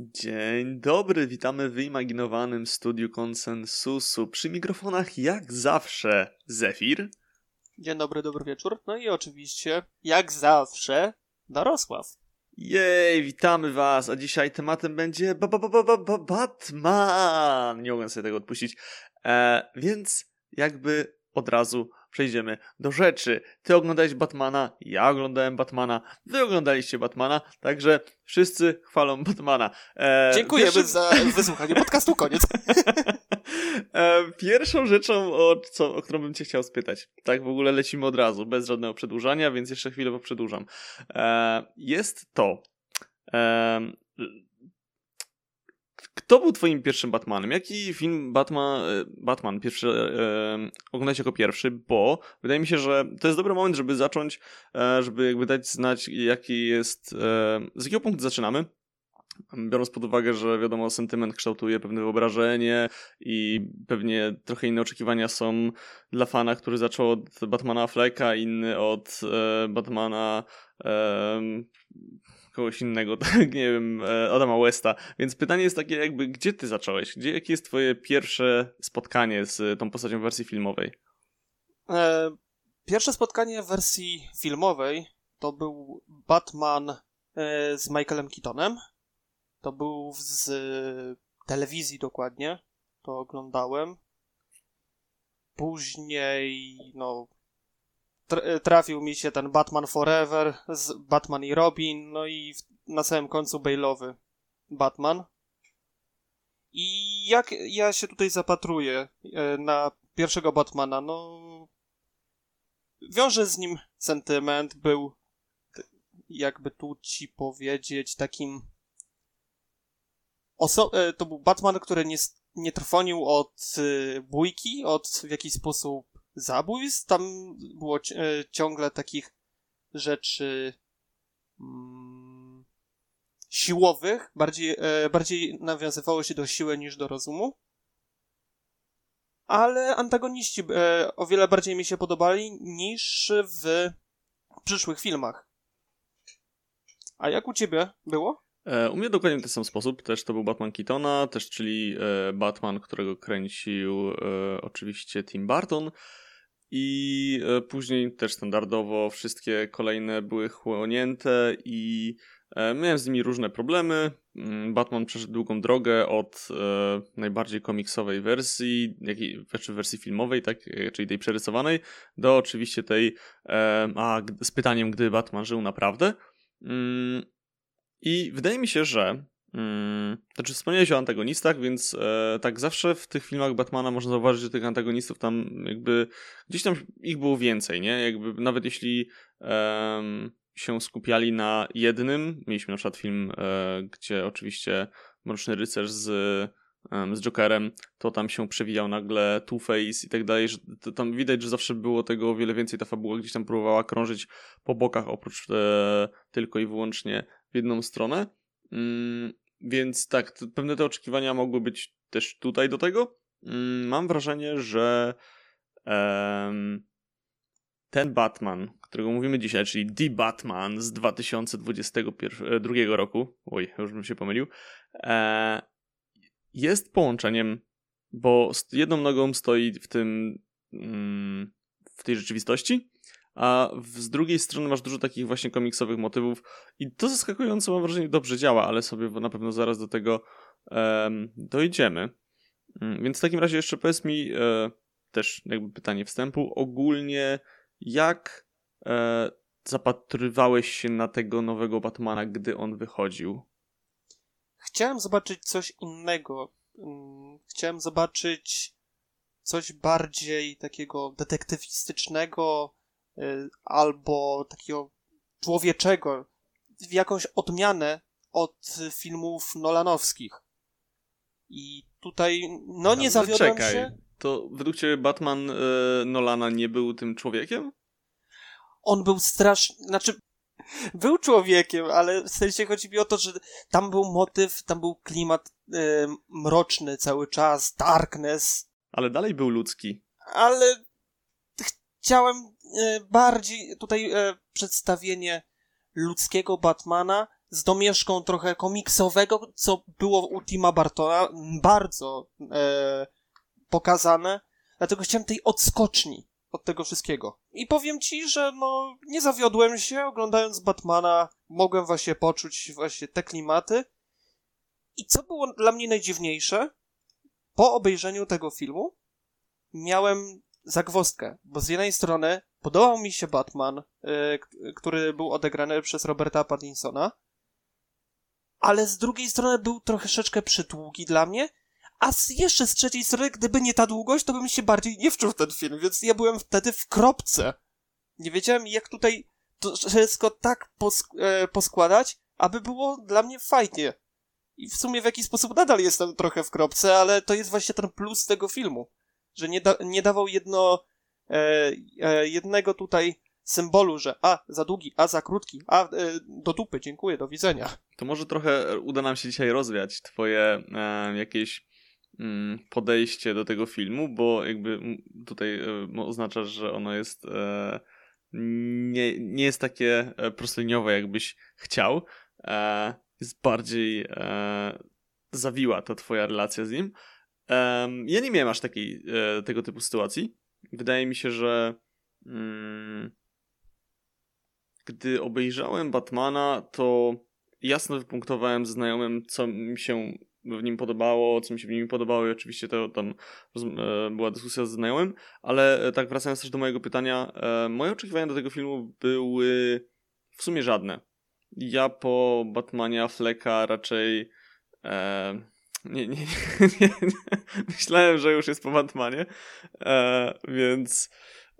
Dzień dobry, witamy w wyimaginowanym studiu konsensusu. Przy mikrofonach jak zawsze Zefir. Dzień dobry, dobry wieczór. No i oczywiście, jak zawsze, Darosław. Jej, witamy was, a dzisiaj tematem będzie ba ba ba ba ba Batman. Nie mogę sobie tego odpuścić. E, więc jakby od razu przejdziemy do rzeczy. Ty oglądałeś Batmana, ja oglądałem Batmana, wy oglądaliście Batmana, także wszyscy chwalą Batmana. E, Dziękujemy pierwszy... za wysłuchanie podcastu, koniec. e, pierwszą rzeczą, o, co, o którą bym cię chciał spytać, tak w ogóle lecimy od razu, bez żadnego przedłużania, więc jeszcze chwilę poprzedłużam. E, jest to, e, kto był twoim pierwszym Batmanem? Jaki film Batman, e, Batman pierwszy e, jako pierwszy? Bo wydaje mi się, że to jest dobry moment, żeby zacząć, e, żeby jakby dać znać, jaki jest, e, z jakiego punktu zaczynamy. Biorąc pod uwagę, że wiadomo, sentyment kształtuje pewne wyobrażenie i pewnie trochę inne oczekiwania są dla fana, który zaczął od Batmana Flecka, inny od e, Batmana kogoś innego, tak, nie wiem, e, Adama Westa. Więc pytanie jest takie jakby, gdzie ty zacząłeś? Gdzie, jakie jest twoje pierwsze spotkanie z tą postacią w wersji filmowej? E, pierwsze spotkanie w wersji filmowej to był Batman e, z Michaelem Keatonem. To był z telewizji dokładnie. To oglądałem. Później, no, trafił mi się ten Batman Forever z Batman i Robin, no i na samym końcu Bale'owy Batman. I jak ja się tutaj zapatruję e, na pierwszego Batmana, no wiąże z nim sentyment, był jakby tu ci powiedzieć takim oso- e, to był Batman, który nie, nie trwonił od e, bójki, od w jakiś sposób zabójstw. Tam było e, ciągle takich rzeczy mm, siłowych. Bardziej, e, bardziej nawiązywało się do siły niż do rozumu. Ale antagoniści e, o wiele bardziej mi się podobali niż w przyszłych filmach. A jak u ciebie było? U mnie dokładnie w ten sam sposób. Też to był Batman Keatona, też czyli Batman, którego kręcił oczywiście Tim Burton. I e, później też standardowo wszystkie kolejne były chłonięte i e, miałem z nimi różne problemy. Mm, Batman przeszedł długą drogę od e, najbardziej komiksowej wersji, jak i znaczy wersji filmowej, tak, czyli tej przerysowanej, do oczywiście tej a, z pytaniem, gdy Batman żył naprawdę. Mm, I wydaje mi się, że Hmm, znaczy wspomniałeś o antagonistach, więc e, tak zawsze w tych filmach Batmana można zauważyć, że tych antagonistów tam jakby gdzieś tam ich było więcej, nie? Jakby nawet jeśli e, się skupiali na jednym, mieliśmy na przykład film, e, gdzie oczywiście Mroczny Rycerz z, z Jokerem, to tam się przewijał nagle Two-Face i tak dalej, że tam widać, że zawsze było tego o wiele więcej, ta fabuła gdzieś tam próbowała krążyć po bokach oprócz e, tylko i wyłącznie w jedną stronę. Mm, więc tak, pewne te oczekiwania mogły być też tutaj do tego. Mm, mam wrażenie, że ten Batman, którego mówimy dzisiaj, czyli The Batman z 2022 e, roku, oj, już bym się pomylił, e, jest połączeniem, bo jedną nogą stoi w tym, mm, w tej rzeczywistości, a z drugiej strony masz dużo takich właśnie komiksowych motywów i to zaskakująco mam wrażenie dobrze działa, ale sobie na pewno zaraz do tego um, dojdziemy. Um, więc w takim razie jeszcze powiedz mi e, też jakby pytanie wstępu, ogólnie jak e, zapatrywałeś się na tego nowego Batmana, gdy on wychodził? Chciałem zobaczyć coś innego. Mm, chciałem zobaczyć coś bardziej takiego detektywistycznego, albo takiego człowieczego, w jakąś odmianę od filmów nolanowskich. I tutaj, no nie zawiodłem czekaj. się. To według ciebie Batman y, Nolana nie był tym człowiekiem? On był straszny, znaczy był człowiekiem, ale w sensie chodzi mi o to, że tam był motyw, tam był klimat y, mroczny cały czas, darkness. Ale dalej był ludzki. Ale chciałem bardziej tutaj e, przedstawienie ludzkiego Batmana z domieszką trochę komiksowego, co było u Tima Bartona bardzo e, pokazane, dlatego chciałem tej odskoczni od tego wszystkiego. I powiem ci, że no nie zawiodłem się oglądając Batmana, mogłem właśnie poczuć właśnie te klimaty. I co było dla mnie najdziwniejsze, po obejrzeniu tego filmu miałem zagwostkę, bo z jednej strony podobał mi się Batman, yy, który był odegrany przez Roberta Pattinsona, ale z drugiej strony był troszeczkę przydługi dla mnie, a z, jeszcze z trzeciej strony, gdyby nie ta długość, to bym się bardziej nie wczuł w ten film, więc ja byłem wtedy w kropce. Nie wiedziałem, jak tutaj to wszystko tak e, poskładać, aby było dla mnie fajnie. I w sumie w jakiś sposób nadal jestem trochę w kropce, ale to jest właśnie ten plus tego filmu, że nie, da nie dawał jedno, jednego tutaj symbolu, że a, za długi, a, za krótki, a, e, do dupy, dziękuję, do widzenia. To może trochę uda nam się dzisiaj rozwiać twoje e, jakieś mm, podejście do tego filmu, bo jakby tutaj e, oznaczasz, że ono jest e, nie, nie jest takie e, prostoliniowe, jakbyś chciał. E, jest bardziej e, zawiła ta twoja relacja z nim. ja nie miałem aż takiej, tego typu sytuacji. Wydaje mi się, że mm, gdy obejrzałem Batmana, to jasno wypunktowałem znajomym, co mi się w nim podobało, co mi się w nim podobało i oczywiście to tam e, była dyskusja z znajomym, ale e, tak wracając też do mojego pytania, e, moje oczekiwania do tego filmu były w sumie żadne. Ja po Batmania Fleka raczej e, nie, nie, nie, nie, myślałem, że już jest po Batmanie, e, więc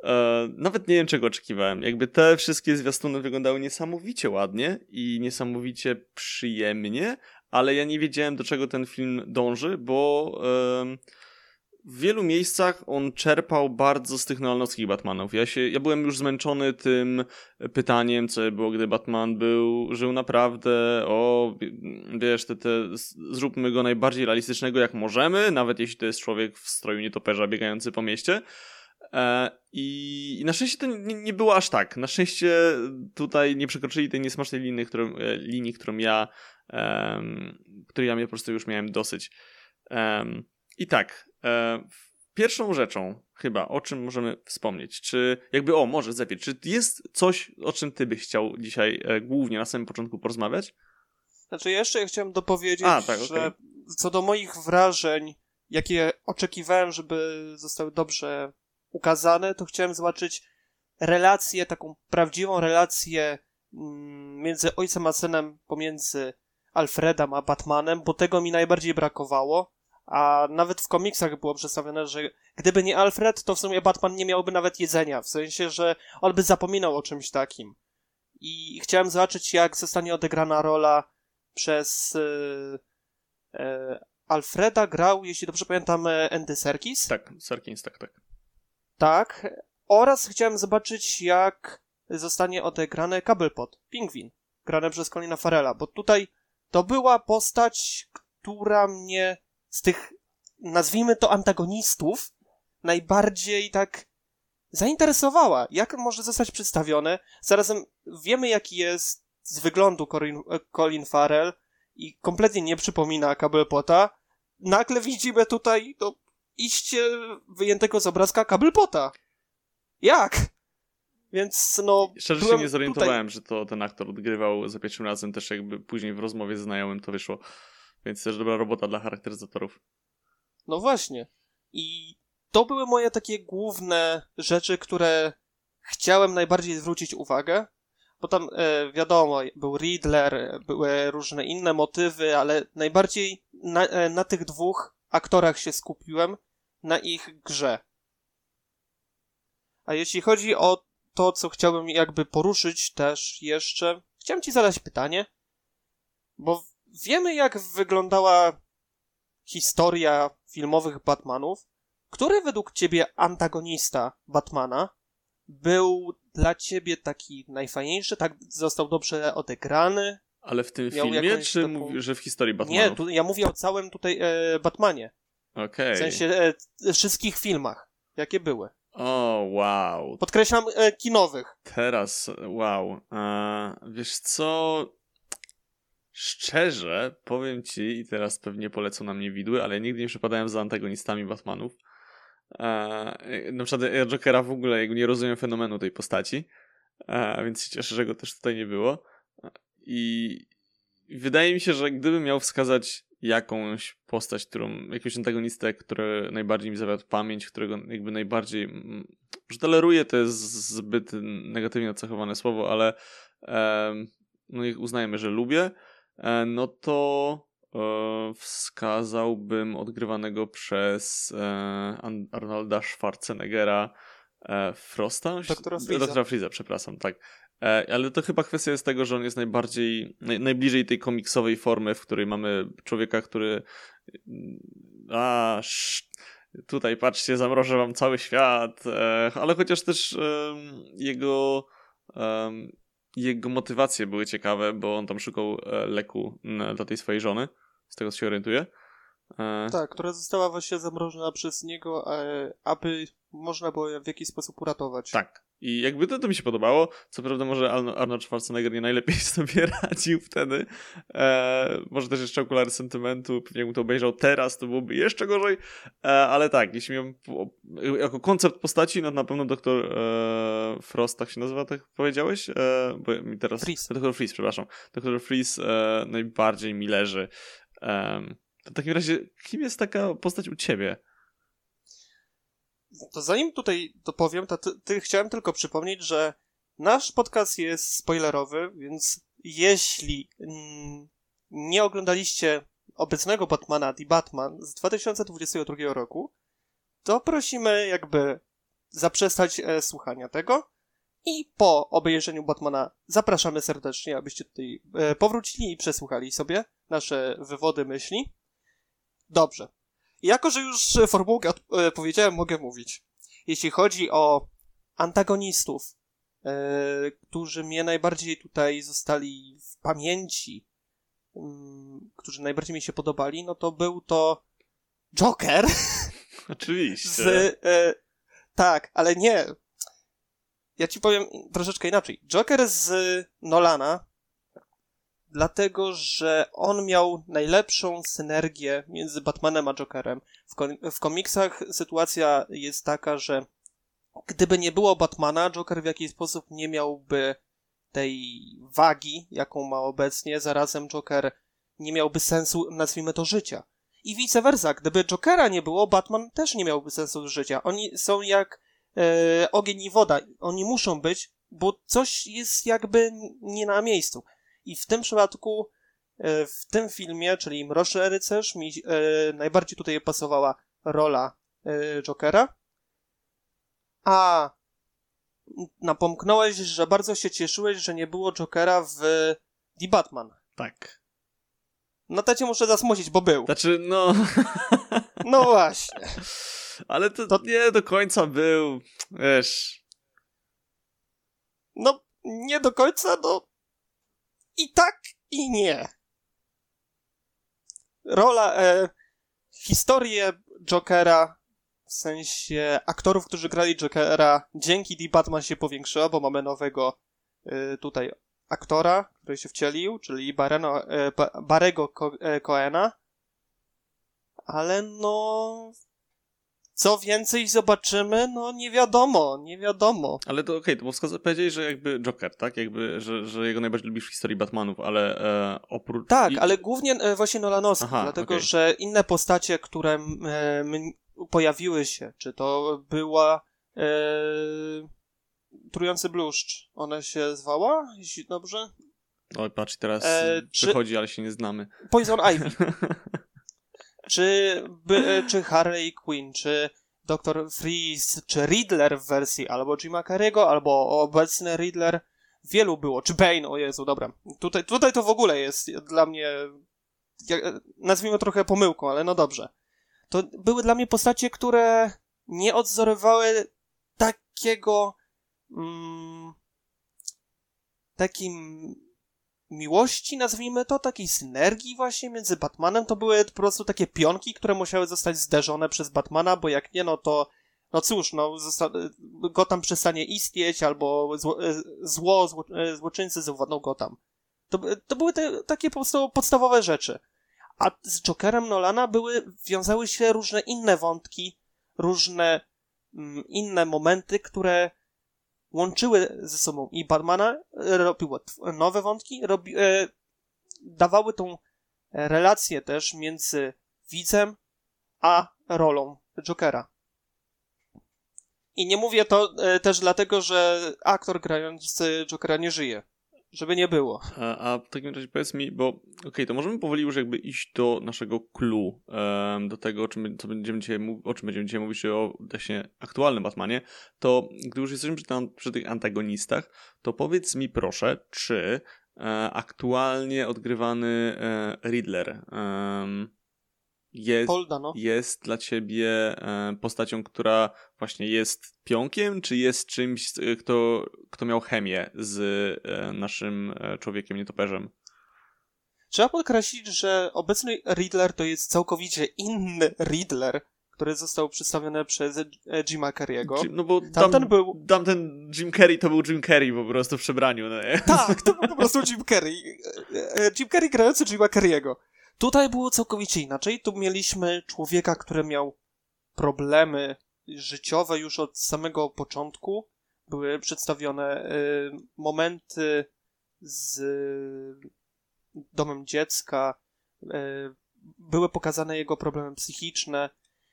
e, nawet nie wiem czego oczekiwałem. Jakby te wszystkie zwiastuny wyglądały niesamowicie ładnie i niesamowicie przyjemnie, ale ja nie wiedziałem, do czego ten film dąży, bo w wielu miejscach on czerpał bardzo z tych nolanowskich Batmanów. Ja, się, ja byłem już zmęczony tym pytaniem, co było, gdy Batman był, żył naprawdę, o, wiesz, te, te, zróbmy go najbardziej realistycznego jak możemy, nawet jeśli to jest człowiek w stroju nietoperza biegający po mieście. E, I, na szczęście to nie, nie, było aż tak. Na szczęście tutaj nie przekroczyli tej niesmacznej linii, którą, e, linii, którą ja um, której ja po prostu już miałem dosyć. Um, I tak, pierwszą rzeczą chyba, o czym możemy wspomnieć, czy jakby, o, może Zepie, czy jest coś, o czym ty byś chciał dzisiaj e, głównie na samym początku porozmawiać? Znaczy, jeszcze chciałem dopowiedzieć, A, tak, że okay. co do moich wrażeń, jakie oczekiwałem, żeby zostały dobrze ukazane, to chciałem zobaczyć relację, taką prawdziwą relację mm, między ojcem a synem, pomiędzy Alfredem a Batmanem, bo tego mi najbardziej brakowało. A nawet w komiksach było przedstawione, że gdyby nie Alfred, to w sumie Batman nie miałby nawet jedzenia. W sensie, że on by zapominał o czymś takim. I chciałem zobaczyć, jak zostanie odegrana rola przez yy, yy, Alfreda grał, jeśli dobrze pamiętam, e, Andy Serkis. Tak, Serkis, tak, tak. Tak. Oraz chciałem zobaczyć, jak zostanie odegrany Cobblepot, Pingwin, grany przez Colina Farela, bo tutaj to była postać, która mnie z tych, nazwijmy to antagonistów, najbardziej tak zainteresowała. Jak może zostać przedstawiony? Zarazem wiemy, jaki jest z wyglądu Colin, Colin Farrell i kompletnie nie przypomina Cobblepota. Nagle widzimy tutaj to iście wyjętego z obrazka Cobblepota. Jak? Więc no. Szczerze się nie zorientowałem, tutaj... że to ten aktor odgrywał za pierwszym razem, też jakby później w rozmowie z znajomym to wyszło. Więc też dobra robota dla charakteryzatorów. No właśnie. I to były moje takie główne rzeczy, które chciałem najbardziej zwrócić uwagę. Bo tam e, wiadomo, był Riddler, były różne inne motywy, ale najbardziej na, e, na tych dwóch aktorach się skupiłem, na ich grze. A jeśli chodzi o to, co chciałbym jakby poruszyć też jeszcze, chciałem ci zadać pytanie, bo wiemy, jak wyglądała historia filmowych Batmanów. Który według ciebie antagonista Batmana był dla ciebie taki najfajniejszy, tak został dobrze odegrany? Ale w tym filmie, czy taką... mówisz, że w historii Batmanów? Nie, tu, ja mówię o całym tutaj e, Batmanie. Okej. Okay. W sensie e, wszystkich filmach, jakie były. O, wow. Podkreślam e, kinowych. Teraz, wow. E, wiesz co? Szczerze powiem ci, i teraz pewnie polecą na mnie widły, ale nigdy nie przypadałem za antagonistami Batmanów. E, na przykład Jokera w ogóle nie rozumiem fenomenu tej postaci, e, więc się cieszę, że go też tutaj nie było. I wydaje mi się, że gdybym miał wskazać jakąś postać, którą, jakiegoś antagonistę, który najbardziej mi zawiadł pamięć, którego jakby najbardziej, że toleruje to jest zbyt negatywnie ocechowane słowo, ale e, no i uznajemy, że lubię, no to e, wskazałbym odgrywanego przez e, Arnolda Schwarzeneggera e, Frosta? Doktora Freeza. Doktora Freeza, przepraszam, tak. E, ale to chyba kwestia jest tego, że on jest najbardziej, naj, najbliżej tej komiksowej formy, w której mamy człowieka, który a, sz, tutaj patrzcie, zamrożę wam cały świat, e, ale chociaż też e, jego jego motywacje były ciekawe, bo on tam szukał e, leku dla tej swojej żony, z tego co się orientuje. E, tak, która została właśnie zamrożona przez niego, e, aby można było ją w jakiś sposób uratować. Tak. I jakby to, to mi się podobało. Co prawda może Arnold Schwarzenegger nie najlepiej sobie radził wtedy. E, może też jeszcze okulary sentymentu. Pewnie jakbym to obejrzał teraz, to byłoby jeszcze gorzej. E, ale tak, jeśli miałem jako koncept postaci, no na pewno doktor e, Frost, tak się nazywa, tak powiedziałeś? E, bo mi teraz... Freeze. Doktor Freeze, przepraszam. Doktor Freeze e, najbardziej mi leży. w takim razie, kim jest taka postać u ciebie? To zanim tutaj to ty, ty chciałem tylko przypomnieć, że nasz podcast jest spoilerowy, więc jeśli mm, nie oglądaliście obecnego Batmana The Batman z 2022 roku, to prosimy jakby zaprzestać e, słuchania tego i po obejrzeniu Batmana zapraszamy serdecznie, abyście tutaj e, powrócili i przesłuchali sobie nasze wywody myśli. Dobrze. Jako, że już formułkę e, powiedziałem, mogę mówić. Jeśli chodzi o antagonistów, e, którzy mnie najbardziej tutaj zostali w pamięci, mm, którzy najbardziej mi się podobali, no to był to Joker. Oczywiście. Z, e, tak, ale nie. Ja ci powiem troszeczkę inaczej. Joker z Nolana dlatego że on miał najlepszą synergię między Batmanem a Jokerem. W, w komiksach sytuacja jest taka, że gdyby nie było Batmana, Joker w jakiś sposób nie miałby tej wagi, jaką ma obecnie, zarazem Joker nie miałby sensu, nazwijmy to, życia. I vice versa, gdyby Jokera nie było, Batman też nie miałby sensu życia. Oni są jak e, ogień i woda. Oni muszą być, bo coś jest jakby nie na miejscu. I w tym przypadku, e, w tym filmie, czyli Mroczny Rycerz, mi e, najbardziej tutaj pasowała rola e, Jokera. A napomknąłeś, że bardzo się cieszyłeś, że nie było Jokera w The Batman. Tak. No to cię muszę zasmucić, bo był. Znaczy, no... No właśnie. Ale to, to nie do końca był, wiesz... No, nie do końca, no i tak, i nie. Rola, e, historię Jokera, w sensie aktorów, którzy grali Jokera, dzięki The Batman się powiększyła, bo mamy nowego e, tutaj aktora, który się wcielił, czyli Bareno, e, Barego e, Coena. Ale no, co więcej zobaczymy, no nie wiadomo, nie wiadomo. Ale to okej, okay, to bo że jakby Joker, tak? Jakby, że, że jego najbardziej lubisz w historii Batmanów, ale e, oprócz... Tak, I... ale głównie e, właśnie Nolanowski, Aha, dlatego, okay. że inne postacie, które e, pojawiły się, czy to była e, Trujący Bluszcz, ona się zwała, jeśli dobrze? Oj, patrz, teraz e, przychodzi, czy... ale się nie znamy. Poison Ivy. czy, by, e, czy Harley Quinn, czy Dr. Freeze, czy Riddler w wersji albo Jima Carrey'ego, albo obecny Riddler. Wielu było. Czy Bane, o Jezu, dobra. Tutaj, tutaj to w ogóle jest dla mnie, jak, nazwijmy trochę pomyłką, ale no dobrze. To były dla mnie postacie, które nie odzorowały takiego mm, takim miłości, nazwijmy to, takiej synergii właśnie między Batmanem, to były po prostu takie pionki, które musiały zostać zderzone przez Batmana, bo jak nie, no to no cóż, no, zosta- Gotham przestanie istnieć, albo zło, e, zło, e, złoczyńcy zawładną Gotham. To, to były te takie podstawowe rzeczy. A z Jokerem Nolana były, wiązały się różne inne wątki, różne mm, inne momenty, które łączyły ze sobą i Batmana, robiły nowe wątki, robi, e, dawały tą relację też między widzem a rolą Jokera. I nie mówię to e, też dlatego, że aktor grający Jokera nie żyje. Żeby nie było. A, a w takim razie powiedz mi, bo okej, okay, to możemy powoli już jakby iść do naszego clue, um, do tego, o czym, co będziemy dzisiaj, o czym będziemy dzisiaj mówić, o właśnie aktualnym Batmanie, to gdy już jesteśmy przy, tam, przy tych antagonistach, to powiedz mi proszę, czy e, aktualnie odgrywany e, Riddler jest, jest dla ciebie e, postacią, która właśnie jest pionkiem, czy jest czymś, e, kto, kto miał chemię z e, naszym człowiekiem nietoperzem? Trzeba podkreślić, że obecny Riddler to jest całkowicie inny Riddler, który został przedstawiony przez Jima Carrey'ego. No bo tamten tam, był... Tamten Jim Carrey to był Jim Carrey po prostu w przebraniu. No? Tak, to był po prostu Jim Carrey. Jim Carrey grający Jima Carrey'ego. Tutaj było całkowicie inaczej. Tu mieliśmy człowieka, który miał problemy życiowe już od samego początku. Były przedstawione y, momenty z domem dziecka, y, były pokazane jego problemy psychiczne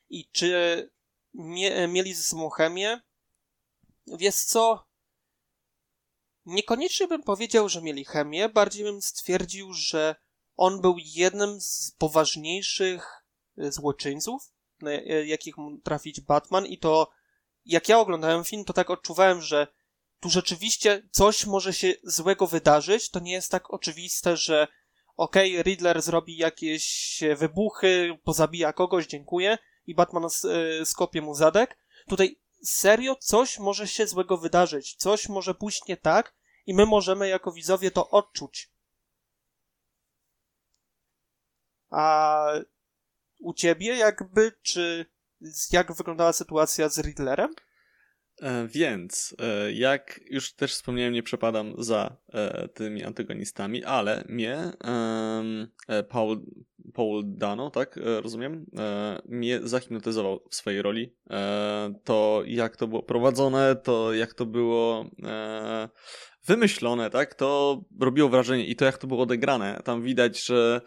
i czy mie mieli ze sobą chemię. Wiesz co? Niekoniecznie bym powiedział, że mieli chemię, bardziej bym stwierdził, że on był jednym z poważniejszych e, złoczyńców, na e, jakich mógł trafić Batman i to jak ja oglądałem film, to tak odczuwałem, że tu rzeczywiście coś może się złego wydarzyć. To nie jest tak oczywiste, że okej, okay, Riddler zrobi jakieś wybuchy, pozabija kogoś, dziękuję i Batman e, skopie mu zadek. Tutaj serio coś może się złego wydarzyć, coś może pójść nie tak i my możemy jako widzowie to odczuć. A u ciebie jakby, czy jak wyglądała sytuacja z Riddlerem? E, więc, e, jak już też wspomniałem, nie przepadam za e, tymi antagonistami, ale mnie Paul, Paul Dano, tak rozumiem, mnie zahipnotyzował w swojej roli. to jak to było prowadzone, to jak to było wymyślone, tak, to robiło wrażenie i to jak to było odegrane. Tam widać, że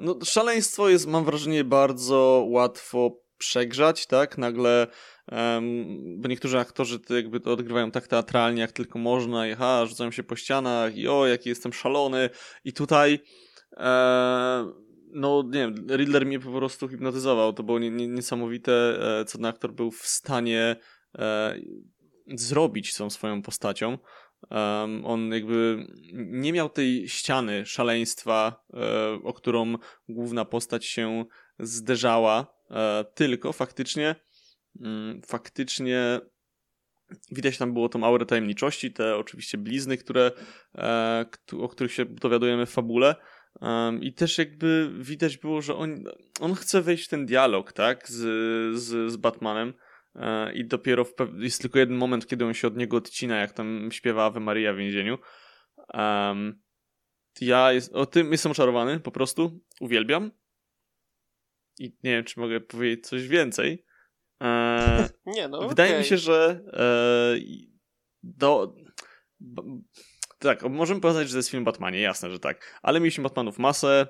no, szaleństwo jest, mam wrażenie, bardzo łatwo przegrzać, tak? Nagle, um, bo niektórzy aktorzy to jakby to odgrywają tak teatralnie, jak tylko można, i ha, rzucają się po ścianach, i o, jaki jestem szalony. I tutaj, e, no nie wiem, Riddler mnie po prostu hipnotyzował. To było nie, nie, niesamowite, e, co ten aktor był w stanie e, zrobić z tą swoją postacią. Um, on jakby nie miał tej ściany szaleństwa, e, o którą główna postać się zderzała, e, tylko faktycznie mm, faktycznie widać tam było tą aurę tajemniczości, te oczywiście blizny, które, e, o których się dowiadujemy w fabule. Um, I też jakby widać było, że on, on chce wejść w ten dialog, tak, z, z, z Batmanem. E, i dopiero jest tylko jeden moment, kiedy on się od niego odcina, jak tam śpiewa Ave Maria w więzieniu. Um, ja jest, o tym jestem oczarowany, po prostu uwielbiam. I nie wiem, czy mogę powiedzieć coś więcej. E, nie, no. Wydaje okay. mi się, że e, do. B, tak, możemy powiedzieć, że to jest film Batmanie, jasne, że tak. Ale mieliśmy Batmanów masę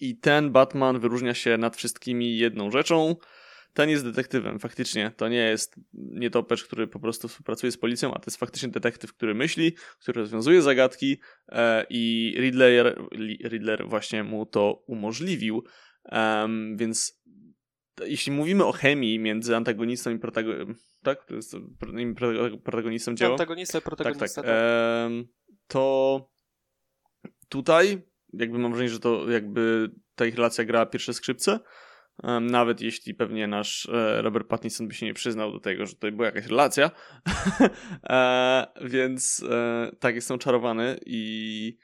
i ten Batman wyróżnia się nad wszystkimi jedną rzeczą ten jest detektywem, faktycznie. To nie jest nietopecz, który po prostu współpracuje z policją, a to jest faktycznie detektyw, który myśli, który rozwiązuje zagadki e, i Riddler, Riddler właśnie mu to umożliwił. Um, więc jeśli mówimy o chemii między antagonistą i protagonistą, tak? To jest protagonistą dzieła? Antagonista i protagonista, tak. tak. tak. Um, to tutaj jakby mam wrażenie, że to jakby ta ich relacja gra pierwsze skrzypce, nawet jeśli pewnie nasz e, Robert Pattinson by się nie przyznał do tego, że to była jakaś relacja. E, więc e, tak, jestem czarowany i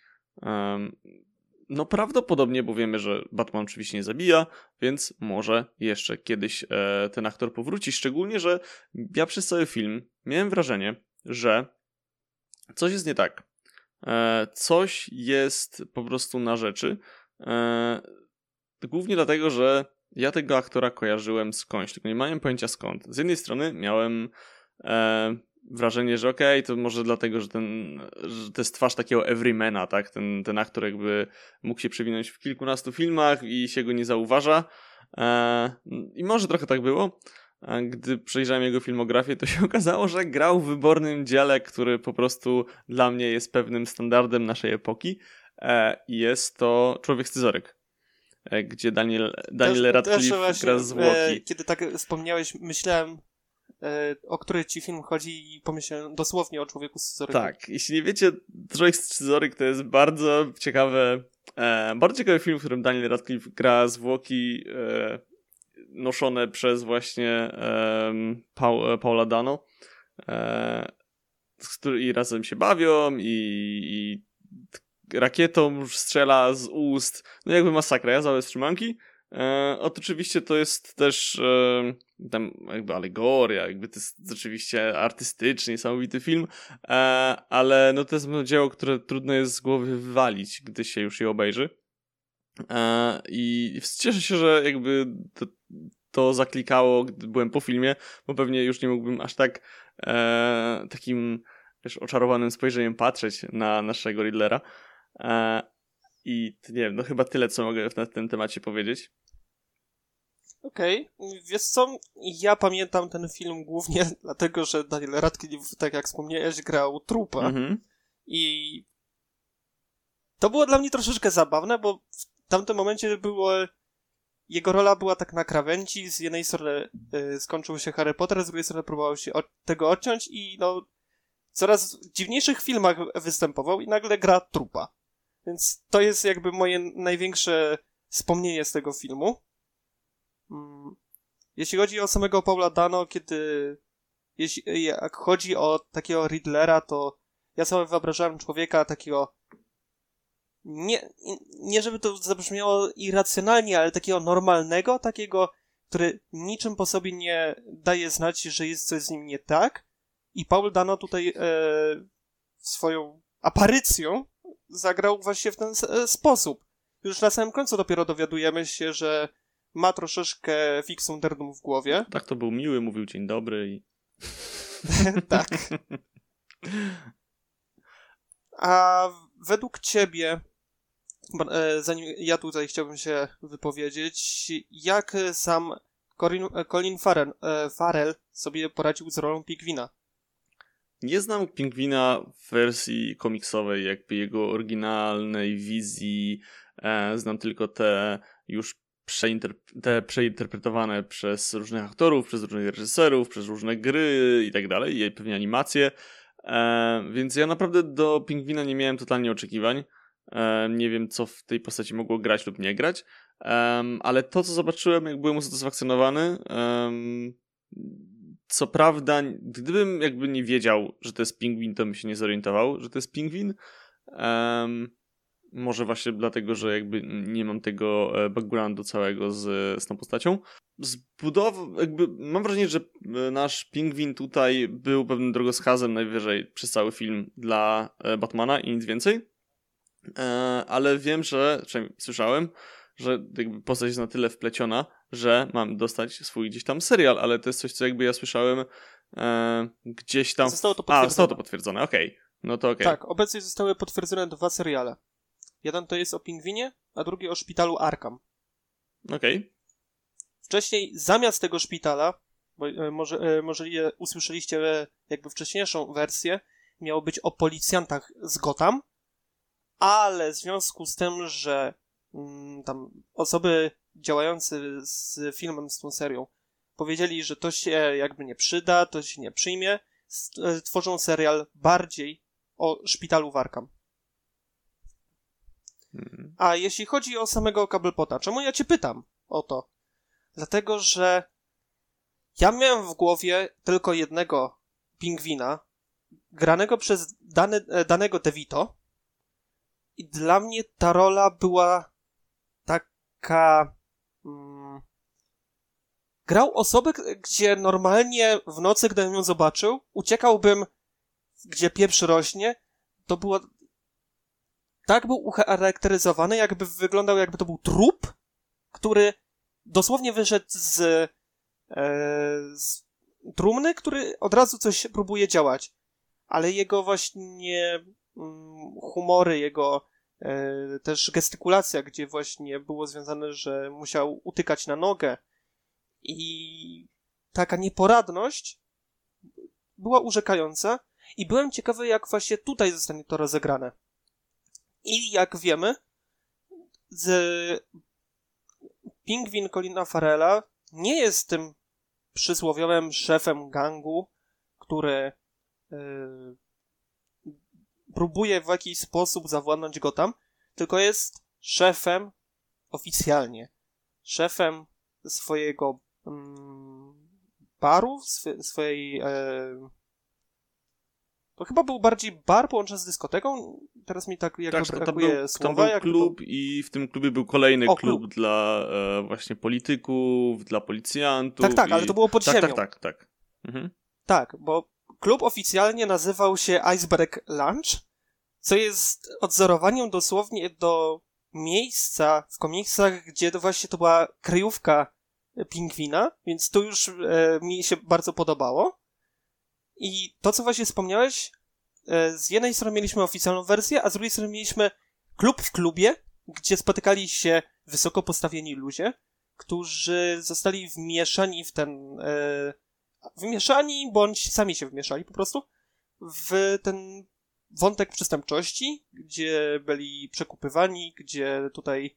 no prawdopodobnie, bo wiemy, że Batman oczywiście nie zabija, więc może jeszcze kiedyś ten aktor powróci. Szczególnie, że ja przez cały film miałem wrażenie, że coś jest nie tak. coś jest po prostu na rzeczy. Głównie dlatego, że ja tego aktora kojarzyłem skądś, tylko nie miałem pojęcia skąd. Z jednej strony miałem e, wrażenie, że okej, okay, to może dlatego, że, ten, że to jest twarz takiego everymana, tak? Ten, ten aktor jakby mógł się przewinąć w kilkunastu filmach i się go nie zauważa. E, I może trochę tak było. A gdy przejrzałem jego filmografię, to się okazało, że grał w wybornym dziale, który po prostu dla mnie jest pewnym standardem naszej epoki. E, jest to Człowiek Scyzoryk, gdzie Daniel, Daniel też, Radcliffe też właśnie, gra zwłoki. Kiedy tak wspomniałeś, myślałem, o który ci film chodzi i pomyślałem dosłownie o Człowieku Scyzoryku. Tak, jeśli nie wiecie, Człowiek Scyzoryk to jest bardzo ciekawe, bardzo ciekawy film, w którym Daniel Radcliffe gra zwłoki noszone przez właśnie Paul, Paula Dano, e, z którymi razem się bawią i, i rakietą strzela z ust. No jakby masakra, ja załe strzymanki. E, oczywiście to jest też e, tam jakby alegoria, jakby to jest oczywiście artystyczny, niesamowity film, e, ale no to jest dzieło, które trudno jest z głowy wywalić, gdy się już je obejrzy. E, I cieszę się, że jakby to, to zaklikało, gdy byłem po filmie, bo pewnie już nie mógłbym aż tak e, takim wiesz, oczarowanym spojrzeniem patrzeć na naszego Riddlera. E, I nie wiem, no chyba tyle, co mogę na tym temacie powiedzieć. Okej, okay. wiesz co, ja pamiętam ten film głównie dlatego, że Daniel Radcliffe, tak jak wspomniałeś, grał trupa mm-hmm. i to było dla mnie troszeczkę zabawne, bo w tamtym momencie było jego rola była tak na krawędzi, z jednej strony y, skończył się Harry Potter, z drugiej strony próbował się od tego odciąć i no coraz w dziwniejszych filmach występował i nagle gra trupa. Więc to jest jakby moje największe wspomnienie z tego filmu. Mm. Jeśli chodzi o samego Paula Dano, kiedy jeśli, jak chodzi o takiego Riddlera, to ja sobie wyobrażałem człowieka takiego nie, nie żeby to zabrzmiało irracjonalnie, ale takiego normalnego, takiego, który niczym po sobie nie daje znać, że jest coś z nim nie tak. I Paul Dano tutaj e, swoją aparycją zagrał właśnie w ten e, sposób. Już na samym końcu dopiero dowiadujemy się, że ma troszeczkę fixum derdum w głowie. Tak, to był miły, mówił dzień dobry i... tak. A według ciebie E, zanim ja tutaj chciałbym się wypowiedzieć, jak sam Colin, e, Colin Farrell, Farrell sobie poradził z rolą Pingwina? Nie znam Pingwina w wersji komiksowej, jakby jego oryginalnej wizji. znam tylko te już przeinterp- te przeinterpretowane przez różnych aktorów, przez różnych reżyserów, przez różne gry i tak dalej, i pewnie animacje. więc ja naprawdę do Pingwina nie miałem totalnie oczekiwań. Nie wiem, co w tej postaci mogło grać lub nie grać, ale to, co zobaczyłem, jak byłem usatysfakcjonowany, co prawda, gdybym jakby nie wiedział, że to jest pingwin, to bym się nie zorientował, że to jest pingwin. może właśnie dlatego, że jakby nie mam tego e, backgroundu całego z, z tą postacią. Zbudow... jakby mam wrażenie, że e, nasz pingwin tutaj był pewnym drogowskazem najwyżej przez cały film dla e, Batmana i nic więcej. Ale wiem, że, słyszałem, że jakby postać jest na tyle wpleciona, że mam dostać swój gdzieś tam serial, ale to jest coś, co jakby ja słyszałem e, gdzieś tam... Zostało to potwierdzone. A, zostało to potwierdzone, okej. Okay. No to okej. Okay. Tak, obecnie zostały potwierdzone dwa seriale. Jeden to jest o pingwinie, a drugi o szpitalu Arkham. Okej. Okay. Wcześniej zamiast tego szpitala, bo e, może, e, może je usłyszeliście e, jakby wcześniejszą wersję, miało być o policjantach z Gotham, ale w związku z tym, że mm, tam osoby działające z filmem, z tą serią, powiedzieli, że to się jakby nie przyda, to się nie przyjmie, tworzą serial bardziej o szpitalu Warkam. Mhm. A jeśli chodzi o samego Cobblepota, czemu ja cię pytam o to? Dlatego, że ja miałem w głowie tylko jednego pingwina, granego przez dane, danego DeVito, i dla mnie ta rola była taka. Grał osobę, gdzie normalnie w nocy, gdybym ją zobaczył, uciekałbym, gdzie pieprz rośnie. To była tak był ucharakteryzowany, jakby wyglądał, jakby to był trup, który dosłownie wyszedł z, e, z trumny, który od razu coś próbuje działać. Ale jego właśnie mm, humory, jego e, też gestykulacja, gdzie właśnie było związane, że musiał utykać na nogę i taka nieporadność była urzekająca i byłem ciekawy, jak właśnie tutaj zostanie to rozegrane. I jak wiemy, z Pingwin Colina Farela nie jest tym przysłowiowym szefem gangu, który yy, próbuje w jakiś sposób zawładnąć go tam, tylko jest szefem oficjalnie. Szefem swojego mm, baru, swe, swojej. E, to chyba był bardziej bar połączony z dyskoteką. Teraz mi tak jakby tak, brakuje to był, słowa. Tam był klub to... i w tym klubie był kolejny o, klub, klub, dla e, właśnie polityków, dla policjantów. Tak, tak, i... ale to było pod tak, ziemią. Tak, tak, tak. Mhm. Tak, bo klub oficjalnie nazywał się Iceberg Lunch, co jest odzorowaniem dosłownie do miejsca w komiksach, gdzie to właśnie to była kryjówka pingwina, więc to już e, mi się bardzo podobało. I to, co właśnie wspomniałeś, e, z jednej strony mieliśmy oficjalną wersję, a z drugiej strony mieliśmy klub w klubie, gdzie spotykali się wysoko postawieni ludzie, którzy zostali wmieszani w ten. E, wmieszani, bądź sami się wmieszali po prostu w ten wątek przestępczości, gdzie byli przekupywani, gdzie tutaj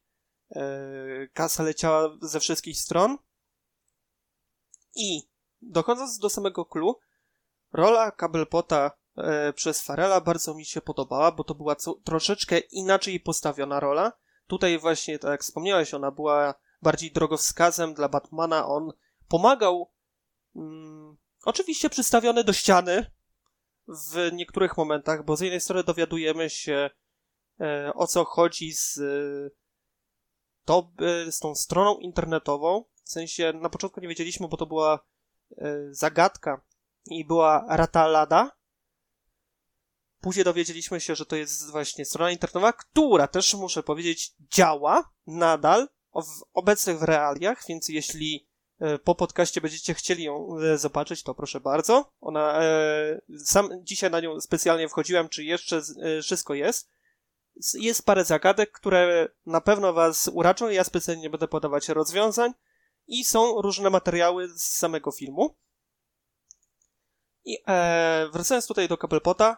kasa leciała ze wszystkich stron. I dochodząc do samego clue, rola Kabelpota e, przez Farela bardzo mi się podobała, bo to była co, troszeczkę inaczej postawiona rola. Tutaj właśnie, tak jak wspomniałeś, ona była bardziej drogowskazem dla Batmana. On pomagał, mm, oczywiście przystawiony do ściany w niektórych momentach, bo z jednej strony dowiadujemy się e, o co chodzi z, to, e, z tą stroną internetową, w sensie na początku nie wiedzieliśmy, bo to była e, zagadka i była Ratalada. Później dowiedzieliśmy się, że to jest właśnie strona internetowa, która też, muszę powiedzieć, działa nadal w obecnych realiach, więc jeśli e, po podcaście będziecie chcieli ją zobaczyć, to proszę bardzo. Ona, sam dzisiaj na nią specjalnie wchodziłem, czy jeszcze wszystko jest. Jest parę zagadek, które na pewno was uraczą. Ja specjalnie nie będę podawać rozwiązań i są różne materiały z samego filmu. I e, wracając tutaj do Cobblepota,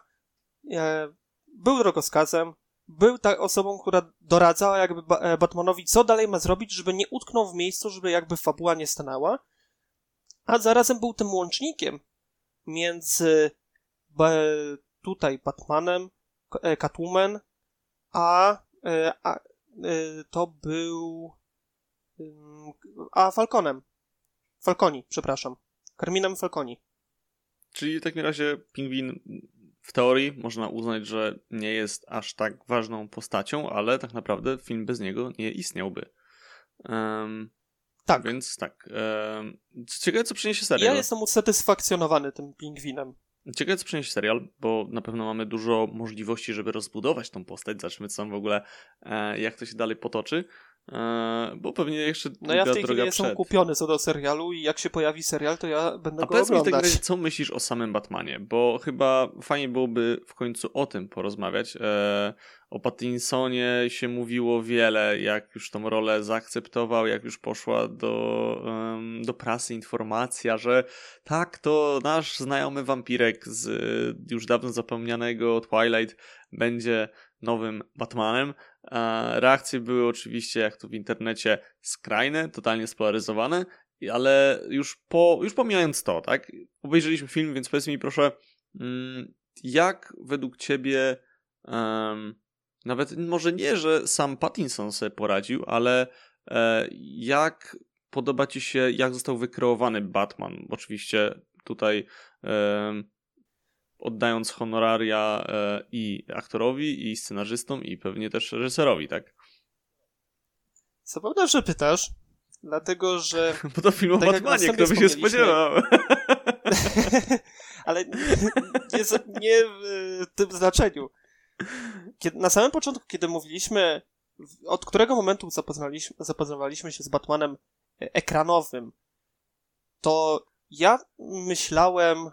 e, był drogowskazem, był ta osobą, która doradzała jakby e, Batmanowi, co dalej ma zrobić, żeby nie utknął w miejscu, żeby jakby fabuła nie stanęła, a zarazem był tym łącznikiem między tutaj Batmanem, e, Catwoman, a, e, a to był a Falconem. Falconi, przepraszam. Carminem Falconi. Czyli w takim razie pingwin w teorii można uznać, że nie jest aż tak ważną postacią, ale tak naprawdę film bez niego nie istniałby. Um, tak. Więc tak. Um, ciekawe, co przyniesie serial. Ja jestem usatysfakcjonowany tym pingwinem. Ciekawe, co przyniesie serial, bo na pewno mamy dużo możliwości, żeby rozbudować tą postać. Zobaczymy, co tam w ogóle, e, jak to się dalej potoczy. E, bo pewnie jeszcze No ja w tej chwili jestem kupiony co do serialu i jak się pojawi serial, to ja będę A go oglądać. A powiedz mi co myślisz o samym Batmanie, bo chyba fajnie byłoby w końcu o tym porozmawiać. E, o Pattinsonie się mówiło wiele, jak już tą rolę zaakceptował, jak już poszła do, um, do prasy informacja, że tak, to nasz znajomy wampirek z już dawno zapomnianego Twilight będzie nowym Batmanem. Reakcje były oczywiście, jak to w internecie, skrajne, totalnie spolaryzowane, ale już, po, już pomijając to, tak? Obejrzeliśmy film, więc powiedz mi proszę, mm, jak według ciebie nawet może nie, że sam Pattinson sobie poradził, ale e, jak podoba ci się, jak został wykreowany Batman? Oczywiście tutaj e, oddając honoraria e, i aktorowi, i scenarzystom, i pewnie też reżyserowi, tak? Co prawda, że pytasz, dlatego że... Bo to film o tak Batmanie, kto by się spodziewał. Ale nie, nie, nie w tym znaczeniu. Kiedy, na samym początku, kiedy mówiliśmy, od którego momentu zapoznaliśmy, zapoznawaliśmy się z Batmanem e, ekranowym, to ja myślałem,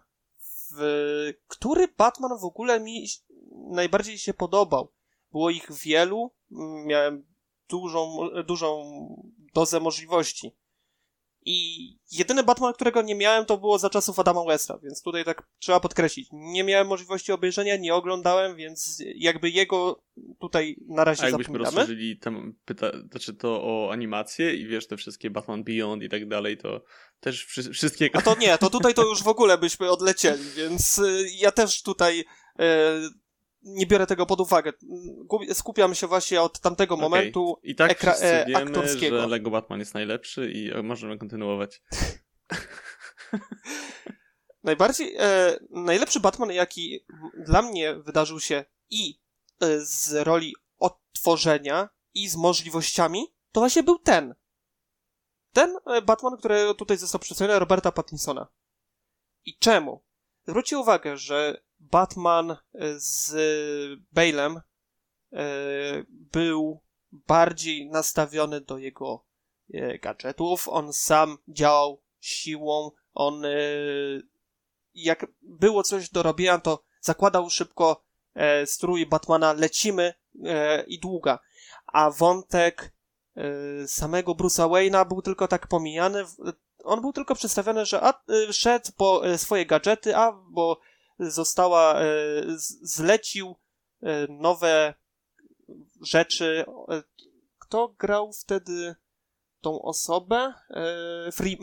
w, który Batman w ogóle mi najbardziej się podobał. Było ich wielu, miałem dużą, dużą dozę możliwości. I jedyny Batman, którego nie miałem, to było za czasów Adama Westa, więc tutaj tak trzeba podkreślić. Nie miałem możliwości obejrzenia, nie oglądałem, więc jakby jego tutaj na razie A jakbyśmy zapominamy. rozszerzyli tam pyta, znaczy to o animację i wiesz, te wszystkie Batman Beyond i tak dalej, to też wszy wszystkie... A to nie, to tutaj to już w ogóle byśmy odlecieli, więc y, ja też tutaj y, nie biorę tego pod uwagę. Skupiam się właśnie od tamtego okay. momentu. I tak ekra- e, wiemy, aktorskiego. że Lego Batman jest najlepszy i możemy kontynuować. Najbardziej, e, najlepszy Batman, jaki dla mnie wydarzył się i e, z roli odtworzenia, i z możliwościami, to właśnie był ten. Ten e, Batman, który tutaj został przedstawiony, Roberta Pattinsona. I czemu? Zwróćcie uwagę, że Batman e, z Bale'em e, był bardziej nastawiony do jego e, gadżetów. On sam działał siłą. On jak było coś do robienia, to zakładał szybko strój Batmana, lecimy i długa. A wątek samego Bruce'a Wayne'a był tylko tak pomijany. On był tylko przedstawiony, że a, szedł po swoje gadżety, a bo została, e, zlecił e, nowe rzeczy. E, kto grał wtedy tą osobę?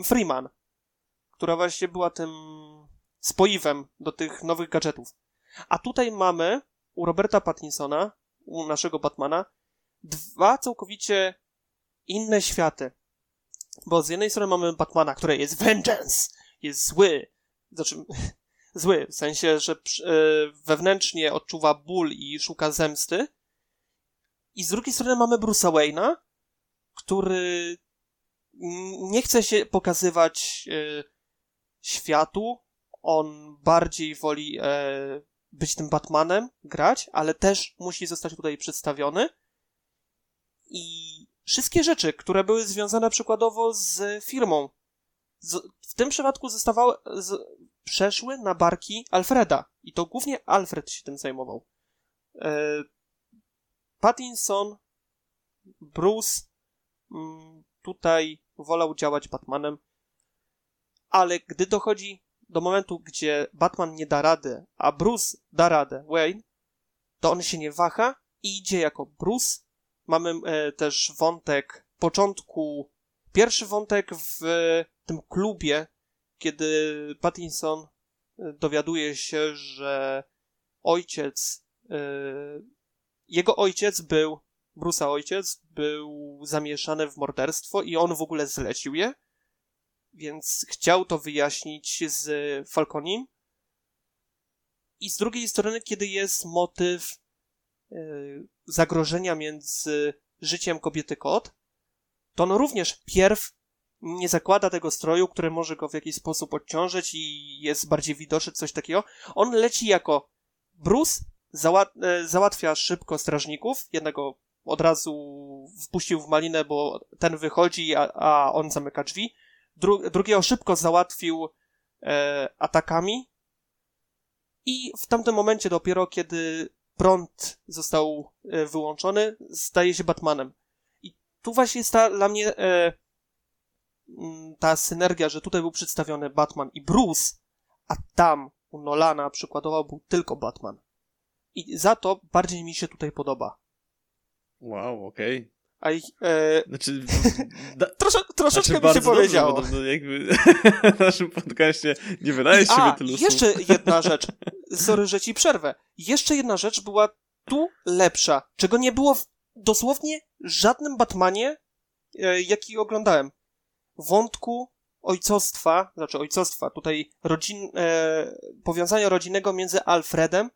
Freeman, która właśnie była tym spoiwem do tych nowych gadżetów. A tutaj mamy u Roberta Pattinsona, u naszego Batmana, dwa całkowicie inne światy. Bo z jednej strony mamy Batmana, który jest vengeance, jest zły, znaczy zły, w sensie, że e, wewnętrznie odczuwa ból i szuka zemsty. I z drugiej strony mamy Bruce'a Wayne'a, który nie chce się pokazywać e, światu. On bardziej woli e, być tym Batmanem, grać, ale też musi zostać tutaj przedstawiony. I wszystkie rzeczy, które były związane przykładowo z firmą, w tym przypadku zostawały, z, przeszły na barki Alfreda. I to głównie Alfred się tym zajmował. E, Pattinson, Bruce mm, tutaj wolał działać Batmanem, ale gdy dochodzi do momentu, gdzie Batman nie da rady, a Bruce da radę Wayne, to on się nie waha i idzie jako Bruce. Mamy e, też wątek początku, pierwszy wątek w tym klubie, kiedy Pattinson e, dowiaduje się, że ojciec, e, jego ojciec był, Bruce'a ojciec, był zamieszany w morderstwo i on w ogóle zlecił je, więc chciał to wyjaśnić z Falconim. I z drugiej strony, kiedy jest motyw e, zagrożenia między życiem kobiety kot, to on również pierw nie zakłada tego stroju, który może go w jakiś sposób odciążyć i jest bardziej widoczny, coś takiego. On leci jako Bruce, załat e, załatwia szybko strażników, jednego od razu wpuścił w malinę, bo ten wychodzi, a, a on zamyka drzwi. Dru drugiego szybko załatwił e, atakami. I w tamtym momencie dopiero, kiedy prąd został e, wyłączony, staje się Batmanem. I tu właśnie jest ta dla mnie e, ta synergia, że tutaj był przedstawiony Batman i Bruce, a tam u Nolana przykładowo był tylko Batman. I za to bardziej mi się tutaj podoba. Wow, okej. Okay. A ich, e... Znaczy, da... Trosze, troszeczkę znaczy, mi się powiedziało. Dobrze, bo jakby w naszym podcaście nie wydaje się A, tylu jeszcze jedna rzecz. Sorry, że ci przerwę. Jeszcze jedna rzecz była tu lepsza, czego nie było w dosłownie żadnym Batmanie, e, jaki oglądałem wątku ojcostwa, znaczy ojcostwa, tutaj rodzin, e, powiązania rodzinnego między Alfredem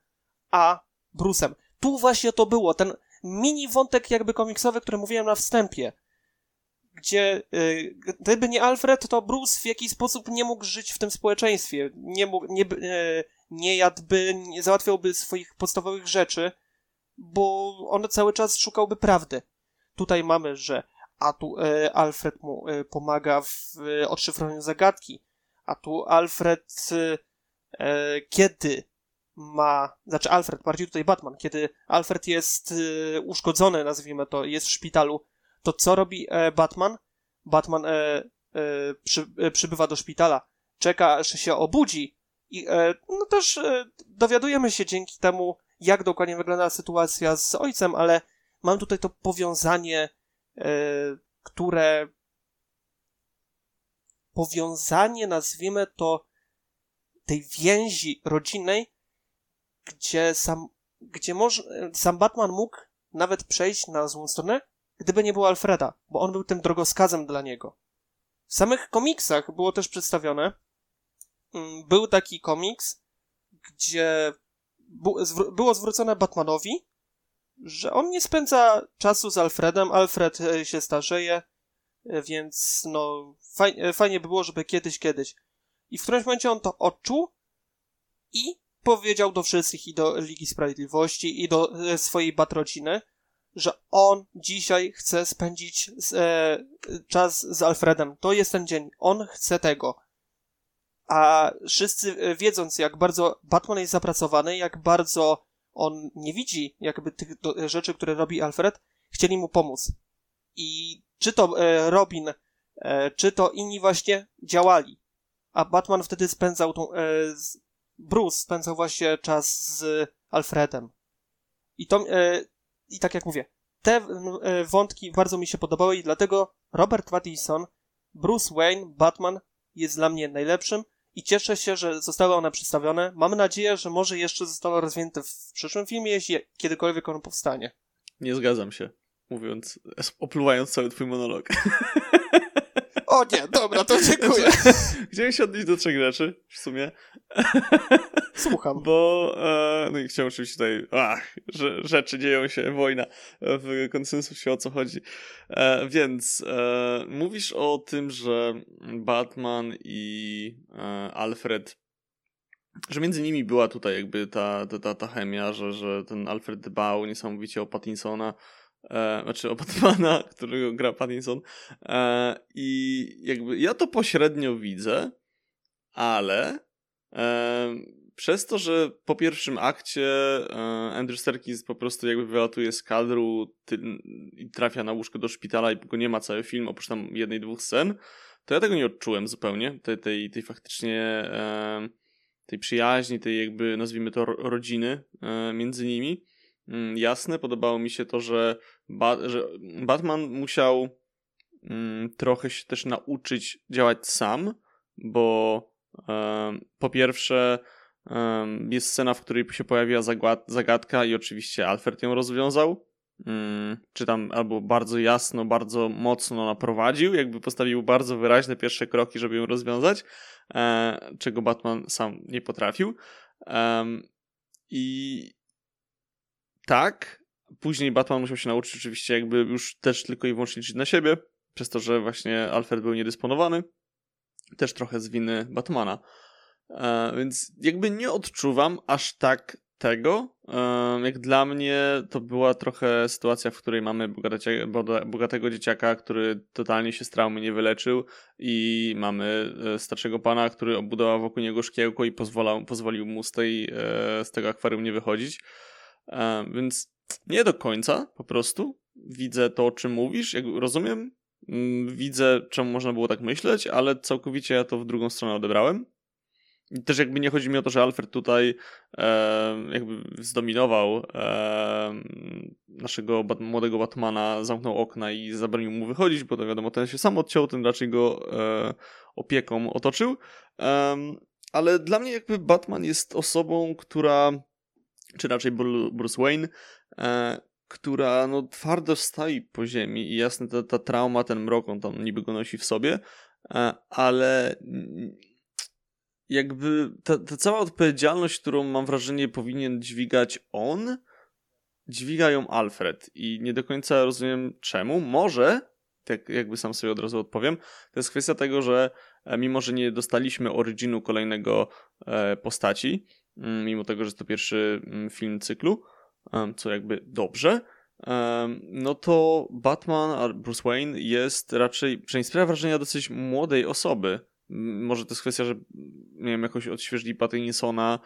a Bruce'em. Tu właśnie to było, ten mini wątek jakby komiksowy, który mówiłem na wstępie, gdzie e, gdyby nie Alfred, to Bruce w jakiś sposób nie mógł żyć w tym społeczeństwie, nie mógł, nie, e, nie jadłby, nie załatwiałby swoich podstawowych rzeczy, bo on cały czas szukałby prawdy. Tutaj mamy, że a tu e, Alfred mu e, pomaga w e, odszyfrowaniu zagadki, a tu Alfred kiedy ma, znaczy Alfred, bardziej tutaj Batman, kiedy Alfred jest uszkodzony, nazwijmy to, jest w szpitalu, to co robi Batman? Batman przy, przybywa do szpitala, czeka, aż się obudzi i no też dowiadujemy się dzięki temu, jak dokładnie wygląda sytuacja z ojcem, ale mam tutaj to powiązanie, które powiązanie, nazwijmy to, tej więzi rodzinnej, gdzie sam, gdzie może, sam Batman mógł nawet przejść na złą stronę, gdyby nie było Alfreda, bo on był tym drogowskazem dla niego. W samych komiksach było też przedstawione, mm, był taki komiks, gdzie było zwrócone Batmanowi, że on nie spędza czasu z Alfredem, Alfred e, się starzeje, e, więc no fajnie, fajnie by było, żeby kiedyś, kiedyś. I w którymś momencie on to odczuł i powiedział do wszystkich i do Ligi Sprawiedliwości i do e, swojej batrociny, że on dzisiaj chce spędzić z, e, czas z Alfredem. To jest ten dzień. On chce tego. A wszyscy wiedząc, jak bardzo Batman jest zapracowany, jak bardzo on nie widzi jakby tych do, rzeczy, które robi Alfred, chcieli mu pomóc. I czy to e, Robin, e, czy to inni właśnie działali. A Batman wtedy spędzał tą, e, Bruce spędzał właśnie czas z Alfredem. I to, e, i tak jak mówię, te e, wątki bardzo mi się podobały i dlatego Robert Pattinson, Bruce Wayne, Batman jest dla mnie najlepszym i cieszę się, że zostały one przedstawione. Mam nadzieję, że może jeszcze zostało rozwinięte w przyszłym filmie, jeśli kiedykolwiek on powstanie. Nie zgadzam się, mówiąc, opluwając cały twój monolog. O nie, dobra, to dziękuję. Chciałem się odnieść do trzech rzeczy, w sumie. Słucham. Bo, e, no i chciałem oczywiście tutaj, ach, że rzeczy dzieją się, wojna, w konsensusie o co chodzi. E, więc e, mówisz o tym, że Batman i e, Alfred że między nimi była tutaj jakby ta, ta, ta chemia, że, że ten Alfred dbał niesamowicie o Pattinsona, e, znaczy o Batmana, którego gra Pattinson. E, I jakby ja to pośrednio widzę, ale e, przez to, że po pierwszym akcie e, Andrew Serkis po prostu jakby wylatuje z kadru ty, i trafia na łóżko do szpitala i go nie ma cały film, oprócz tam jednej, dwóch scen, to ja tego nie odczułem zupełnie, tej, tej, tej faktycznie e, tej przyjaźni, tej jakby nazwijmy to rodziny e, między nimi. Mm, jasne. Podobało mi się to, że, ba że Batman musiał mm, trochę się też nauczyć działać sam, bo po pierwsze jest scena, w której się pojawiła zagadka i oczywiście Alfred ją rozwiązał. Mm, czy tam albo bardzo jasno, bardzo mocno naprowadził, jakby postawił bardzo wyraźne pierwsze kroki, żeby ją rozwiązać, e, czego Batman sam nie potrafił. I tak. Później Batman musiał się nauczyć oczywiście jakby już też tylko i wyłącznie liczyć na siebie, przez to, że właśnie Alfred był niedysponowany. Też trochę z winy Batmana. E, więc jakby nie odczuwam aż tak tego. E, jak dla mnie to była trochę sytuacja, w której mamy bogatego, dzieciaka, który totalnie się z traumy nie wyleczył i mamy e, starszego pana, który obudował wokół niego szkiełko i pozwalał, pozwolił mu z, tej, e, z tego akwarium nie wychodzić. E, więc nie do końca po prostu widzę to, o czym mówisz, jak rozumiem, mm, widzę, czemu można było tak myśleć, ale całkowicie ja to w drugą stronę odebrałem. I też jakby nie chodzi mi o to, że Alfred tutaj e, jakby zdominował e, naszego bat młodego Batmana, zamknął okna i zabronił mu wychodzić, bo to wiadomo, ten się sam odciął, ten raczej go e, opieką otoczył. ale dla mnie jakby Batman jest osobą, która czy raczej Bruce Wayne, e, która no, twardo stoi po ziemi i jasne, ta, ta trauma, ten mrok, on tam niby go nosi w sobie, e, ale jakby ta, ta cała odpowiedzialność, którą mam wrażenie powinien dźwigać on, dźwiga ją Alfred i nie do końca rozumiem czemu. Może, tak jakby sam sobie od razu odpowiem, to jest kwestia tego, że e, mimo, że nie dostaliśmy originu kolejnego postaci, mimo tego, że to pierwszy mm, film cyklu, co jakby dobrze, no to Batman, Bruce Wayne jest raczej, przynajmniej sprawia wrażenia dosyć młodej osoby. Może to jest kwestia, że nie wiem, jakoś odświeżyli Pattinsona.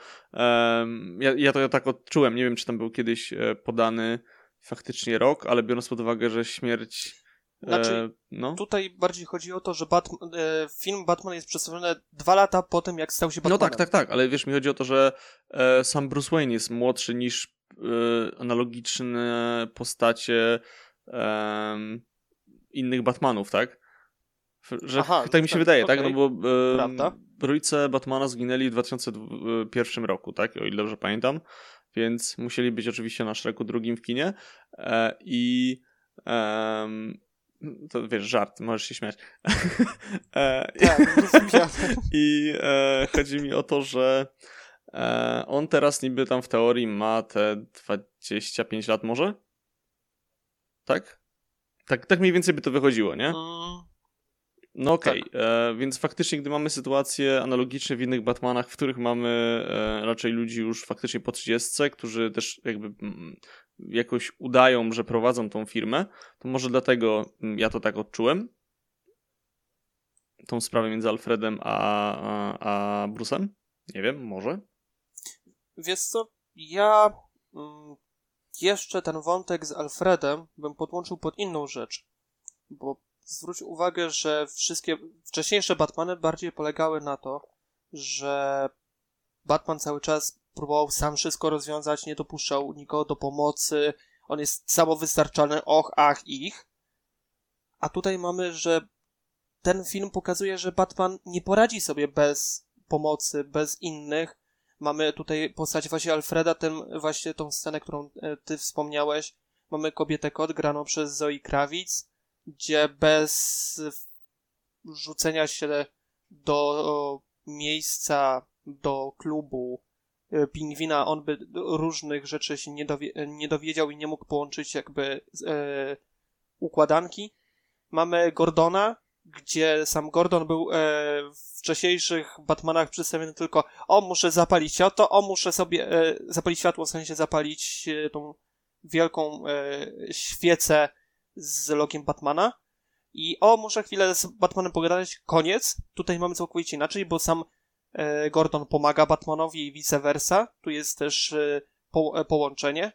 Ja, ja to tak odczułem. Nie wiem, czy tam był kiedyś e, podany faktycznie rok, ale biorąc pod uwagę, że śmierć. E, znaczy, no. tutaj bardziej chodzi o to, że Batman, e, film Batman jest przedstawiony dwa lata po tym, jak stał się Batmanem. No tak, tak, tak, ale wiesz, mi chodzi o to, że sam Bruce Wayne jest młodszy niż analogiczne postacie innych Batmanów, tak? Że Aha, tak mi się tak, wydaje, okay. tak? No bo e, rodzice Batmana zginęli w 2001 roku, tak? O ile dobrze pamiętam. Więc musieli być oczywiście na szeregu drugim w kinie. E, I e, to wiesz, żart, możesz się śmiać. e, tak, I e, chodzi mi o to, że e, on teraz niby tam w teorii ma te 25 lat może? Tak? Tak, tak mniej więcej by to wychodziło, nie? Mm. No okej, okay. tak. E, więc faktycznie, gdy mamy sytuacje analogiczne w innych Batmanach, w których mamy e, raczej ludzi już faktycznie po 30, którzy też jakby mm, jakoś udają, że prowadzą tą firmę, to może dlatego mm, ja to tak odczułem. Tą sprawę między Alfredem a, a, a Bruce'em. Nie wiem, może. Wiesz co, ja mm, jeszcze ten wątek z Alfredem bym podłączył pod inną rzecz, bo zwróć uwagę, że wszystkie wcześniejsze Batmany bardziej polegały na to, że Batman cały czas próbował sam wszystko rozwiązać, nie dopuszczał nikogo do pomocy, on jest samowystarczalny, och, ach, ich. A tutaj mamy, że ten film pokazuje, że Batman nie poradzi sobie bez pomocy, bez innych. Mamy tutaj postać właśnie Alfreda, ten, właśnie tą scenę, którą e, ty wspomniałeś. Mamy kobietę kot graną przez Zoe Krawic gdzie bez rzucenia się do miejsca, do klubu pingwina, on by różnych rzeczy się nie, dowie, nie dowiedział i nie mógł połączyć jakby e, układanki. Mamy Gordona, gdzie sam Gordon był e, w wcześniejszych Batmanach przedstawiony tylko o, muszę zapalić światło, o, muszę sobie e, zapalić światło, w sensie zapalić e, tą wielką e, świecę z logiem Batmana i o, muszę chwilę z Batmanem pogadać, koniec. Tutaj mamy całkowicie inaczej, bo sam e, Gordon pomaga Batmanowi i vice versa. Tu jest też e, po, e, połączenie.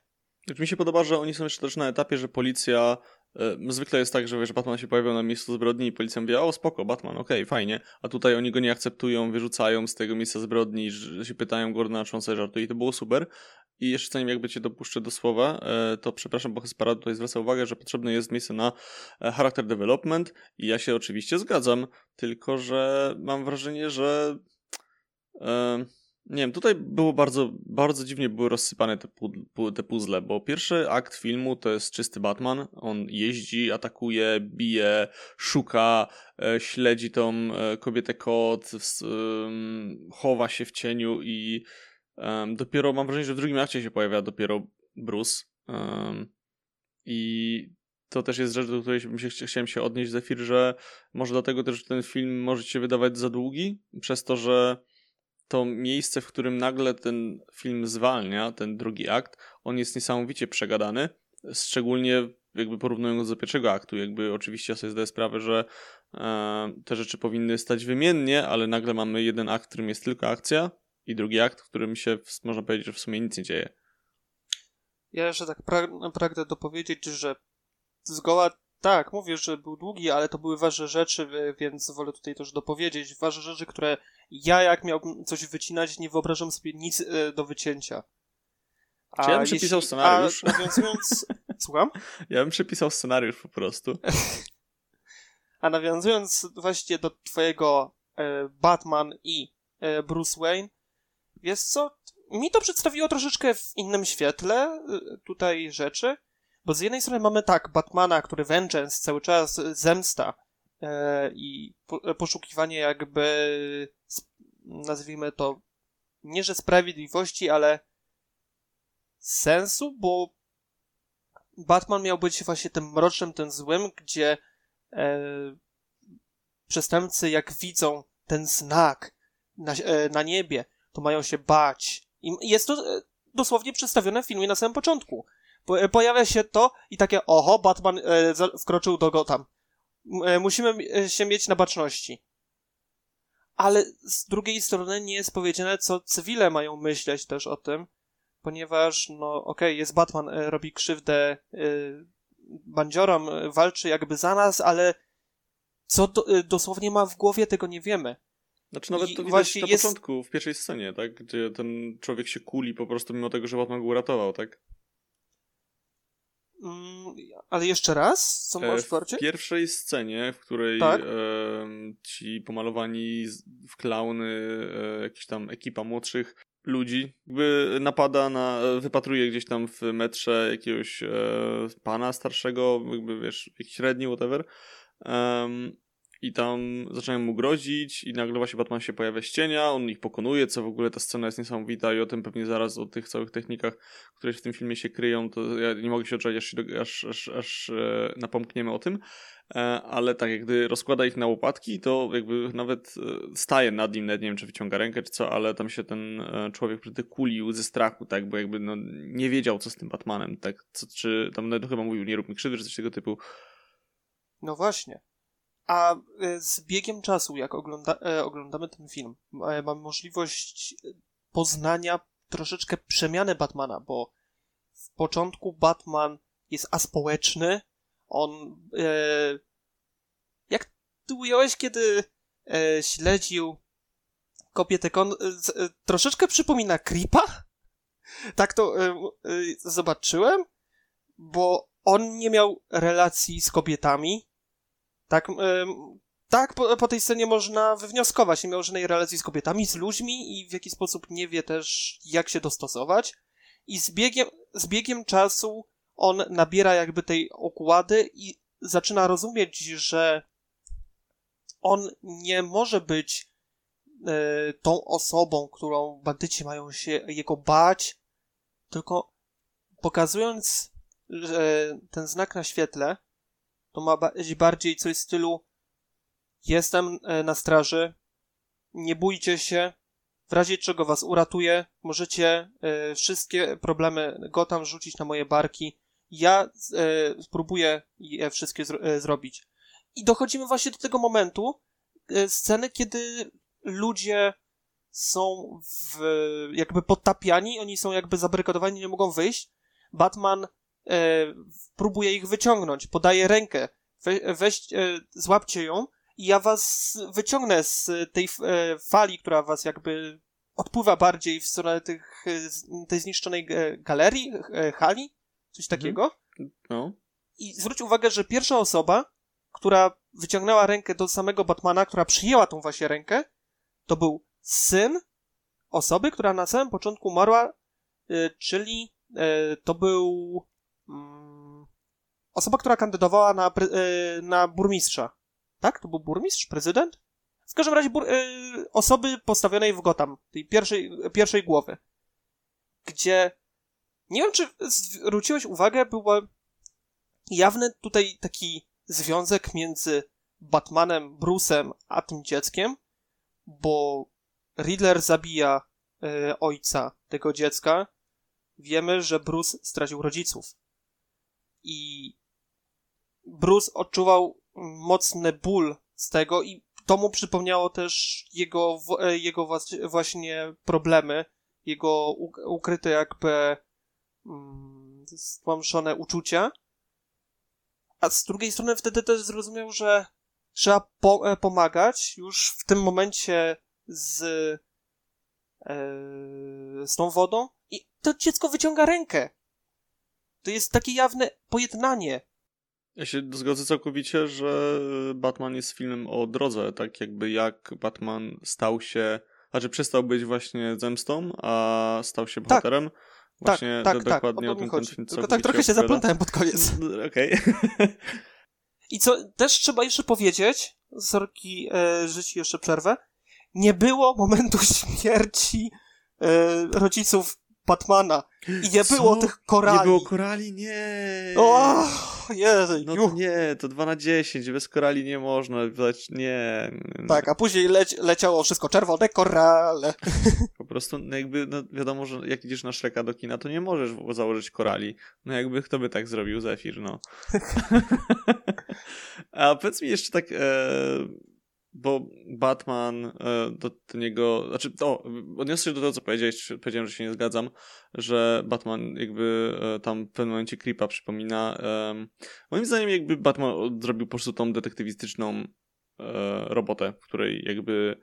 Znaczy, mi się podoba, że oni są jeszcze też na etapie, że policja e, Zwykle jest tak, że wiesz, Batman się pojawiał na miejscu zbrodni i policja mówi, o spoko, Batman, okej, okay, fajnie. A tutaj oni go nie akceptują, wyrzucają z tego miejsca zbrodni, że się pytają Gordona, czy on sobie żartuje i to było super. I jeszcze zanim jakby cię dopuszczę do słowa, e, to przepraszam, bo Hespera tutaj zwraca uwagę, że potrzebne jest miejsce na e, character development i ja się oczywiście zgadzam, tylko że mam wrażenie, że e, nie wiem, tutaj było bardzo, bardzo dziwnie były rozsypane te, te puzzle, bo pierwszy akt filmu to jest czysty Batman, on jeździ, atakuje, bije, szuka, śledzi tą kobietę kot, chowa się w cieniu i dopiero mam wrażenie, że w drugim akcie się pojawia dopiero Bruce. I to też jest rzecz, do której się, chciałem się odnieść, Zefir, że może dlatego też ten film może się wydawać za długi, przez to, że to miejsce, w którym nagle ten film zwalnia, ten drugi akt, on jest niesamowicie przegadany, szczególnie jakby porównując do pierwszego aktu, jakby oczywiście ja sobie zdaję sprawę, że e, te rzeczy powinny stać wymiennie, ale nagle mamy jeden akt, w którym jest tylko akcja, i drugi akt, w którym się, można powiedzieć, że w sumie nic nie dzieje. Ja jeszcze tak pra pragnę dopowiedzieć, że zgoła tak, mówię, że był długi, ale to były ważne rzeczy, więc wolę tutaj też dopowiedzieć. Ważne rzeczy, które ja jak miałbym coś wycinać, nie wyobrażam sobie nic e, do wycięcia. A Czy ja bym przepisał jeśli, scenariusz? A nawiązując... Słucham? Ja bym przepisał scenariusz po prostu. a nawiązując właśnie do twojego e, Batman i e, Bruce Wayne, Wiesz co, mi to przedstawiło troszeczkę w innym świetle y, tutaj rzeczy, bo z jednej strony mamy tak, Batmana, który Vengeance, cały czas zemsta e, i po, poszukiwanie jakby, nazwijmy to, nie że sprawiedliwości, ale sensu, bo Batman miał być właśnie tym mrocznym, tym złym, gdzie e, przestępcy jak widzą ten znak na, e, na niebie, to mają się bać. I jest to e, dosłownie przedstawione w filmie na samym początku. Po, pojawia się to i takie, oho, Batman e, wkroczył do Gotham. E, musimy się mieć na baczności. Ale z drugiej strony nie jest powiedziane, co cywile mają myśleć też o tym, ponieważ, no okej, okay, jest Batman, e, robi krzywdę e, bandziorom, e, walczy jakby za nas, ale co do, dosłownie ma w głowie, tego nie wiemy. Znaczy nawet I to widać na jest... początku, w pierwszej scenie, tak? Gdzie ten człowiek się kuli po prostu mimo tego, że Batman go uratował, tak? Ale jeszcze raz? Co możesz W pierwszej scenie, w której tak? e, ci pomalowani w klauny, e, jakiś tam ekipa młodszych ludzi, jakby napada na, wypatruje gdzieś tam w metrze jakiegoś e, pana starszego, jakby wiesz, jakiś średni, whatever. Um, i tam zaczynają mu grozić i nagle właśnie Batman się pojawia z cienia, on ich pokonuje, co w ogóle ta scena jest niesamowita i o tym pewnie zaraz, o tych całych technikach, które w tym filmie się kryją, to ja nie mogę się oczekać, aż, aż, aż, e, napomkniemy o tym, e, ale tak, jak gdy rozkłada ich na łopatki, to jakby nawet e, staje nad nim, nawet nie wiem, czy wyciąga rękę, czy co, ale tam się ten człowiek wtedy kulił ze strachu, tak, bo jakby no, nie wiedział, co z tym Batmanem, tak, co, czy tam nawet chyba mówił, nie rób mi krzywdy, czy coś tego typu. No właśnie. A e, z biegiem czasu, jak ogląda, e, oglądamy ten film, e, mamy możliwość poznania troszeczkę przemiany Batmana, bo w początku Batman jest aspołeczny, on e, jak ty ująłeś, kiedy e, śledził kobietę kon, e, troszeczkę przypomina Creepa? Tak to zobaczyłem, bo on nie miał relacji z kobietami, tak, tak po, po, tej scenie można wywnioskować. Nie miał żadnej relacji z kobietami, z ludźmi i w jaki sposób nie wie też, jak się dostosować. I z biegiem, z biegiem czasu on nabiera jakby tej okłady i zaczyna rozumieć, że on nie może być e, tą osobą, którą bandyci mają się jego bać, tylko pokazując że ten znak na świetle, to ma bardziej coś w stylu jestem e, na straży, nie bójcie się, w razie czego was uratuję, możecie e, wszystkie problemy Gotham rzucić na moje barki, ja e, spróbuję je wszystkie zro zrobić. I dochodzimy właśnie do tego momentu, sceny, kiedy ludzie są w, jakby podtapiani, oni są jakby zabarykadowani, nie mogą wyjść. Batman e, próbuje ich wyciągnąć, podaje rękę, we, weź, e, złapcie ją i ja was wyciągnę z tej e, fali, która was jakby odpływa bardziej w stronę tych, e, tej zniszczonej e, galerii, e, hali, coś mhm. takiego. No. I zwróć uwagę, że pierwsza osoba, która wyciągnęła rękę do samego Batmana, która przyjęła tą właśnie rękę, to był syn osoby, która na samym początku umarła, czyli to był osoba, która kandydowała na, e, na burmistrza. Tak? To był burmistrz? Prezydent? W każdym razie bur, e, osoby postawionej w Gotham, tej pierwszej, pierwszej głowy. Gdzie nie wiem, czy zwróciłeś uwagę, był jawny tutaj taki związek między Batmanem, Bruce'em, a tym dzieckiem, bo Riddler zabija y, ojca tego dziecka. Wiemy, że Bruce stracił rodziców i Bruce odczuwał mocny ból z tego i to mu przypomniało też jego, e, jego właśnie problemy, jego ukryte jakby mm, stłamszone uczucia. A z drugiej strony wtedy też zrozumiał, że trzeba po e, pomagać już w tym momencie z, e, z tą wodą i to dziecko wyciąga rękę to jest takie jawne pojednanie. Ja się zgodzę całkowicie, że Batman jest filmem o drodze, tak jakby jak Batman stał się, znaczy przestał być właśnie zemstą, a stał się tak. bohaterem. Tak. Właśnie tak, tak, dokładnie tak, o, o tym ten film Tylko tak trochę się zaplątałem pod koniec. Okej. Okay. I co też trzeba jeszcze powiedzieć, sorki, e, ci jeszcze przerwę, nie było momentu śmierci e, rodziców Batmana. I nie Co? było tych korali. Nie było korali? Nie. O, Jezu, no nie, to 2 na 10, bez korali nie można nie. Tak, a później leci, leciało wszystko czerwone korale. Po prostu no jakby no wiadomo, że jak idziesz na Shreka do kina, to nie możesz założyć korali. No jakby kto by tak zrobił, Zefir, no. A powiedz mi jeszcze tak, e, bo Batman e, do, niego, znaczy, o, odniosę się do tego, co powiedziałeś, powiedziałem, że się nie zgadzam, że Batman jakby e, tam w pewnym momencie Creepa przypomina. Moim zdaniem jakby Batman zrobił po prostu tą detektywistyczną e, robotę, w której jakby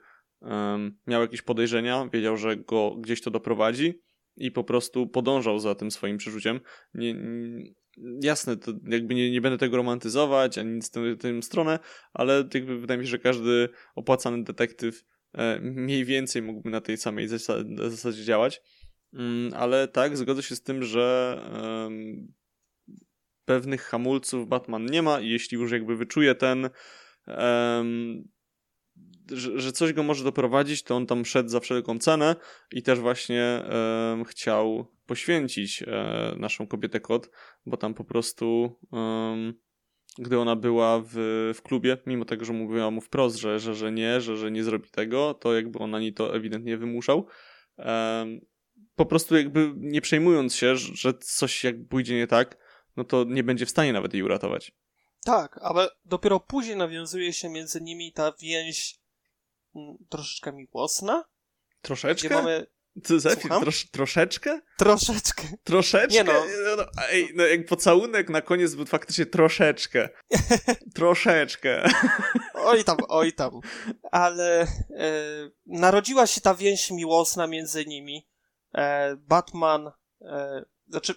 miał jakieś podejrzenia, wiedział, że go gdzieś to doprowadzi i po prostu podążał za tym swoim przeczuciem. Nie, nie, jasne, to jakby nie, nie będę tego romantyzować, ani nic w tę stronę, ale jakby wydaje mi się, że każdy opłacany detektyw e, mniej więcej mógłby na tej samej zasadzie działać. Mm, ale tak, zgodzę się z tym, że pewnych hamulców Batman nie ma i jeśli już jakby wyczuje ten że, coś go może doprowadzić, to on tam szedł za wszelką cenę i też właśnie chciał poświęcić e, naszą kobietę kot, bo tam po prostu um, gdy ona była w, w klubie, mimo tego, że mówiła mu wprost, że, że, że nie, że, że nie zrobi tego, to jakby on na niej to ewidentnie wymuszał. Um, po prostu jakby nie przejmując się, że coś jak pójdzie nie tak, no to nie będzie w stanie nawet jej uratować. Tak, ale dopiero później nawiązuje się między nimi ta więź mm, troszeczkę miłosna. Troszeczkę? Gdzie mamy co za Trosz, troszeczkę? Troszeczkę. Troszeczkę? Nie no. no, no ej, no jak pocałunek na koniec był faktycznie troszeczkę. troszeczkę. oj tam, oj tam. Ale e, narodziła się ta więź miłosna między nimi. E, Batman, e, znaczy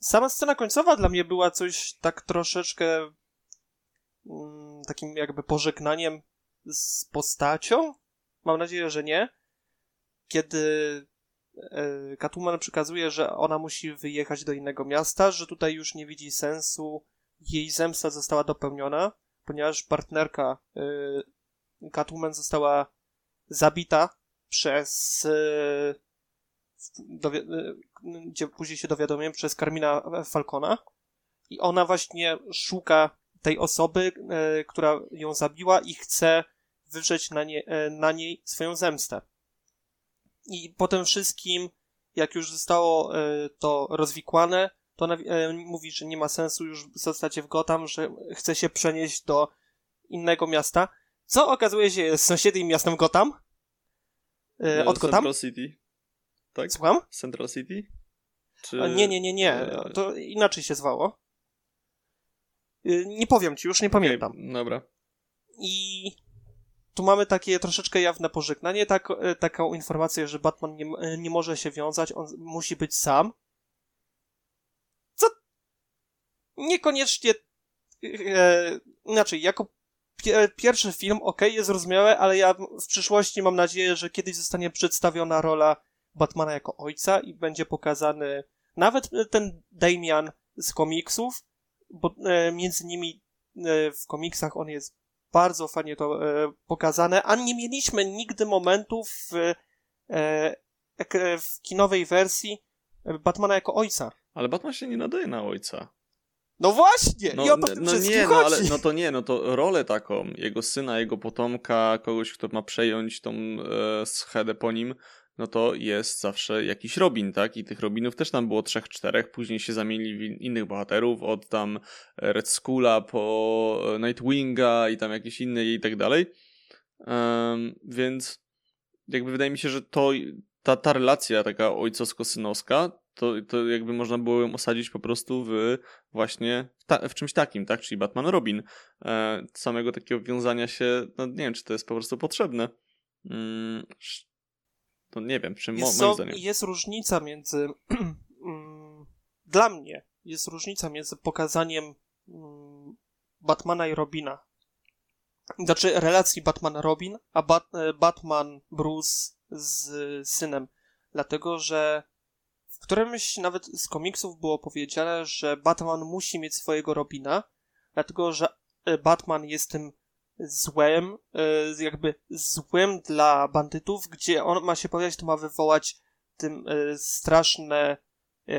sama scena końcowa dla mnie była coś tak troszeczkę mm, takim jakby pożegnaniem z postacią. Mam nadzieję, że nie kiedy e, Catwoman przekazuje, że ona musi wyjechać do innego miasta, że tutaj już nie widzi sensu, jej zemsta została dopełniona, ponieważ partnerka e, Catwoman została zabita przez e, gdzie później się dowiadujemy, przez Carmina Falcona i ona właśnie szuka tej osoby, która ją zabiła i chce wywrzeć na, nie, na niej swoją zemstę. I po tym wszystkim, jak już zostało e, to rozwikłane, to e, mówi, że nie ma sensu już zostać w Gotham, że chce się przenieść do innego miasta, co okazuje się jest sąsiednim miastem Gotham. E, od Gotham. Central City. Tak? Słucham? Central City? Czy... Nie, nie, nie, nie. To inaczej się zwało. Nie powiem ci, już nie pamiętam. Okay, dobra. I tu mamy takie troszeczkę jawne pożegnanie, tak, e, taką informację, że Batman nie, e, nie może się wiązać, on musi być sam. Co niekoniecznie e, inaczej, jako pie, pierwszy film, ok, jest zrozumiałe, ale ja w przyszłości mam nadzieję, że kiedyś zostanie przedstawiona rola Batmana jako ojca i będzie pokazany nawet ten Damian z komiksów, bo e, między nimi e, w komiksach on jest bardzo fajnie to e, pokazane, a nie mieliśmy nigdy momentów w, e, w kinowej wersji Batmana jako ojca. Ale Batman się nie nadaje na ojca. No właśnie! No, I o to no nie, no ale no to nie, no to rolę taką, jego syna, jego potomka, kogoś, kto ma przejąć tą e, schedę po nim, no to jest zawsze jakiś Robin, tak? I tych Robinów też tam było trzech, czterech, później się zamienili w innych bohaterów, od tam Red Skulla po Nightwinga i tam jakieś inne i tak dalej. Um, więc jakby wydaje mi się, że to ta, ta relacja taka ojcowsko-synowska, to, to jakby można było ją osadzić po prostu w właśnie w, ta, w czymś takim, tak? Czyli Batman Robin. E, samego takiego wiązania się, no nie wiem, czy to jest po prostu potrzebne. Mm, to nie wiem, czy jest, moim zdaniem. Jest różnica między. Mm, dla mnie jest różnica między pokazaniem mm, Batmana i Robina. Znaczy relacji Batman-Robin, a Bat e, Batman-Bruce z synem. Dlatego, że w którymś nawet z komiksów było powiedziane, że Batman musi mieć swojego Robina, dlatego, że e, Batman jest tym złem, e, jakby złem dla bandytów, gdzie on ma się pojawić, to ma wywołać tym e, straszne e,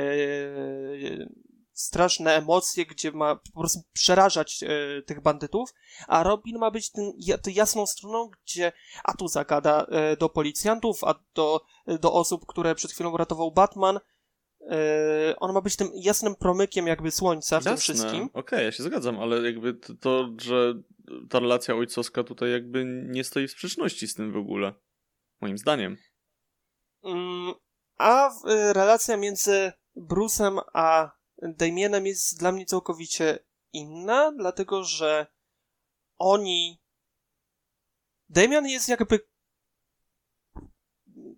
straszne emocje, gdzie ma po prostu przerażać tych bandytów, a Robin ma być tym, tą jasną stroną, gdzie a tu zagada do policjantów, a do, do osób, które przed chwilą uratował Batman. E, on ma być tym jasnym promykiem jakby słońca w Jasne. tym wszystkim. Okej, okay, ja się zgadzam, ale jakby to, to, że ta relacja ojcowska tutaj jakby nie stoi w sprzeczności z tym w ogóle. Moim zdaniem. Mm, a y, relacja między Bruce'em a Damienem jest dla mnie całkowicie inna, dlatego że oni. Damian jest jakby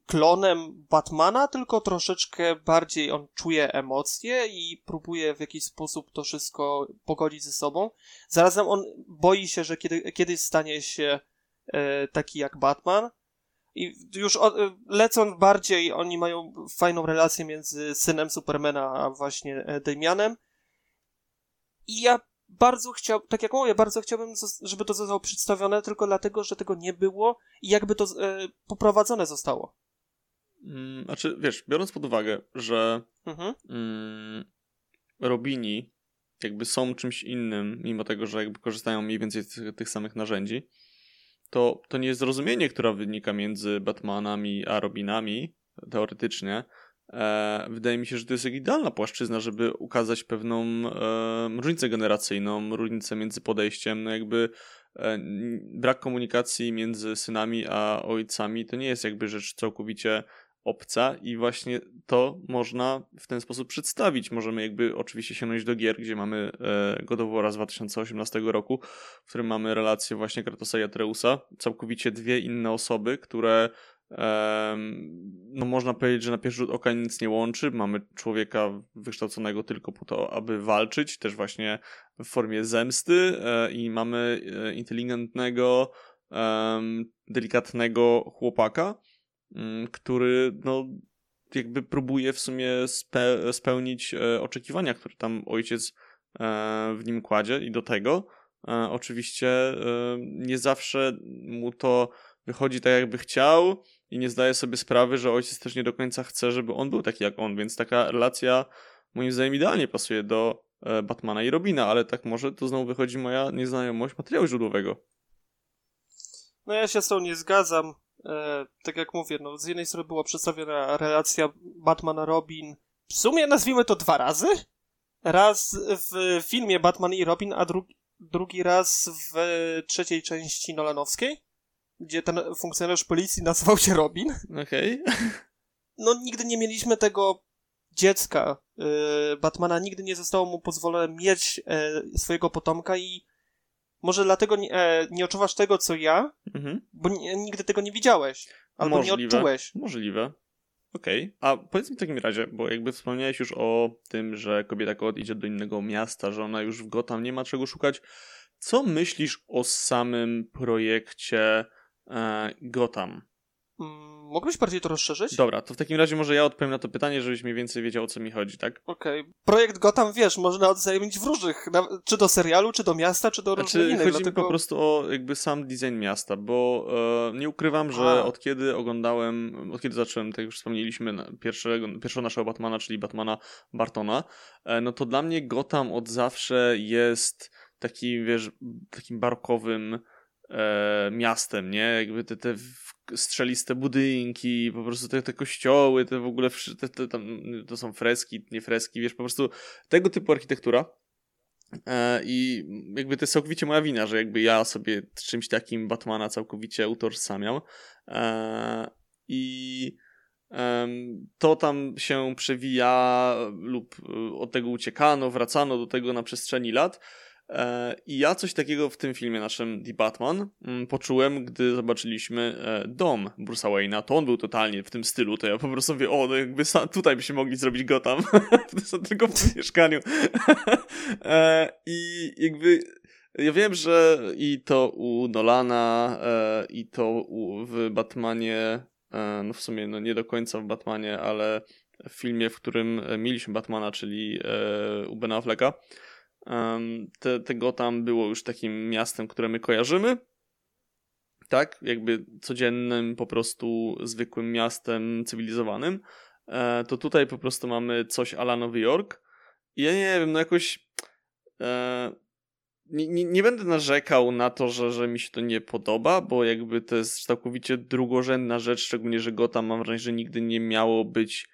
klonem Batmana, tylko troszeczkę bardziej on czuje emocje i próbuje w jakiś sposób to wszystko pogodzić ze sobą. Zarazem on boi się, że kiedy, kiedyś stanie się e, taki jak Batman. I już o, lecąc bardziej, oni mają fajną relację między synem Supermana a właśnie e, Damianem. I ja bardzo chciał, tak jak mówię, bardzo chciałbym, żeby to zostało przedstawione tylko dlatego, że tego nie było i jakby to e, poprowadzone zostało. Mm, znaczy, wiesz, biorąc pod uwagę, że mhm. mm, Robini jakby są czymś innym, mimo tego, że jakby korzystają mniej więcej z tych, tych samych narzędzi, to, to niezrozumienie, które wynika między Batmanami a Robinami, teoretycznie, e, wydaje mi się, że to jest idealna płaszczyzna, żeby ukazać pewną e, różnicę generacyjną, różnicę między podejściem, no jakby e, brak komunikacji między synami a ojcami to nie jest jakby rzecz całkowicie obca i właśnie to można w ten sposób przedstawić. Możemy jakby oczywiście sięgnąć do gier, gdzie mamy e, God of War z 2018 roku, w którym mamy relację właśnie Kratosa i Atreusa, całkowicie dwie inne osoby, które no można powiedzieć, że na pierwszy rzut oka nic nie łączy. Mamy człowieka wykształconego tylko po to, aby walczyć, też właśnie w formie zemsty e, i mamy e, inteligentnego, delikatnego chłopaka, który no, jakby próbuje w sumie spe spełnić e, oczekiwania, które tam ojciec e, w nim kładzie i do tego e, oczywiście nie zawsze mu to wychodzi tak jakby chciał i nie zdaje sobie sprawy, że ojciec też nie do końca chce, żeby on był taki jak on, więc taka relacja moim zdaniem idealnie pasuje do Batmana i Robina, ale tak może to znowu wychodzi moja nieznajomość materiału źródłowego. No ja się z tą nie zgadzam e, tak jak mówię, no, z jednej strony była przedstawiona relacja Batman-Robin, w sumie nazwijmy to dwa razy. Raz w filmie Batman i Robin, a drugi, drugi raz w trzeciej części Nolanowskiej, gdzie ten funkcjonariusz policji nazywał się Robin. Okej. Okay. No nigdy nie mieliśmy tego dziecka y, Batmana, nigdy nie zostało mu pozwolone mieć y, swojego potomka i może dlatego nie, e, nie odczuwasz tego, co ja, mhm. bo nigdy tego nie widziałeś. Albo Możliwe. nie odczułeś. Możliwe. Okej. Okay. A powiedz mi w takim razie, bo jakby wspomniałeś już o tym, że kobieta kot idzie do innego miasta, że ona już w Gotham nie ma czego szukać. Co myślisz o samym projekcie e, Gotham? Mm, Mógłbyś bardziej to rozszerzyć? Dobra, to w takim razie może ja odpowiem na to pytanie, żebyś mniej więcej wiedział, o co mi chodzi, tak? Okej. Okay. Projekt Gotham, wiesz, można odzajemnić w różnych, czy do serialu, czy do miasta, czy do znaczy, różnych innych. Chodzi dlatego... mi po prostu o jakby sam design miasta, bo e, nie ukrywam, że A. od kiedy oglądałem, od kiedy zacząłem, tak już wspomnieliśmy, pierwszego, pierwszego naszego Batmana, czyli Batmana Bartona, e, no to dla mnie Gotham od zawsze jest taki, wiesz, takim barokowym e, miastem, nie? Jakby te, te strzeliste budynki, po prostu te, te kościoły, te w ogóle, te, te, tam, to są freski, nie freski, wiesz, po prostu tego typu architektura. E, I jakby to jest całkowicie moja wina, że jakby ja sobie czymś takim Batmana całkowicie utożsamiam. E, I to tam się przewija lub od tego uciekano, wracano do tego na przestrzeni lat. E, I ja coś takiego w tym filmie naszym The Batman mm, poczułem, gdy zobaczyliśmy e, dom Bruce'a Wayne'a. To on był totalnie w tym stylu, to ja po prostu mówię, o, no jakby tutaj byśmy mogli zrobić Gotham. tylko w tym mieszkaniu. E, I jakby ja wiem, że i to u Nolana, i to w Batmanie, no w sumie no nie do końca w Batmanie, ale w filmie, w którym mieliśmy Batmana, czyli u Bena Afflecka, te, tego tam było już takim miastem, które my kojarzymy. Tak, jakby codziennym, po prostu zwykłym miastem cywilizowanym. E, to tutaj po prostu mamy coś ala Nowy Jork. ja nie wiem, no jakoś e, nie, nie, nie, będę narzekał na to, że, że mi się to nie podoba, bo jakby to jest całkowicie drugorzędna rzecz, szczególnie, że Gotham mam wrażenie, że nigdy nie miało być,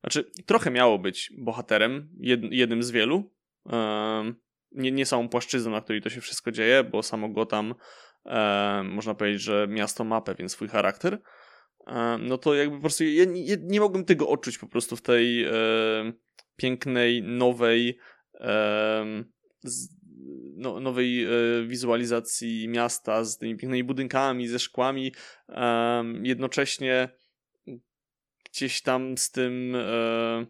znaczy trochę miało być bohaterem, jed, jednym z wielu. E, nie, nie samą płaszczyzną, na której to się wszystko dzieje, bo samo Gotham e, można powiedzieć, że miasto ma pewien swój charakter. E, no to jakby po prostu ja nie, nie mogłem tego odczuć po prostu w tej e, pięknej, nowej z, no, nowej e, wizualizacji miasta z tymi pięknymi budynkami, ze szkłami, jednocześnie gdzieś tam z tym e,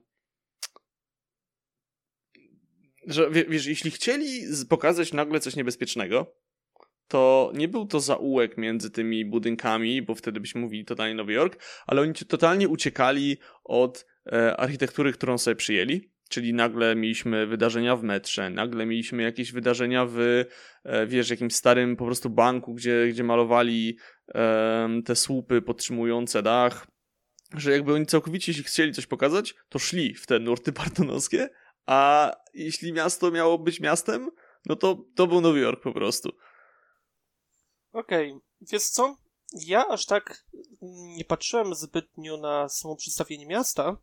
że wiesz, jeśli chcieli pokazać nagle coś niebezpiecznego, to nie był to zaułek między tymi budynkami, bo wtedy byśmy mówili totalnie Nowy Jork, ale oni totalnie uciekali od e, architektury, którą sobie przyjęli. Czyli nagle mieliśmy wydarzenia w metrze, nagle mieliśmy jakieś wydarzenia w, e, wiesz, jakimś starym po prostu banku, gdzie, gdzie malowali te słupy podtrzymujące dach. Że jakby oni całkowicie, jeśli chcieli coś pokazać, to szli w te nurty partonowskie, a jeśli miasto miało być miastem, no to to był Nowy Jork po prostu. Okej, okay. co? Ja aż tak nie patrzyłem zbytnio na samo przedstawienie miasta.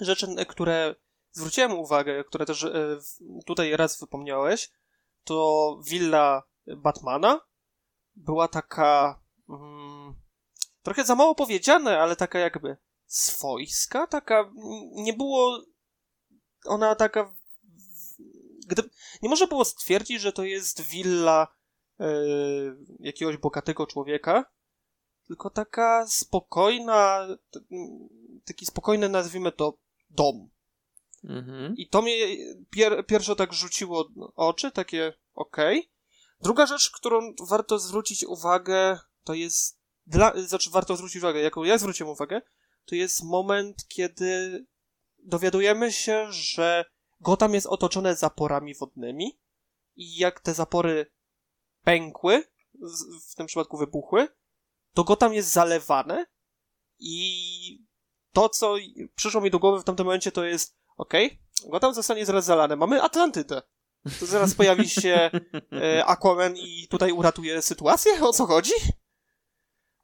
Rzeczy, które zwróciłem uwagę, które też e, tutaj raz wypomniałeś, to willa Batmana była taka mm, trochę za mało powiedziane, ale taka jakby swojska, taka nie było ona taka gdy, nie można było stwierdzić, że to jest willa e, jakiegoś bogatego człowieka, tylko taka spokojna, taki spokojny, nazwijmy to, dom. Mhm. I to mnie pier, pierwsze tak rzuciło oczy, takie okej. Okay. Druga rzecz, którą warto zwrócić uwagę, to jest, dla, znaczy warto zwrócić uwagę, jaką ja zwróciłem uwagę, to jest moment, kiedy dowiadujemy się, że Gotham jest otoczone zaporami wodnymi i jak te zapory pękły, w tym przypadku wybuchły, to Gotham jest zalewane i to, co przyszło mi do głowy w tamtym momencie, to jest okej, okay, Gotham zostanie zaraz zalane. Mamy Atlantydę. To zaraz pojawi się e, Aquaman i tutaj uratuje sytuację? O co chodzi?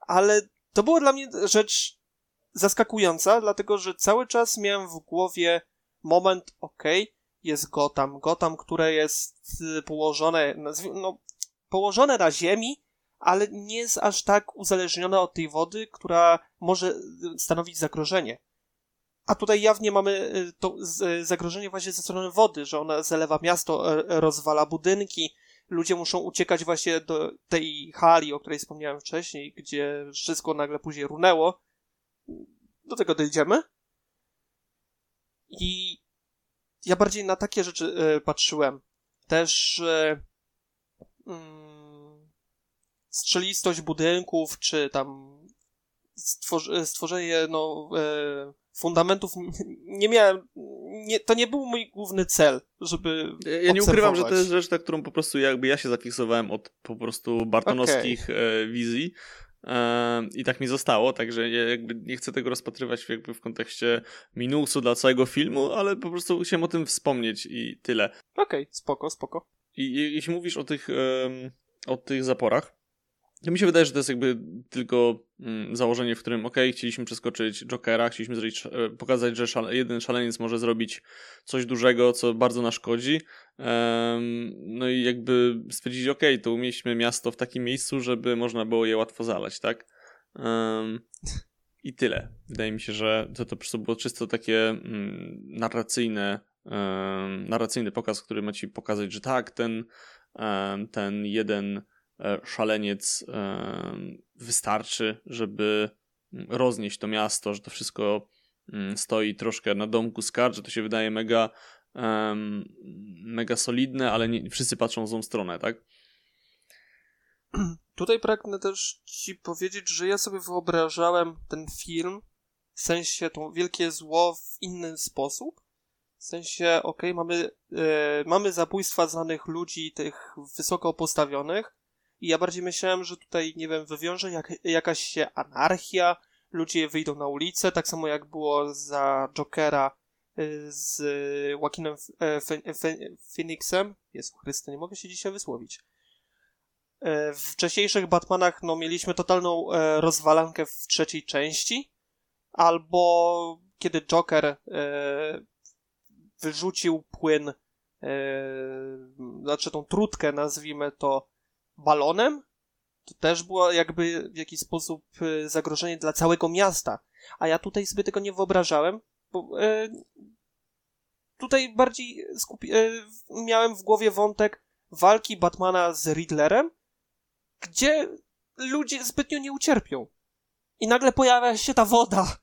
Ale to było dla mnie rzecz zaskakująca, dlatego że cały czas miałem w głowie moment, okej, okay, jest Gotham. Gotham, które jest y, położone, no, położone na ziemi, ale nie jest aż tak uzależnione od tej wody, która może y, stanowić zagrożenie. A tutaj jawnie mamy y, to zagrożenie właśnie ze strony wody, że ona zalewa miasto, e, rozwala budynki, ludzie muszą uciekać właśnie do tej hali, o której wspomniałem wcześniej, gdzie wszystko nagle później runęło. Do tego dojdziemy. I ja bardziej na takie rzeczy y, patrzyłem. Też y, y, strzelistość budynków, czy tam stworzy, stworzenie no, fundamentów. Nie miałem. Nie, to nie był mój główny cel, żeby. Ja nie ukrywam, że to jest rzecz, na którą po prostu jakby ja się zafiksowałem od po prostu bartonowskich okay. wizji. I tak mi zostało, także ja jakby nie chcę tego rozpatrywać jakby w kontekście minusu dla całego filmu, ale po prostu chciałem o tym wspomnieć i tyle. Okej, okay, spoko, spoko. I, jeśli mówisz o tych, o tych zaporach, to mi się wydaje, że to jest jakby tylko mm, założenie, w którym ok, chcieliśmy przeskoczyć Jokera, chcieliśmy zrobić, e, pokazać, że szale, jeden szaleniec może zrobić coś dużego, co bardzo naszkodzi. Um, no i jakby stwierdzić, ok, to umieśćmy miasto w takim miejscu, żeby można było je łatwo zalać, tak? Um, I tyle. Wydaje mi się, że to, to było czysto takie mm, narracyjne, um, narracyjny pokaz, który ma ci pokazać, że tak, ten, ten jeden szaleniec e, wystarczy, żeby roznieść to miasto, że to wszystko mm, stoi troszkę na domku skarb, że to się wydaje mega mega solidne, ale nie, wszyscy patrzą w złą stronę, tak? Tutaj pragnę też ci powiedzieć, że ja sobie wyobrażałem ten film, w sensie to wielkie zło w inny sposób. W sensie, okej, okay, mamy, e, mamy zabójstwa znanych ludzi, tych wysoko postawionych, i ja bardziej myślałem, że tutaj, nie wiem, wywiąże jak, jakaś się anarchia, ludzie wyjdą na ulicę, tak samo jak było za Jokera z Joaquinem Phoenixem. Jezu Chryste, nie mogę się dzisiaj wysłowić. W wcześniejszych Batmanach no, mieliśmy totalną rozwalankę w trzeciej części, albo kiedy Joker wyrzucił płyn, znaczy tą trutkę, nazwijmy to, balonem, to też było jakby w jakiś sposób e, zagrożenie dla całego miasta. A ja tutaj sobie tego nie wyobrażałem, bo e, tutaj bardziej skupi- e, miałem w głowie wątek walki Batmana z Riddlerem, gdzie ludzie zbytnio nie ucierpią. I nagle pojawia się ta woda.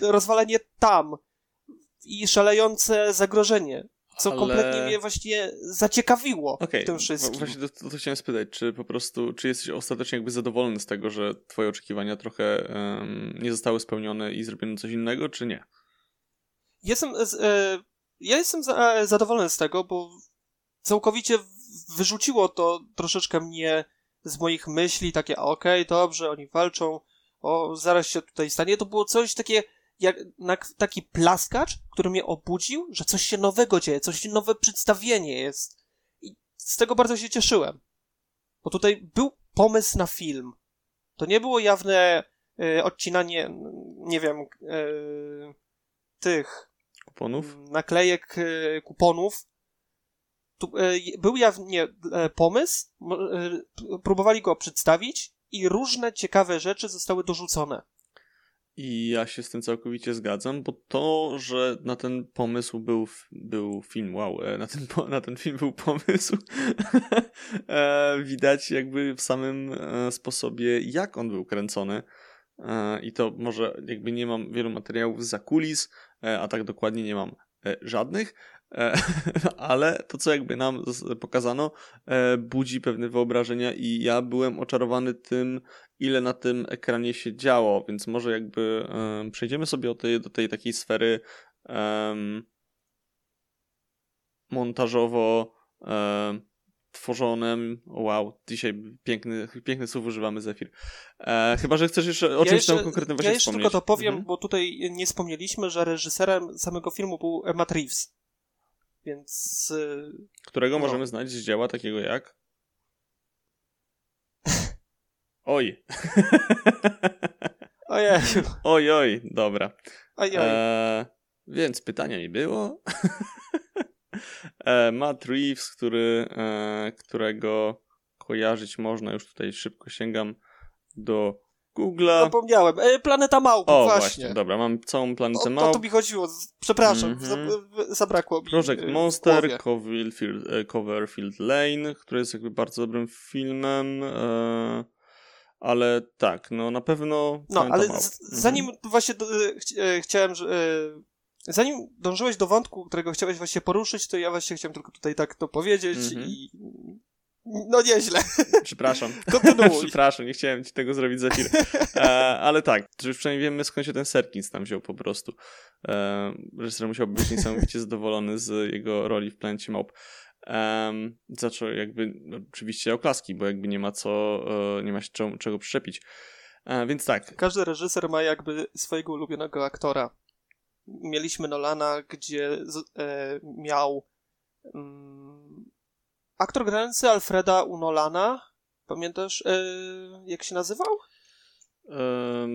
Rozwalenie tam. I szalejące zagrożenie co ale... kompletnie mnie właśnie zaciekawiło okay. w tym wszystkim. Właśnie to, to, chciałem spytać, czy po prostu, czy jesteś ostatecznie jakby zadowolony z tego, że twoje oczekiwania trochę um, nie zostały spełnione i zrobiono coś innego, czy nie? Jestem, e, ja jestem za, e, zadowolony z tego, bo całkowicie wyrzuciło to troszeczkę mnie z moich myśli, takie okej, okay, dobrze, oni walczą, o, zaraz się tutaj stanie. To było coś takie jak, na, taki plaskacz, który mnie obudził, że coś się nowego dzieje, coś nowe przedstawienie jest. I z tego bardzo się cieszyłem. Bo tutaj był pomysł na film. To nie było jawne y, odcinanie, nie wiem, y, tych kuponów, naklejek y, kuponów. Tu, był jawnie pomysł, próbowali go przedstawić i różne ciekawe rzeczy zostały dorzucone. I ja się z tym całkowicie zgadzam, bo to, że na ten pomysł był, był film, wow, e, na ten, na ten film był pomysł, e, widać jakby w samym e, sposobie, jak on był kręcony. I to może jakby nie mam wielu materiałów za kulis, a tak dokładnie nie mam żadnych, ale to, co jakby nam pokazano, budzi pewne wyobrażenia i ja byłem oczarowany tym, ile na tym ekranie się działo, więc może jakby przejdziemy sobie tej, do tej takiej sfery um, montażowo um, tworzonym. Wow, dzisiaj piękny, piękny słów używamy Zefir. E, chyba, że chcesz jeszcze o ja czymś tam konkretnym właśnie Ja jeszcze wspomnieć. tylko to powiem, mhm. bo tutaj nie wspomnieliśmy, że reżyserem samego filmu był Matt Reeves. Więc. Którego no. możemy znać z dzieła takiego jak? Oj. Ojej. Oj, oj, dobra. Oj, oj. E, więc pytania mi było. e, Matt Reeves, który, e, którego kojarzyć można, już tutaj szybko sięgam do Google'a. Zapomniałem. E, Planeta Małp, o, właśnie. właśnie. Dobra, mam całą Planetę Małp. O to mi chodziło. Przepraszam, mm -hmm. zabrakło mi Project Monster, Coverfield, e, Coverfield Lane, który jest jakby bardzo dobrym filmem. E, ale tak, no na pewno. No, ale z, zanim mhm. właśnie do, ch e, chciałem, że. E, zanim dążyłeś do wątku, którego chciałeś właśnie poruszyć, to ja właśnie chciałem tylko tutaj tak to powiedzieć mhm. i. No nieźle. Przepraszam. Kontynuuj. Przepraszam, nie chciałem ci tego zrobić za chwilę. E, ale tak, już przynajmniej wiemy skąd się ten Serkins tam wziął po prostu. E, reżyser musiał być niesamowicie zadowolony z jego roli w Planecie Małp. Um, zaczął jakby no, oczywiście oklaski, bo jakby nie ma co, e, nie ma się czego, czego przyczepić. E, więc tak. Każdy reżyser ma jakby swojego ulubionego aktora. Mieliśmy Nolana, gdzie e, miał mm, aktor grający Alfreda u Nolana. Pamiętasz, e, jak się nazywał?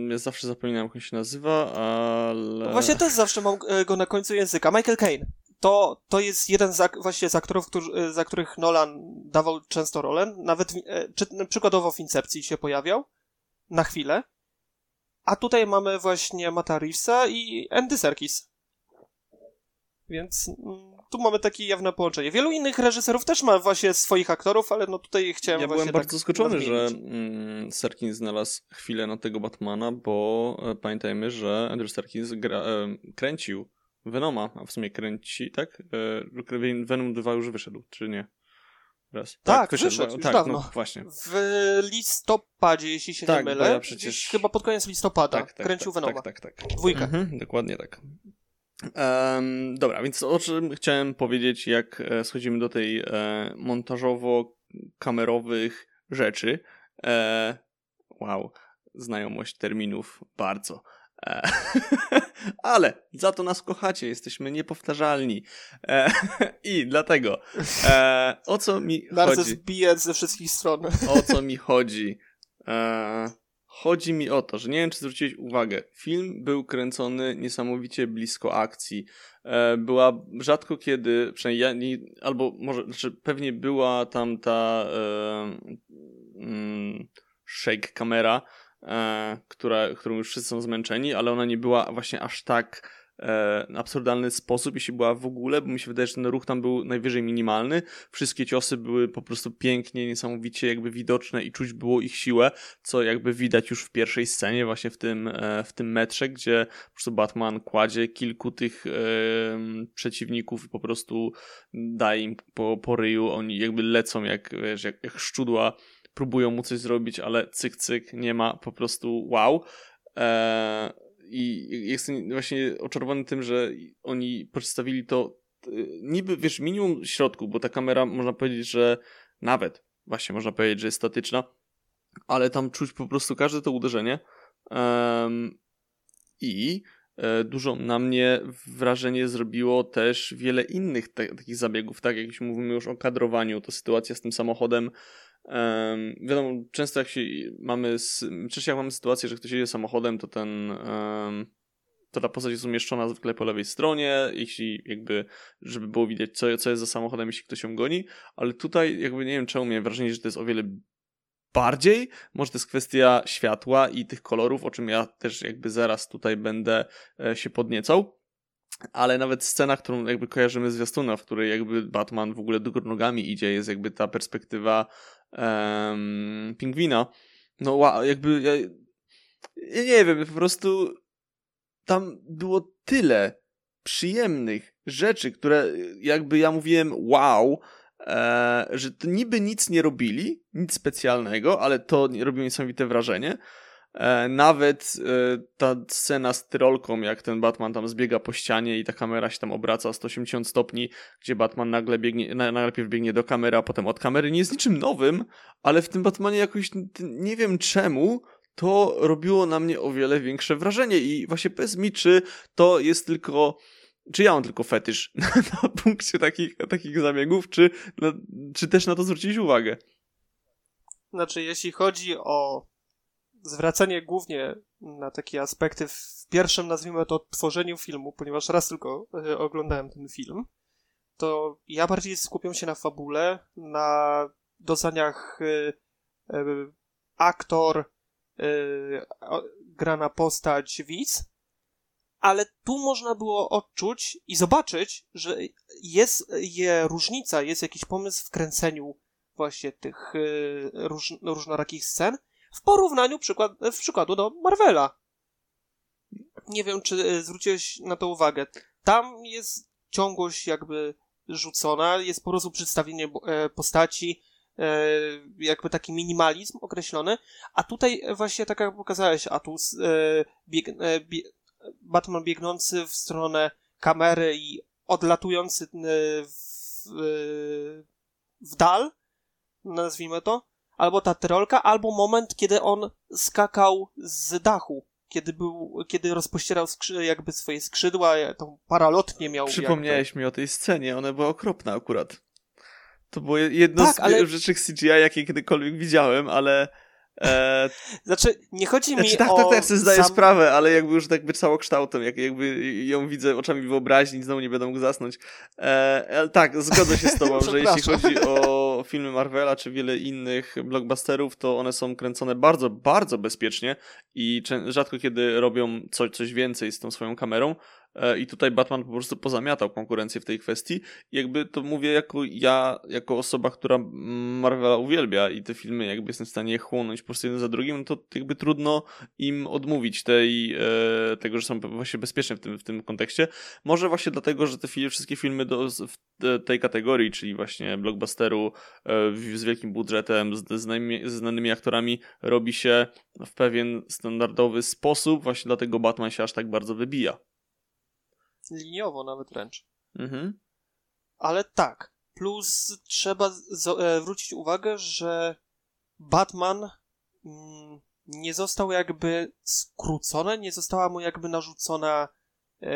ja zawsze zapominam, jak on się nazywa, ale... No właśnie też zawsze mam e, go na końcu języka. Michael Caine to, to jest jeden z, właśnie z aktorów, którzy, za których Nolan dawał często rolę. Nawet e, czy, przykładowo w Incepcji się pojawiał na chwilę. A tutaj mamy właśnie Mata Reevesa i Andy Serkis. Więc mm, tu mamy takie jawne połączenie. Wielu innych reżyserów też ma właśnie swoich aktorów, ale no tutaj chciałem Ja byłem bardzo tak zaskoczony, że mm, Serkis znalazł chwilę na tego Batmana, bo e, pamiętajmy, że Andrew Serkis gra, e, kręcił Venoma, a w sumie kręci, tak? E, Venom 2 już wyszedł, czy nie? Raz. Tak, tak wyszedł, wyszedł już tak, dawno. No, właśnie. W listopadzie, jeśli się tak, nie mylę. Ja przecież... Chyba pod koniec listopada tak, tak, kręcił tak, Venoma. Tak, tak, tak. Dwójkę. Mhm, dokładnie tak. Um, dobra, więc o czym chciałem powiedzieć, jak e, schodzimy do tej e, montażowo-kamerowych rzeczy. E, wow, znajomość terminów bardzo. E, ale za to nas kochacie, jesteśmy niepowtarzalni. E, I dlatego, e, o co mi Narcyz chodzi? bije ze wszystkich stron. O co mi chodzi? E, chodzi mi o to, że nie wiem, czy zwróciłeś uwagę. Film był kręcony niesamowicie blisko akcji. E, była rzadko kiedy, przynajmniej ja nie, albo może, znaczy pewnie była tam ta e, mm, shake kamera, e, która, którą już wszyscy są zmęczeni, ale ona nie była właśnie aż tak e, absurdalny sposób, jeśli była w ogóle, bo mi się wydaje, że ten ruch tam był najwyżej minimalny. Wszystkie ciosy były po prostu pięknie, niesamowicie jakby widoczne i czuć było ich siłę, co jakby widać już w pierwszej scenie, właśnie w tym, e, w tym metrze, gdzie po prostu Batman kładzie kilku tych e, przeciwników i po prostu daje im po, po ryju, oni jakby lecą jak, wiesz, jak, jak szczudła, próbują mu coś zrobić, ale cyk, cyk, nie ma, po prostu wow. I jestem właśnie oczarowany tym, że oni przedstawili to niby, wiesz, minimum środku, bo ta kamera, można powiedzieć, że nawet, właśnie można powiedzieć, że jest statyczna, ale tam czuć po prostu każde to uderzenie um, i e, dużo na mnie wrażenie zrobiło też wiele innych te, takich zabiegów, tak jak mówimy już o kadrowaniu, to sytuacja z tym samochodem Um, wiadomo, często jak się mamy, często jak mamy sytuację, że ktoś jedzie samochodem, to ten, um, to ta postać jest umieszczona zwykle po lewej stronie, jeśli jakby, żeby było widać, co, co jest za samochodem, jeśli ktoś ją goni, ale tutaj jakby nie wiem czemu miałem wrażenie, że to jest o wiele bardziej, może to jest kwestia światła i tych kolorów, o czym ja też jakby zaraz tutaj będę e, się podniecał, ale nawet scena, którą jakby kojarzymy z zwiastuna, w której jakby Batman w ogóle do nogami idzie, jest jakby ta perspektywa um, pingwina. No wow, jakby ja, ja nie wiem, po prostu tam było tyle przyjemnych rzeczy, które jakby ja mówiłem wow, e, że to niby nic nie robili, nic specjalnego, ale to robiło niesamowite wrażenie. E, nawet e, ta scena z tyrolką, jak ten Batman tam zbiega po ścianie i ta kamera się tam obraca 180 stopni, gdzie Batman nagle biegnie, na, najpierw biegnie do kamery, a potem od kamery, nie jest niczym nowym, ale w tym Batmanie jakoś nie wiem czemu to robiło na mnie o wiele większe wrażenie i właśnie powiedz mi, czy to jest tylko czy ja mam tylko fetysz na, na punkcie takich, takich zabiegów, czy, czy też na to zwrócić uwagę? Znaczy, jeśli chodzi o zwracanie głównie na takie aspekty w pierwszym, nazwijmy to, tworzeniu filmu, ponieważ raz tylko e, oglądałem ten film, to ja bardziej skupiam się na fabule, na dozaniach y, y, aktor, grana postać, widz, ale tu można było odczuć i zobaczyć, że jest je różnica, jest jakiś pomysł w kręceniu właśnie tych róż, różnorakich scen, w porównaniu przykład, w przykładu do Marvela. Nie wiem, czy e, zwróciłeś na to uwagę. Tam jest ciągłość jakby rzucona, jest po prostu przedstawienie e, postaci, e, jakby taki minimalizm określony, a tutaj właśnie tak jak pokazałeś, Atus, bieg, bie, Batman biegnący w stronę kamery i odlatujący w, w dal, nazwijmy to, albo ta tyrolka, albo moment, kiedy on skakał z dachu. Kiedy był, kiedy rozpościerał skrzy, jakby swoje skrzydła, tą paralotnie miał. Przypomniałeś jakby. mi o tej scenie, ona była okropna akurat. To było jedno tak, z ale... rzeczy CGI, jakie kiedykolwiek widziałem, ale E... Znaczy, nie chodzi mi znaczy, tak, o... Tak, tak, sobie zdaję sam... sprawę, ale jakby już tak by całokształtem, jak, jakby ją widzę oczami wyobraźni, znowu nie będę mógł zasnąć. E, tak, zgodzę się z tobą, że jeśli chodzi o filmy Marvela, czy wiele innych blockbusterów, to one są kręcone bardzo, bardzo bezpiecznie i rzadko kiedy robią coś, coś więcej z tą swoją kamerą. E, I tutaj Batman po prostu pozamiatał konkurencję w tej kwestii. Jakby to mówię jako ja, jako osoba, która Marvela uwielbia i te filmy jakby jestem w stanie chłonąć po prostu jeden za drugim, no to jakby trudno im odmówić tej, e, tego, że są właśnie bezpieczne w tym, w tym kontekście. Może właśnie dlatego, że te filmy, wszystkie filmy do, w tej kategorii, czyli właśnie blockbusteru e, z wielkim budżetem, z znanymi, z znanymi aktorami robi się w pewien standardowy sposób, właśnie dlatego Batman się aż tak bardzo wybija liniowo nawet wręcz. Mhm. Ale tak, plus trzeba zwrócić uwagę, że Batman mm, nie został jakby skrócony, nie została mu jakby narzucona e,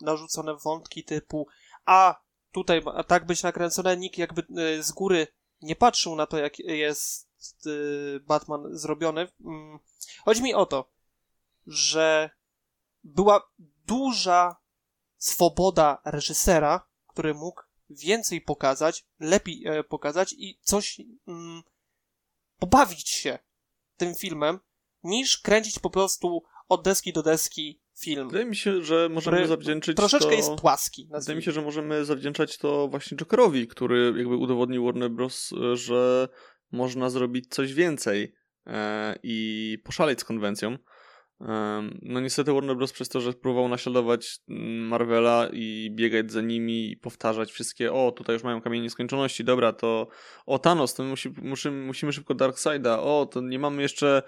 narzucone wątki typu a tutaj ma tak być nakręcone, nikt jakby e, z góry nie patrzył na to, jak jest e, Batman zrobiony. Mm, chodzi mi o to, że była duża swoboda reżysera, który mógł więcej pokazać, lepiej e, pokazać i coś mm, pobawić się tym filmem, niż kręcić po prostu od deski do deski film. Wydaje mi się, że możemy zawdzięczyć Troszeczkę to... jest płaski. Wydaje mi się, że możemy zawdzięczać to właśnie Jokerowi, który jakby udowodnił Warner Bros., że można zrobić coś więcej e, i poszaleć z konwencją. No niestety Warner Bros. przez to, że próbował naśladować mm, Marvela i biegać za nimi i powtarzać wszystkie, o tutaj już mają kamień nieskończoności, dobra, to o Thanos, to musi, musimy, musimy szybko Darkseida, o to nie mamy jeszcze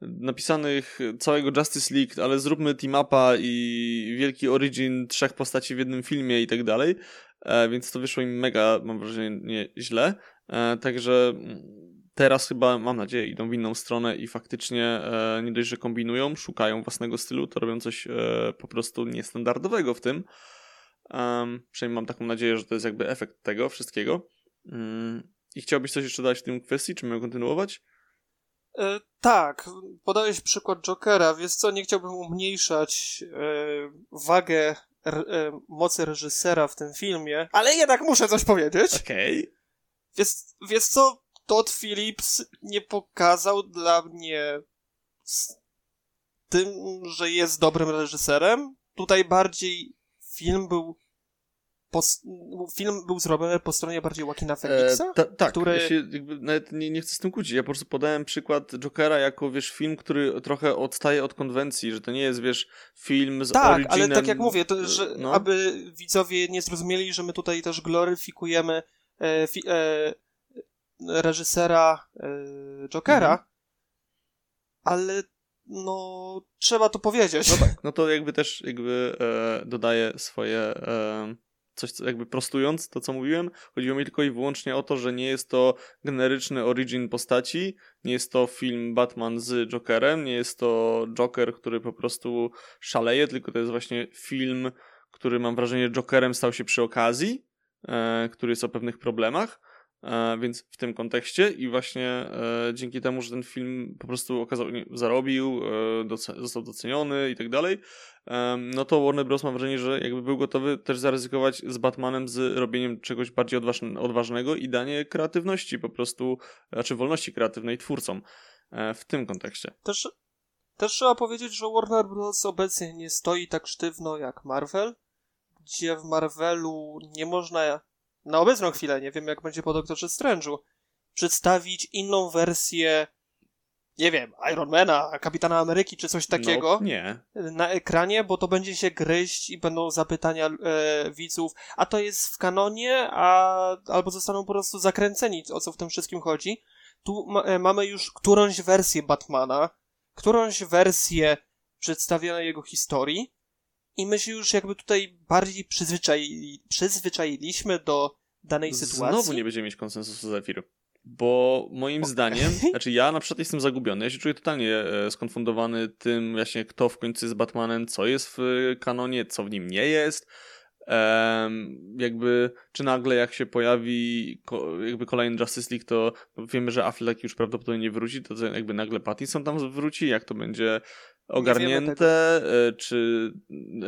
napisanych całego Justice League, ale zróbmy team-upa i wielki origin trzech postaci w jednym filmie i tak dalej, e, więc to wyszło im mega, mam wrażenie, źle, e, także mm, teraz chyba, mam nadzieję, idą w inną stronę i faktycznie e, nie dość, że kombinują, szukają własnego stylu, to robią coś e, po prostu niestandardowego w tym. Um, przynajmniej mam taką nadzieję, że to jest jakby efekt tego wszystkiego. Um, I chciałbyś coś jeszcze dać w tym kwestii, czy mamy kontynuować? E, tak, podałeś przykład Jokera, więc co, nie chciałbym umniejszać e, wagę e, mocy reżysera w tym filmie, ale jednak muszę coś powiedzieć. Okej. Okay. Wiesz, wiesz co, Todd Phillips nie pokazał dla mnie tym, że jest dobrym reżyserem. Tutaj bardziej film był film był zrobiony po stronie bardziej Joaquina Phoenixa? E, ta, tak, który... ja się nawet nie, nie chcę z tym kłócić. Ja po prostu podałem przykład Jokera jako, wiesz, film, który trochę odstaje od konwencji, że to nie jest, wiesz, film z Tak, originem... ale tak jak mówię, to, że no. aby widzowie nie zrozumieli, że my tutaj też gloryfikujemy e, fi, e, reżysera e, Jokera, mhm. ale no trzeba to powiedzieć. No tak, no to jakby też jakby e, dodaję swoje e, coś jakby prostując to co mówiłem, chodziło mi tylko i wyłącznie o to, że nie jest to generyczny origin postaci, nie jest to film Batman z Jokerem, nie jest to Joker, który po prostu szaleje, tylko to jest właśnie film, który mam wrażenie Jokerem stał się przy okazji, e, który jest o pewnych problemach więc w tym kontekście i właśnie e, dzięki temu, że ten film po prostu okazał, zarobił, e, został doceniony i tak dalej, no to Warner Bros. mam wrażenie, że jakby był gotowy też zaryzykować z Batmanem, z robieniem czegoś bardziej odważnego i danie kreatywności po prostu, znaczy wolności kreatywnej twórcom w tym kontekście. Też, też trzeba powiedzieć, że Warner Bros. obecnie nie stoi tak sztywno jak Marvel, gdzie w Marvelu nie można na obecną chwilę, nie wiem jak będzie po Doktorze Strange'u, przedstawić inną wersję, nie wiem, Ironmana, Kapitana Ameryki czy coś takiego no, nie. na ekranie, bo to będzie się gryźć i będą zapytania e, widzów, a to jest w kanonie, a albo zostaną po prostu zakręceni, o co w tym wszystkim chodzi. Tu ma, e, mamy już którąś wersję Batmana, którąś wersję przedstawionej jego historii, i my się już jakby tutaj bardziej przyzwyczaili, przyzwyczailiśmy do danej sytuacji. Znowu nie będziemy mieć konsensusu Zephyr. Bo moim okay. zdaniem, znaczy ja na przykład jestem zagubiony, ja się czuję totalnie e, skonfundowany tym właśnie kto w końcu jest Batmanem, co jest w kanonie, co w nim nie jest. Um, jakby, czy nagle jak się pojawi ko, jakby kolejny Justice League, to wiemy, że Affleck już prawdopodobnie nie wróci, to jakby nagle Pattinson tam wróci, jak to będzie ogarnięte, e, czy,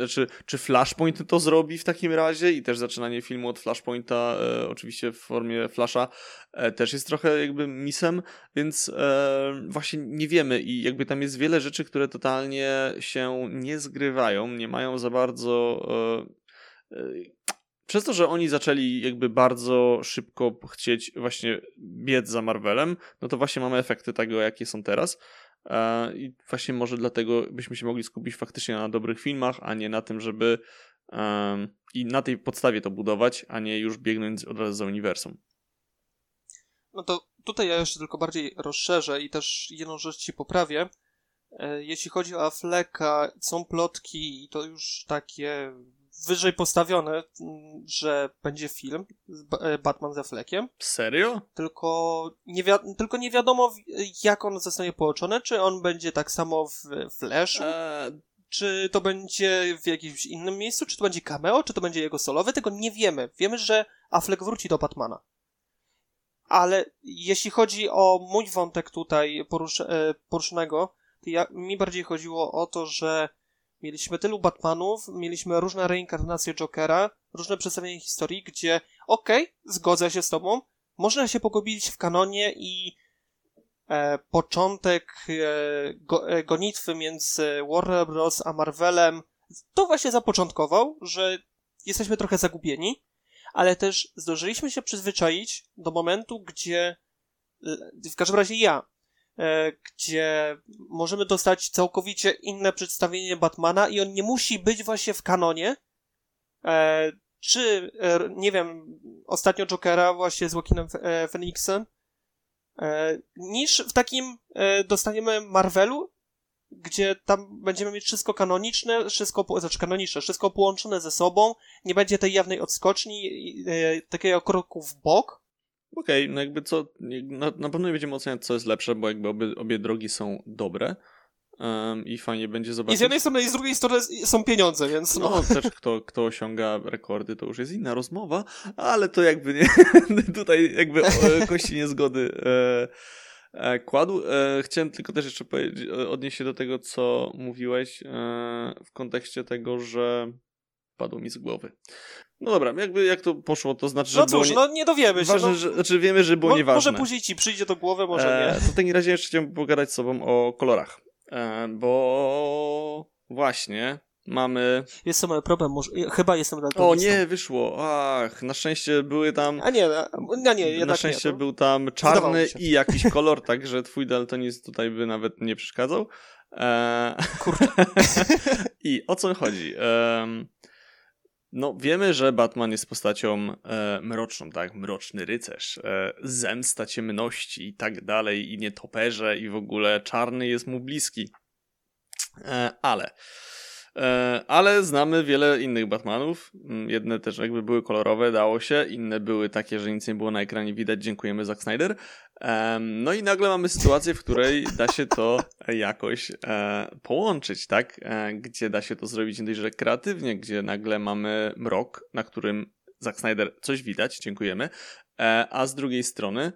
czy, czy Flashpoint to zrobi w takim razie? I też zaczynanie filmu od Flashpointa, e, oczywiście w formie Flasha, e, też jest trochę jakby misem, więc e, właśnie nie wiemy. I jakby tam jest wiele rzeczy, które totalnie się nie zgrywają, nie mają za bardzo... E, e, przez to, że oni zaczęli jakby bardzo szybko chcieć właśnie biec za Marvelem, no to właśnie mamy efekty tego, jakie są teraz. E, I właśnie może dlatego byśmy się mogli skupić faktycznie na dobrych filmach, a nie na tym, żeby i na tej podstawie to budować, a nie już biegnąć od razu za uniwersum. No to tutaj ja jeszcze tylko bardziej rozszerzę i też jedną rzecz ci poprawię. E, jeśli chodzi o Afflecka, są plotki i to już takie wyżej postawione, że będzie film e, Batman ze Fleckiem. Serio? Tylko nie, wi- tylko nie wiadomo, jak on zostanie połączony. Czy on będzie tak samo w Flashu? Eee... Czy to będzie w jakimś innym miejscu? Czy to będzie cameo? Czy to będzie jego solowy? Tego nie wiemy. Wiemy, że Affleck wróci do Batmana. Ale jeśli chodzi o mój wątek tutaj porusz- e, poruszonego, to ja, mi bardziej chodziło o to, że Mieliśmy tylu Batmanów, mieliśmy różne reinkarnacje Jokera, różne przedstawienie historii, gdzie okej, okay, zgodzę się z tobą, można się pogubić w kanonie i e, początek e, go, e, gonitwy między Warner Bros. a Marvelem to właśnie zapoczątkował, że jesteśmy trochę zagubieni, ale też zdążyliśmy się przyzwyczaić do momentu, gdzie w każdym razie ja gdzie możemy dostać całkowicie inne przedstawienie Batmana i on nie musi być właśnie w kanonie. E, czy, e, nie wiem, ostatnio Jokera właśnie z Joaquinem Phoenixem, niż w takim dostaniemy Marvelu, gdzie tam będziemy mieć wszystko kanoniczne, wszystko, znaczy kanoniczne, wszystko połączone ze sobą, nie będzie tej jawnej odskoczni, takiego kroku w bok, Okej, okay, no jakby co, na, na pewno nie będziemy oceniać, co jest lepsze, bo jakby obie, obie drogi są dobre. Um, I fajnie będzie zobaczyć. I z jednej strony, i z drugiej strony są pieniądze, więc. No, no też kto, kto osiąga rekordy, to już jest inna rozmowa, ale to jakby nie. tutaj jakby kości niezgody e, e, kładł. E, chciałem tylko też jeszcze e, odnieść się do tego, co mówiłeś e, w kontekście tego, że padło mi z głowy. No dobra, jakby jak to poszło, to znaczy, że. No cóż, nie... no nie dowiemy się. Ważne, no... że, znaczy wiemy, że było Mo nieważne. Może później ci przyjdzie do głowy, może e, nie. To w takim razie jeszcze chciałbym pogadać z sobą o kolorach. E, bo właśnie mamy. Jest to mały problem, może... chyba jestem O nie, wyszło. Ach, na szczęście były tam. A nie, a nie, jednak Na szczęście nie, to... był tam czarny i jakiś kolor, także twój daltonizm tutaj by nawet nie przeszkadzał. E... Kurczę. I o co chodzi? Um, no, wiemy, że Batman jest postacią e, mroczną, tak? Mroczny rycerz, e, zemsta ciemności i tak dalej, i nietoperze, i w ogóle czarny jest mu bliski. E, ale E, ale znamy wiele innych Batmanów. Mm, jedne też jakby były kolorowe, dało się, inne były takie, że nic nie było na ekranie widać, dziękujemy Zack Snyder. No i nagle mamy sytuację, w której da się to jakoś e, połączyć, tak? E, gdzie da się to zrobić nie dość, że kreatywnie, gdzie nagle mamy mrok, na którym Zack Snyder coś widać, dziękujemy, a z drugiej strony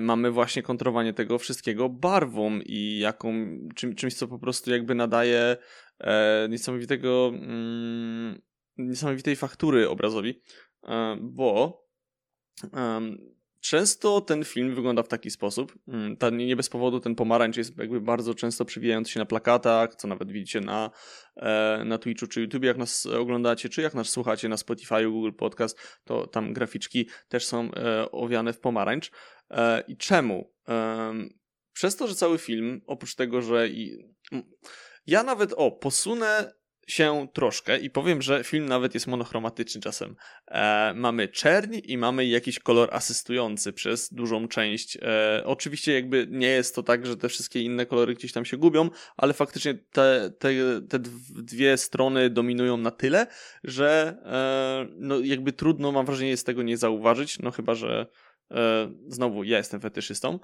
mamy właśnie kontrowanie tego wszystkiego barwą i jaką, czym, czymś, co po prostu jakby nadaje e, niesamowitego, mm, niesamowitej faktury obrazowi, e, bo e, często ten film wygląda w taki sposób. Mm, ta, nie bez powodu ten pomarańcz jest jakby bardzo często przewijający się na plakatach, co nawet widzicie na, e, na Twitchu czy YouTube, jak nas oglądacie, czy jak nas słuchacie na Spotify, Google Podcast, to tam graficzki też są e, owiane w pomarańcz. E, I czemu? Przez to, że cały film, oprócz tego, że i ja nawet, o, posunę się troszkę i powiem, że film nawet jest monochromatyczny czasem. E, mamy czerń i mamy jakiś kolor asystujący przez dużą część. E, oczywiście jakby nie jest to tak, że te wszystkie inne kolory gdzieś tam się gubią, ale faktycznie te, te, te dwie strony dominują na tyle, że e, no jakby trudno mam wrażenie jest tego nie zauważyć, no chyba, że e, znowu ja jestem fetyszystą.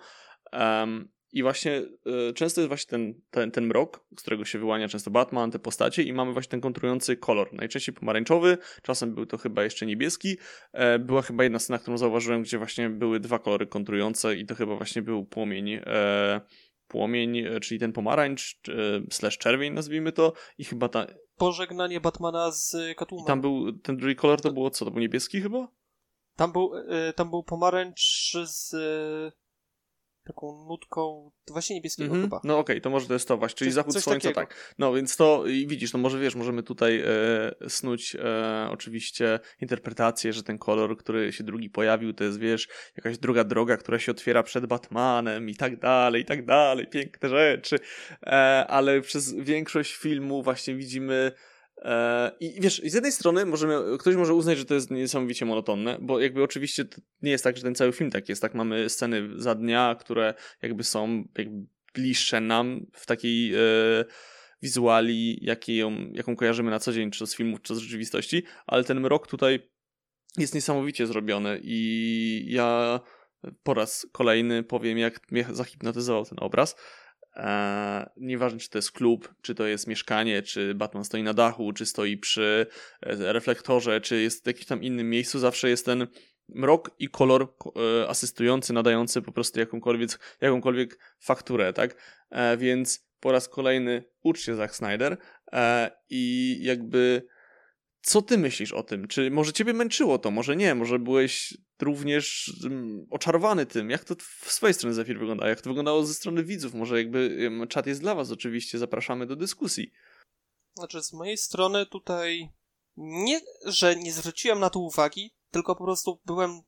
Um, i właśnie y, często jest właśnie ten, ten, ten mrok, z którego się wyłania często Batman, te postacie i mamy właśnie ten kontrujący kolor. Najczęściej pomarańczowy, czasem był to chyba jeszcze niebieski. E, była chyba jedna scena, którą zauważyłem, gdzie właśnie były dwa kolory kontrujące i to chyba właśnie był płomień, e, płomień, e, czyli ten pomarańcz, e, slash czerwień nazwijmy to i chyba ta... Pożegnanie Batmana z Catwoman. I tam był, ten drugi kolor to było co? To był niebieski chyba? Tam był, tam był pomarańcz z taką nutką właśnie niebieskiego mm -hmm. chyba. No okej, okay, to może to jest to właśnie, czyli coś, zachód coś słońca, takiego. tak. No więc to i widzisz, no może wiesz, możemy tutaj e, snuć e, oczywiście interpretację, że ten kolor, który się drugi pojawił, to jest wiesz, jakaś druga droga, która się otwiera przed Batmanem i tak dalej, i tak dalej, piękne rzeczy, e, ale przez większość filmu właśnie widzimy I wiesz, z jednej strony możemy, ktoś może uznać, że to jest niesamowicie monotonne, bo jakby oczywiście nie jest tak, że ten cały film tak jest, tak mamy sceny za dnia, które jakby są jakby bliższe nam w takiej e, wizuali, jakie ją, jaką kojarzymy na co dzień, czy z filmów, czy z rzeczywistości, ale ten mrok tutaj jest niesamowicie zrobiony i ja po raz kolejny powiem, jak mnie zahipnotyzował ten obraz. Eee, nieważne, czy to jest klub, czy to jest mieszkanie, czy Batman stoi na dachu, czy stoi przy e, reflektorze, czy jest w jakimś tam innym miejscu, zawsze jest ten mrok i kolor e, asystujący, nadający po prostu jakąkolwiek, jakąkolwiek fakturę, tak? E, więc po raz kolejny ucz się Zack Snyder e, i jakby co ty myślisz o tym? Czy może ciebie męczyło to? Może nie? Może byłeś również um, oczarowany tym? Jak to w swojej stronie Zafir wygląda? Jak to wyglądało ze strony widzów? Może jakby czat jest dla was oczywiście, zapraszamy do dyskusji. Znaczy z mojej strony tutaj nie, że nie zwróciłem na to uwagi, tylko po prostu byłem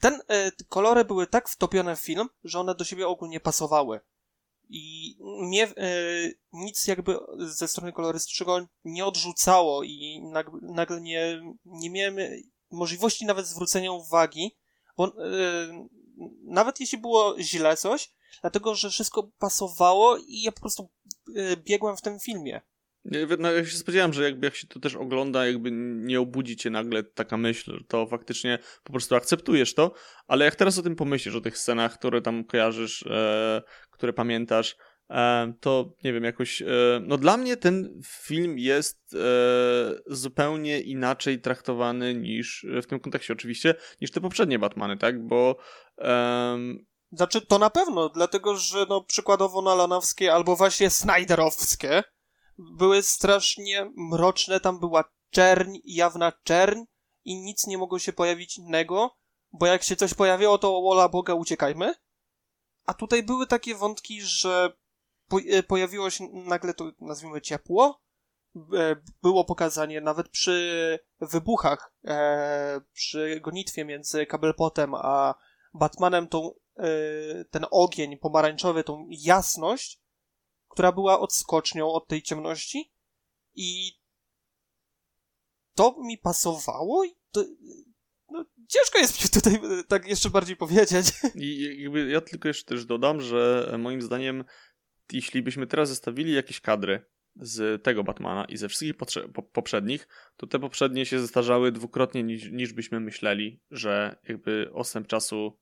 ten, e, kolory były tak wtopione w film, że one do siebie ogólnie pasowały. I mnie e, nic jakby ze strony kolorystycznego nie odrzucało i nagle, nagle nie, nie miałem możliwości nawet zwrócenia uwagi, bo e, nawet jeśli było źle coś, dlatego że wszystko pasowało i ja po prostu e, biegłem w tym filmie. No, ja się spodziewałem, że jakby jak się to też ogląda, jakby nie obudzi cię nagle taka myśl, to faktycznie po prostu akceptujesz to, ale jak teraz o tym pomyślisz, o tych scenach, które tam kojarzysz, e, które pamiętasz, e, to nie wiem, jakoś, e, no dla mnie ten film jest e, zupełnie inaczej traktowany niż, w tym kontekście oczywiście, niż te poprzednie Batmany, tak, bo znaczy, to na pewno, dlatego że no przykładowo Nolanowskie albo właśnie Snyderowskie były strasznie mroczne, tam była czerń, jawna czerń i nic nie mogło się pojawić innego, bo jak się coś pojawiło, to wola Boga uciekajmy. A tutaj były takie wątki, że e, pojawiło się nagle to, nazwijmy, ciepło. E, było pokazanie nawet przy wybuchach, e, przy gonitwie między Kabelpotem a Batmanem, tą, ten ogień pomarańczowy, tą jasność, która była odskocznią od tej ciemności i to mi pasowało i to, no, ciężko jest mi tutaj tak jeszcze bardziej powiedzieć. I ja tylko jeszcze też dodam, że moim zdaniem jeśli byśmy teraz zestawili jakieś kadry z tego Batmana i ze wszystkich poprzednich, to te poprzednie się zestarzały dwukrotnie niż, niż byśmy myśleli, że jakby ostęp czasu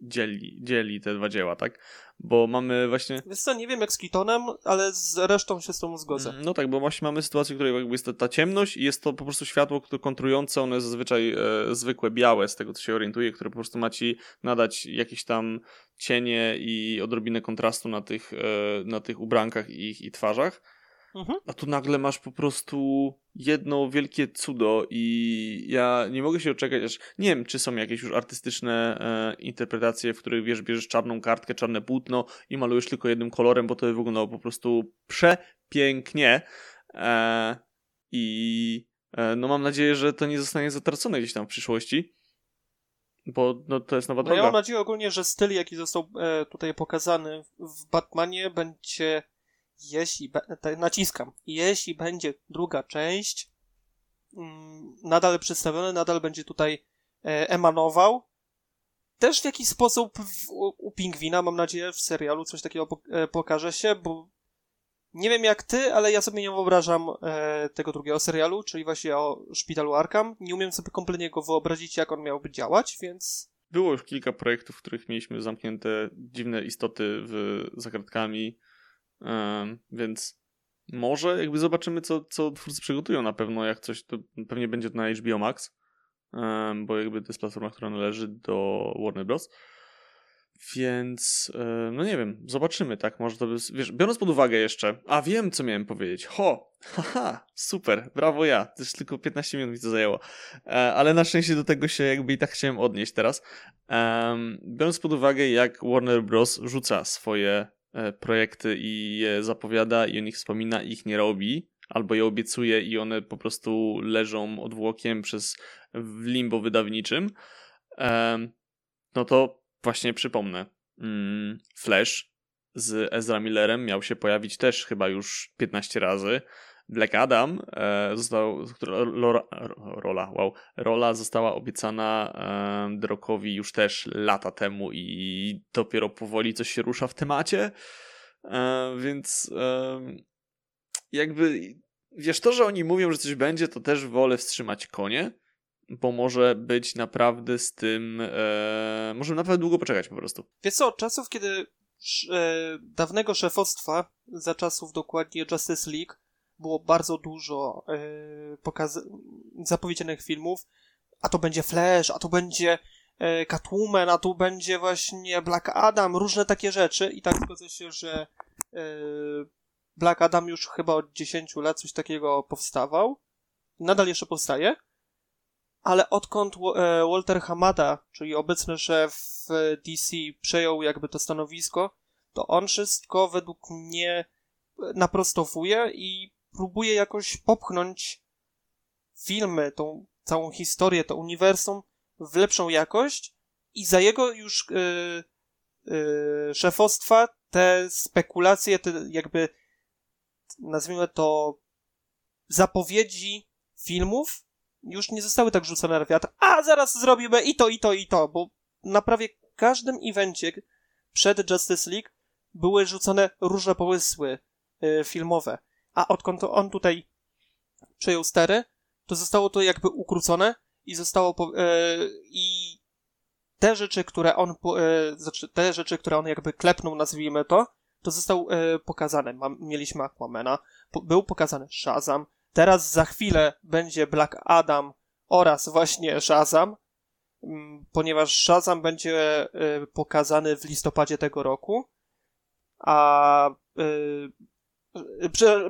dzieli, dzieli te dwa dzieła, tak? Bo mamy właśnie... Wiesz co, nie wiem jak z Kitonem, ale z resztą się z tą zgodzę. Mm, no tak, bo właśnie mamy sytuację, w której jakby jest ta ciemność i jest to po prostu światło które kontrujące, one jest zazwyczaj e, zwykłe białe, z tego co się orientuję, które po prostu ma ci nadać jakieś tam cienie i odrobinę kontrastu na tych, e, na tych ubrankach i twarzach. Mhm. A tu nagle masz po prostu jedno wielkie cudo i ja nie mogę się oczekać, aż nie wiem, czy są jakieś już artystyczne e, interpretacje, w których wiesz, bierzesz czarną kartkę, czarne płótno i malujesz tylko jednym kolorem, bo to wyglądało po prostu przepięknie. E, I e, no mam nadzieję, że to nie zostanie zatracone gdzieś tam w przyszłości. Bo no, to jest nowa no droga. Ja mam nadzieję ogólnie, że styl, jaki został e, tutaj pokazany w Batmanie, będzie jeśli, naciskam, jeśli będzie druga część mm, nadal przedstawiony, nadal będzie tutaj e, emanował. Też w jakiś sposób u, Pingwina, mam nadzieję, w serialu coś takiego e, pokaże się, bo nie wiem jak ty, ale ja sobie nie wyobrażam e, tego drugiego serialu, czyli właśnie o szpitalu Arkham. Nie umiem sobie kompletnie go wyobrazić, jak on miałby działać, więc... Było już kilka projektów, w których mieliśmy zamknięte dziwne istoty w, za kratkami więc może jakby zobaczymy, co, co twórcy przygotują na pewno. Jak coś, to pewnie będzie to na HBO Max, bo jakby to jest platforma, która należy do Warner Bros. Więc, no nie wiem, zobaczymy, tak? Może to by, wiesz, biorąc pod uwagę jeszcze, a wiem, co miałem powiedzieć. Ho, haha, super, brawo ja. Już tylko 15 minut mi to zajęło. E, ale na szczęście do tego się jakby i tak chciałem odnieść teraz. Biorąc pod uwagę, jak Warner Bros. rzuca swoje projekty i je zapowiada i o nich wspomina i ich nie robi, albo je obiecuje i one po prostu leżą odwłokiem przez w limbo wydawniczym, no to właśnie przypomnę. Mm, Flash z Ezra Millerem miał się pojawić też chyba już 15 razy. Black Adam e, został, rola, rola, wow, rola została obiecana e, Drokowi już też lata temu i dopiero powoli coś się rusza w temacie. E, więc jakby wiesz, to, że oni mówią, że coś będzie, to też wolę wstrzymać konie, bo może być naprawdę z tym, e, może naprawdę długo poczekać po prostu. Wiesz co, od czasów, kiedy e, dawnego szefostwa, za czasów dokładnie Justice League, było bardzo dużo e, pokaz- zapowiedzianych filmów, a to będzie Flash, a to będzie e, Catwoman, a tu będzie właśnie Black Adam, różne takie rzeczy i tak zgodzę się, że e, Black Adam już chyba od 10 lat coś takiego powstawał. Nadal jeszcze powstaje. Ale odkąd Walter Hamada, czyli obecny szef DC, przejął jakby to stanowisko, to on wszystko według mnie naprostowuje i próbuje jakoś popchnąć filmy, tą całą historię, to uniwersum w lepszą jakość i za jego już yy, yy, szefostwa te spekulacje, te jakby nazwijmy to zapowiedzi filmów już nie zostały tak rzucone na wiatr. A zaraz zrobimy i to, i to, i to, bo na prawie każdym evencie przed Justice League były rzucone różne pomysły y, filmowe. A odkąd on tutaj przejął stery, to zostało to jakby ukrócone i zostało po, y, i te rzeczy, które on y, znaczy te rzeczy, które on jakby klepnął, nazwijmy to, to został e, pokazane. Mam, mieliśmy Aquamana, po, był pokazany Shazam, teraz za chwilę będzie Black Adam oraz właśnie Shazam, m, mm, ponieważ Shazam będzie e, pokazany w listopadzie tego roku, a e,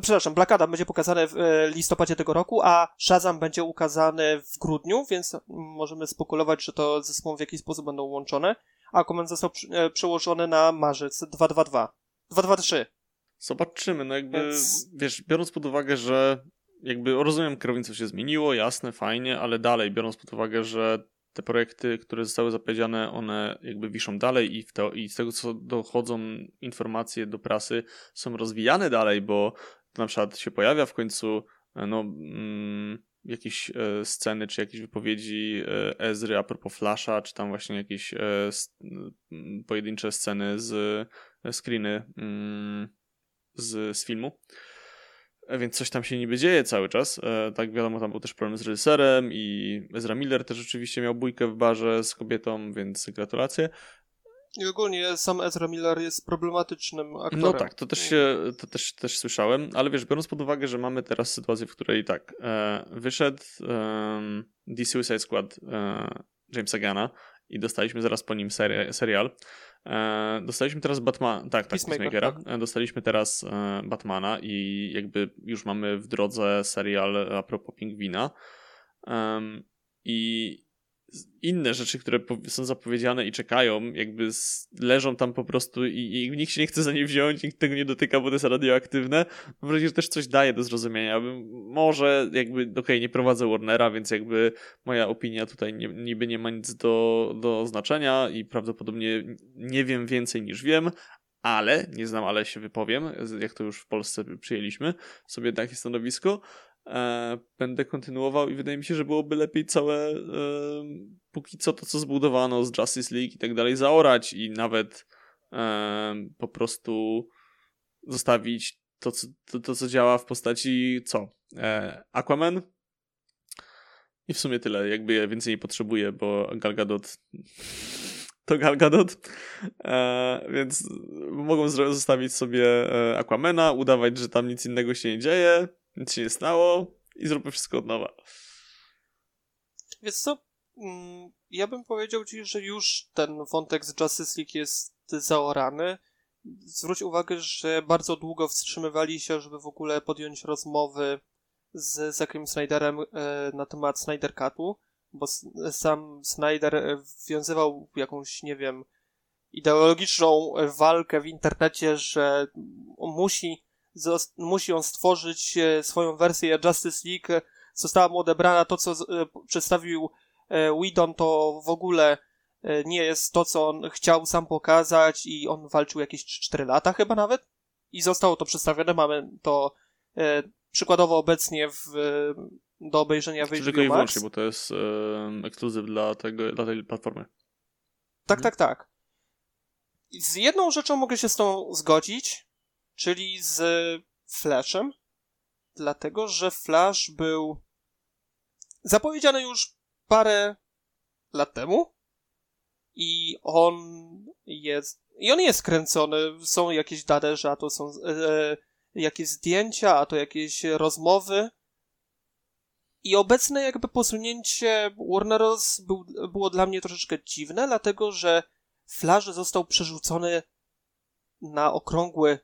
przepraszam, Black Adam będzie pokazany w e, listopadzie tego roku, a Shazam będzie ukazany w grudniu, więc możemy spekulować, że to zespoły w jakiś sposób będą łączone. A Aquaman został e, przełożony na marzec 222. 2-2-3. Zobaczymy, no jakby, Więc... wiesz, biorąc pod uwagę, że jakby rozumiem, kierownictwo się zmieniło, jasne, fajnie, ale dalej, biorąc pod uwagę, że te projekty, które zostały zapowiedziane, one jakby wiszą dalej i, to, i z tego, co dochodzą informacje do prasy, są rozwijane dalej, bo na przykład się pojawia w końcu no, mm, jakieś e, sceny, czy jakieś wypowiedzi e, Ezry a propos Flasha, czy tam właśnie jakieś e, pojedyncze sceny z screeny mm, z, z filmu. E, więc coś tam się niby dzieje cały czas. E, tak wiadomo, tam był też problem z reżyserem i Ezra Miller też oczywiście miał bójkę w barze z kobietą, więc gratulacje. I ogólnie sam Ezra Miller jest problematycznym aktorem. No tak, to też się, to też, też słyszałem, ale wiesz, biorąc pod uwagę, że mamy teraz sytuację, w której tak, e, wyszedł e, The Suicide Squad e, Jamesa Gana i dostaliśmy zaraz po nim seri serial, dostaliśmy teraz Batman, tak, tak, Peacemakera. Tak. E, dostaliśmy teraz e, Batmana i jakby już mamy w drodze serial a propos Pingwina. I inne rzeczy, które są zapowiedziane i czekają, jakby leżą tam po prostu i, i, nikt się nie chce za nie wziąć, nikt tego nie dotyka, bo to jest radioaktywne. Mam wrażenie, że też coś daje do zrozumienia. Może jakby, okej, okay, nie prowadzę Warnera, więc jakby moja opinia tutaj nie, niby nie ma nic do, do znaczenia i prawdopodobnie nie wiem więcej niż wiem, ale, nie znam, ale się wypowiem, jak to już w Polsce przyjęliśmy sobie takie stanowisko, e, będę kontynuował i wydaje mi się, że byłoby lepiej całe e, póki co to, co zbudowano z Justice League i tak dalej zaorać i nawet e, po prostu zostawić to, co, to, to, co działa w postaci co? E, Aquaman? I w sumie tyle, jakby ja więcej nie potrzebuję, bo Gal Gadot to Gal Gadot, e, więc mogą zostawić sobie e, Aquamana, udawać, że tam nic innego się nie dzieje, nic się nie stało i zróbmy wszystko od nowa. Więc co? Mm, ja bym powiedział ci, że już ten wątek z Justice League jest zaorany. Zwróć uwagę, że bardzo długo wstrzymywali się, żeby w ogóle podjąć rozmowy z Zackiem Snyderem e, na temat Snyder Cutu, bo sam Snyder wwiązywał jakąś, nie wiem, ideologiczną walkę w internecie, że musi musi on stworzyć e, swoją wersję Justice League. Została mu odebrana to, co e, przedstawił e, Whedon, to w ogóle nie jest to, co on chciał sam pokazać i on walczył jakieś 4 lata chyba nawet i zostało to przedstawione. Mamy to przykładowo obecnie w, do obejrzenia w HBO Tylko i wyłącznie, bo to jest e, ekskluzyw dla, tego, dla tej platformy. Tak, mhm. tak, tak. Z jedną rzeczą mogę się z tą zgodzić, czyli z Flashem, dlatego że Flash był zapowiedziany już parę lat temu i on jest i on jest kręcony, są jakieś dane, że a to są e, jakieś zdjęcia, a to jakieś rozmowy. I obecne jakby posunięcie Warner Bros. Był, było dla mnie troszeczkę dziwne, dlatego że Flash został przerzucony na okrągły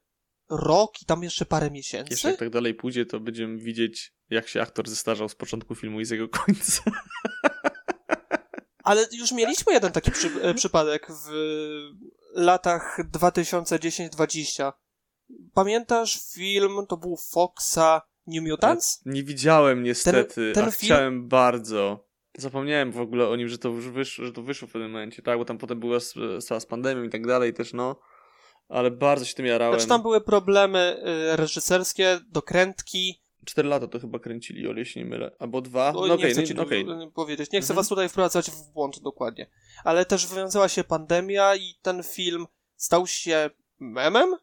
rok i tam jeszcze parę miesięcy. Jeśli jak tak dalej pójdzie, to będziemy widzieć, jak się aktor zestarzał z początku filmu i z jego końca. Ale już mieliśmy jeden taki przy, e, przypadek w latach 2010-20. Pamiętasz film, to był Foxa New Mutants? Nie widziałem niestety, Ten- ten a film- chciałem bardzo. Zapomniałem w ogóle o nim, że to już wyszło, że to wyszło w pewnym momencie, tak, bo tam potem była sprawa z pandemią i tak dalej też, no. Ale bardzo się tym jarałem. Znaczy tam były problemy y, reżyserskie, dokrętki. Cztery lata to chyba kręcili, o się nie mylę. Albo dwa? Oj, No nie chcę no, ci no, okej. tu, y, powiedzieć. Nie chcę Mhm. was tutaj wprowadzać w błąd dokładnie. Ale też wywiązała się pandemia i ten film stał się memem.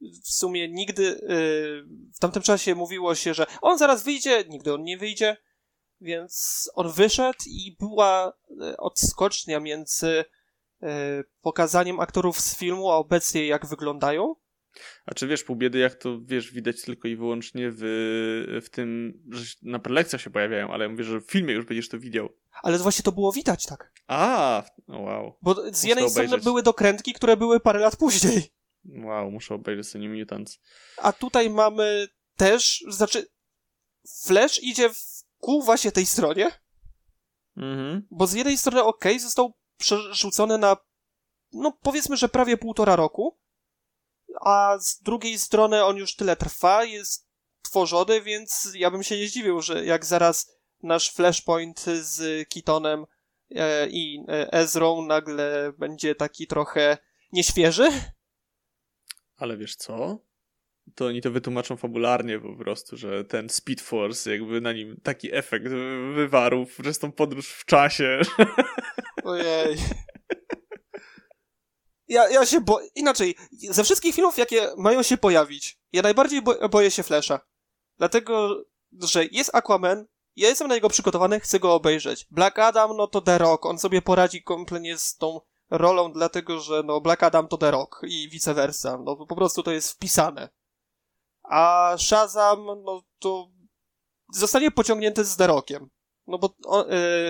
W sumie nigdy y, w tamtym czasie mówiło się, że on zaraz wyjdzie, nigdy on nie wyjdzie. Więc on wyszedł i była y, odskocznia między pokazaniem aktorów z filmu, a obecnie jak wyglądają. A czy wiesz, pół biedy, jak to wiesz, widać tylko i wyłącznie w, w tym, że na prelekcjach się pojawiają, ale ja mówię, że w filmie już będziesz to widział. Ale właśnie to było widać tak. A, o wow. Bo z jednej strony obejrzeć. były dokrętki, które były parę lat później. Wow, muszę obejrzeć sobie New Mutants. A tutaj mamy też, znaczy Flash idzie w ku właśnie tej stronie, Mhm. bo z jednej strony ok, został przerzucony na no powiedzmy, że prawie półtora roku, a z drugiej strony on już tyle trwa, jest tworzony, więc ja bym się nie zdziwił, że jak zaraz nasz Flashpoint z Kitonem e, i e, Ezrą nagle będzie taki trochę nieświeży. Ale wiesz co? To oni to wytłumaczą fabularnie po prostu, że ten Speed Force jakby na nim taki efekt wywarł przez tą podróż w czasie. Ojej. Ja, ja się bo... Inaczej, ze wszystkich filmów, jakie mają się pojawić, ja najbardziej bo boję się Flasha. Dlatego, że jest Aquaman, ja jestem na niego przygotowany, chcę go obejrzeć. Black Adam, no to The Rock, on sobie poradzi kompletnie z tą rolą, dlatego, że no Black Adam to The Rock i vice versa. No po prostu to jest wpisane. A Shazam, no to zostanie pociągnięty z The Rockiem. No bo on,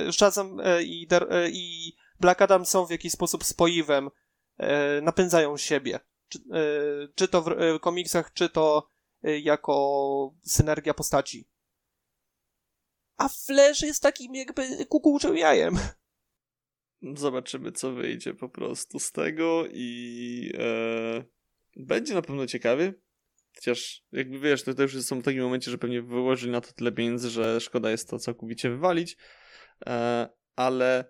y, Shazam y, i, y, i Black Adam są w jakiś sposób spoiwem, napędzają siebie. Czy, czy to w komiksach, czy to jako synergia postaci. A Flash jest takim jakby kukułczym jajem. Zobaczymy, co wyjdzie po prostu z tego i e, będzie na pewno ciekawy. Chociaż, jakby wiesz, to, to już są w takim momencie, że pewnie wyłożyli na to tyle pieniędzy, że szkoda jest to całkowicie wywalić. E, ale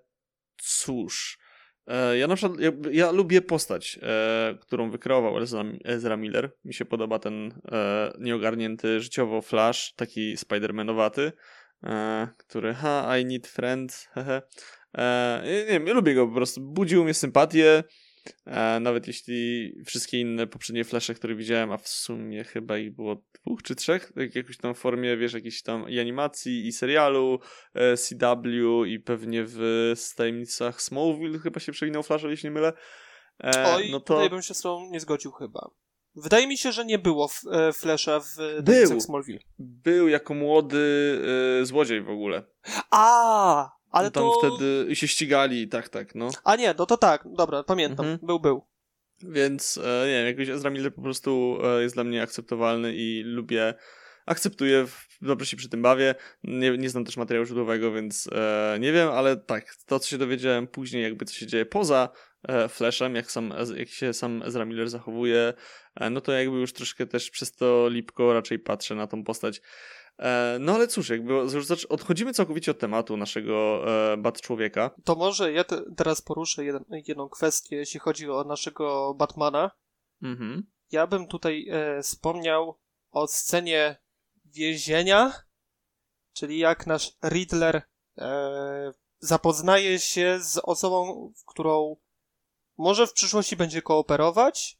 cóż, e, ja na przykład, ja, ja lubię postać, e, którą wykreował Ezra, Ezra Miller. Mi się podoba ten e, nieogarnięty życiowo Flash, taki Spider-Manowaty, e, który, ha, I need friends, hehe. E, nie wiem, ja lubię go po prostu. Budził mnie sympatię. E, nawet jeśli wszystkie inne poprzednie flesze, które widziałem, a w sumie chyba ich było dwóch czy trzech, w jakiejś tam formie, wiesz, jakiejś tam i animacji, i serialu, e, CW, i pewnie w tajemnicach Smallville chyba się przewinął Flash, jeśli nie mylę. E, Oj, no to tutaj bym się z tą nie zgodził chyba. Wydaje mi się, że nie było f- e, Flasha w Był. Smallville. był jako młody e, złodziej w ogóle. A, ale tam to... wtedy się ścigali, tak, tak, no. A nie, no to tak, dobra, pamiętam. Mhm. Był, był. Więc e, nie wiem, jakoś Ezra Miller po prostu e, jest dla mnie akceptowalny i lubię, akceptuję, dobrze się przy tym bawię. Nie, nie znam też materiału źródłowego, więc e, nie wiem, ale tak, to co się dowiedziałem później, jakby co się dzieje poza e, Flashem, jak, sam, jak się sam Ezra Miller zachowuje, e, no to jakby już troszkę też przez to lipko raczej patrzę na tą postać. E, no ale cóż, jakby odchodzimy całkowicie od tematu naszego e, Bat Człowieka. To może ja te, teraz poruszę jeden, jedną kwestię, jeśli chodzi o naszego Batmana. Mhm. Ja bym tutaj e, wspomniał o scenie więzienia, czyli jak nasz Riddler e, zapoznaje się z osobą, którą może w przyszłości będzie kooperować,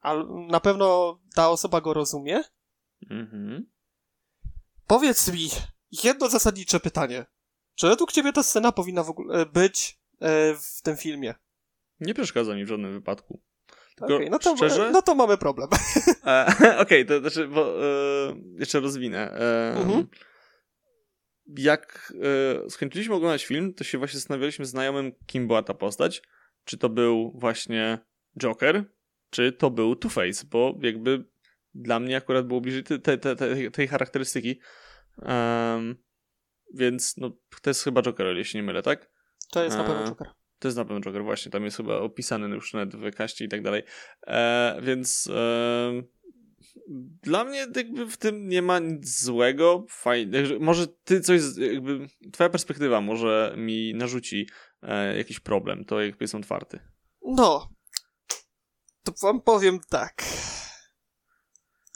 ale na pewno ta osoba go rozumie. Mhm. Powiedz mi jedno zasadnicze pytanie. Czy według ciebie ta scena powinna w ogóle być e, w tym filmie? Nie przeszkadza mi w żadnym wypadku. Tylko no, to, szczerze? no to mamy problem. E, Okej, to znaczy, bo e, jeszcze rozwinę. E, Mhm. Jak e, skończyliśmy oglądać film, to się właśnie zastanawialiśmy znajomym, kim była ta postać. Czy to był właśnie Joker, czy to był Two-Face, bo jakby dla mnie akurat było bliżej te, te, te, tej charakterystyki. Em, więc no, to jest chyba Joker, się nie mylę, tak? To jest na pewno E, Joker. To jest na pewno Joker, właśnie. Tam jest chyba opisany już nawet w kaście i tak dalej. E, więc e, dla mnie jakby w tym nie ma nic złego. Fajnie. Może ty coś, jakby twoja perspektywa może mi narzuci e, jakiś problem. To jakby jestem otwarty. No, to wam powiem tak.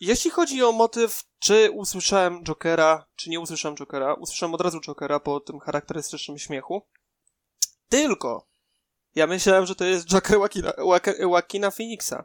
Jeśli chodzi o motyw, czy usłyszałem Jokera, czy nie usłyszałem Jokera, usłyszałem od razu Jokera po tym charakterystycznym śmiechu. Tylko ja myślałem, że to jest Joker Joaquina, Joaquina- Phoenixa.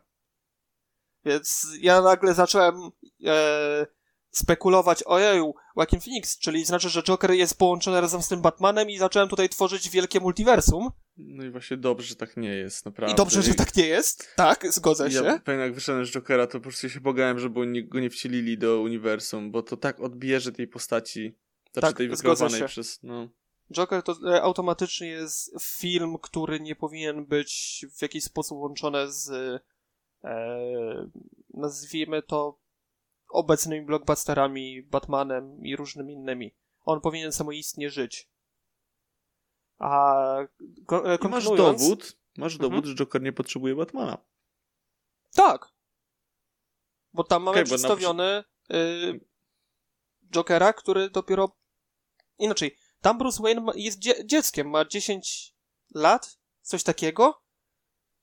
Więc ja nagle zacząłem e, spekulować, ojeju, Joaquin Phoenix, czyli znaczy, że Joker jest połączony razem z tym Batmanem i zacząłem tutaj tworzyć wielkie multiversum. No i właśnie dobrze, że tak nie jest, naprawdę. I dobrze, że tak nie jest. Tak, zgodzę się. Ja pamiętam, jak wyszedłem z Jokera, to po prostu się bogałem, żeby oni go nie wcielili do uniwersum, bo to tak odbierze tej postaci. Znaczy Tak, tej wykreowanej przez, no... Joker to e, automatycznie jest film, który nie powinien być w jakiś sposób łączony z e, nazwijmy to obecnymi blockbusterami, Batmanem i różnymi innymi. On powinien samoistnie żyć. A e, masz dowód, masz Mhm. dowód, że Joker nie potrzebuje Batmana. Tak. Bo tam mamy Okej, bo na przedstawiony y, Jokera, który dopiero... Inaczej, tam Bruce Wayne ma, jest dzie- dzieckiem, ma 10 lat, coś takiego.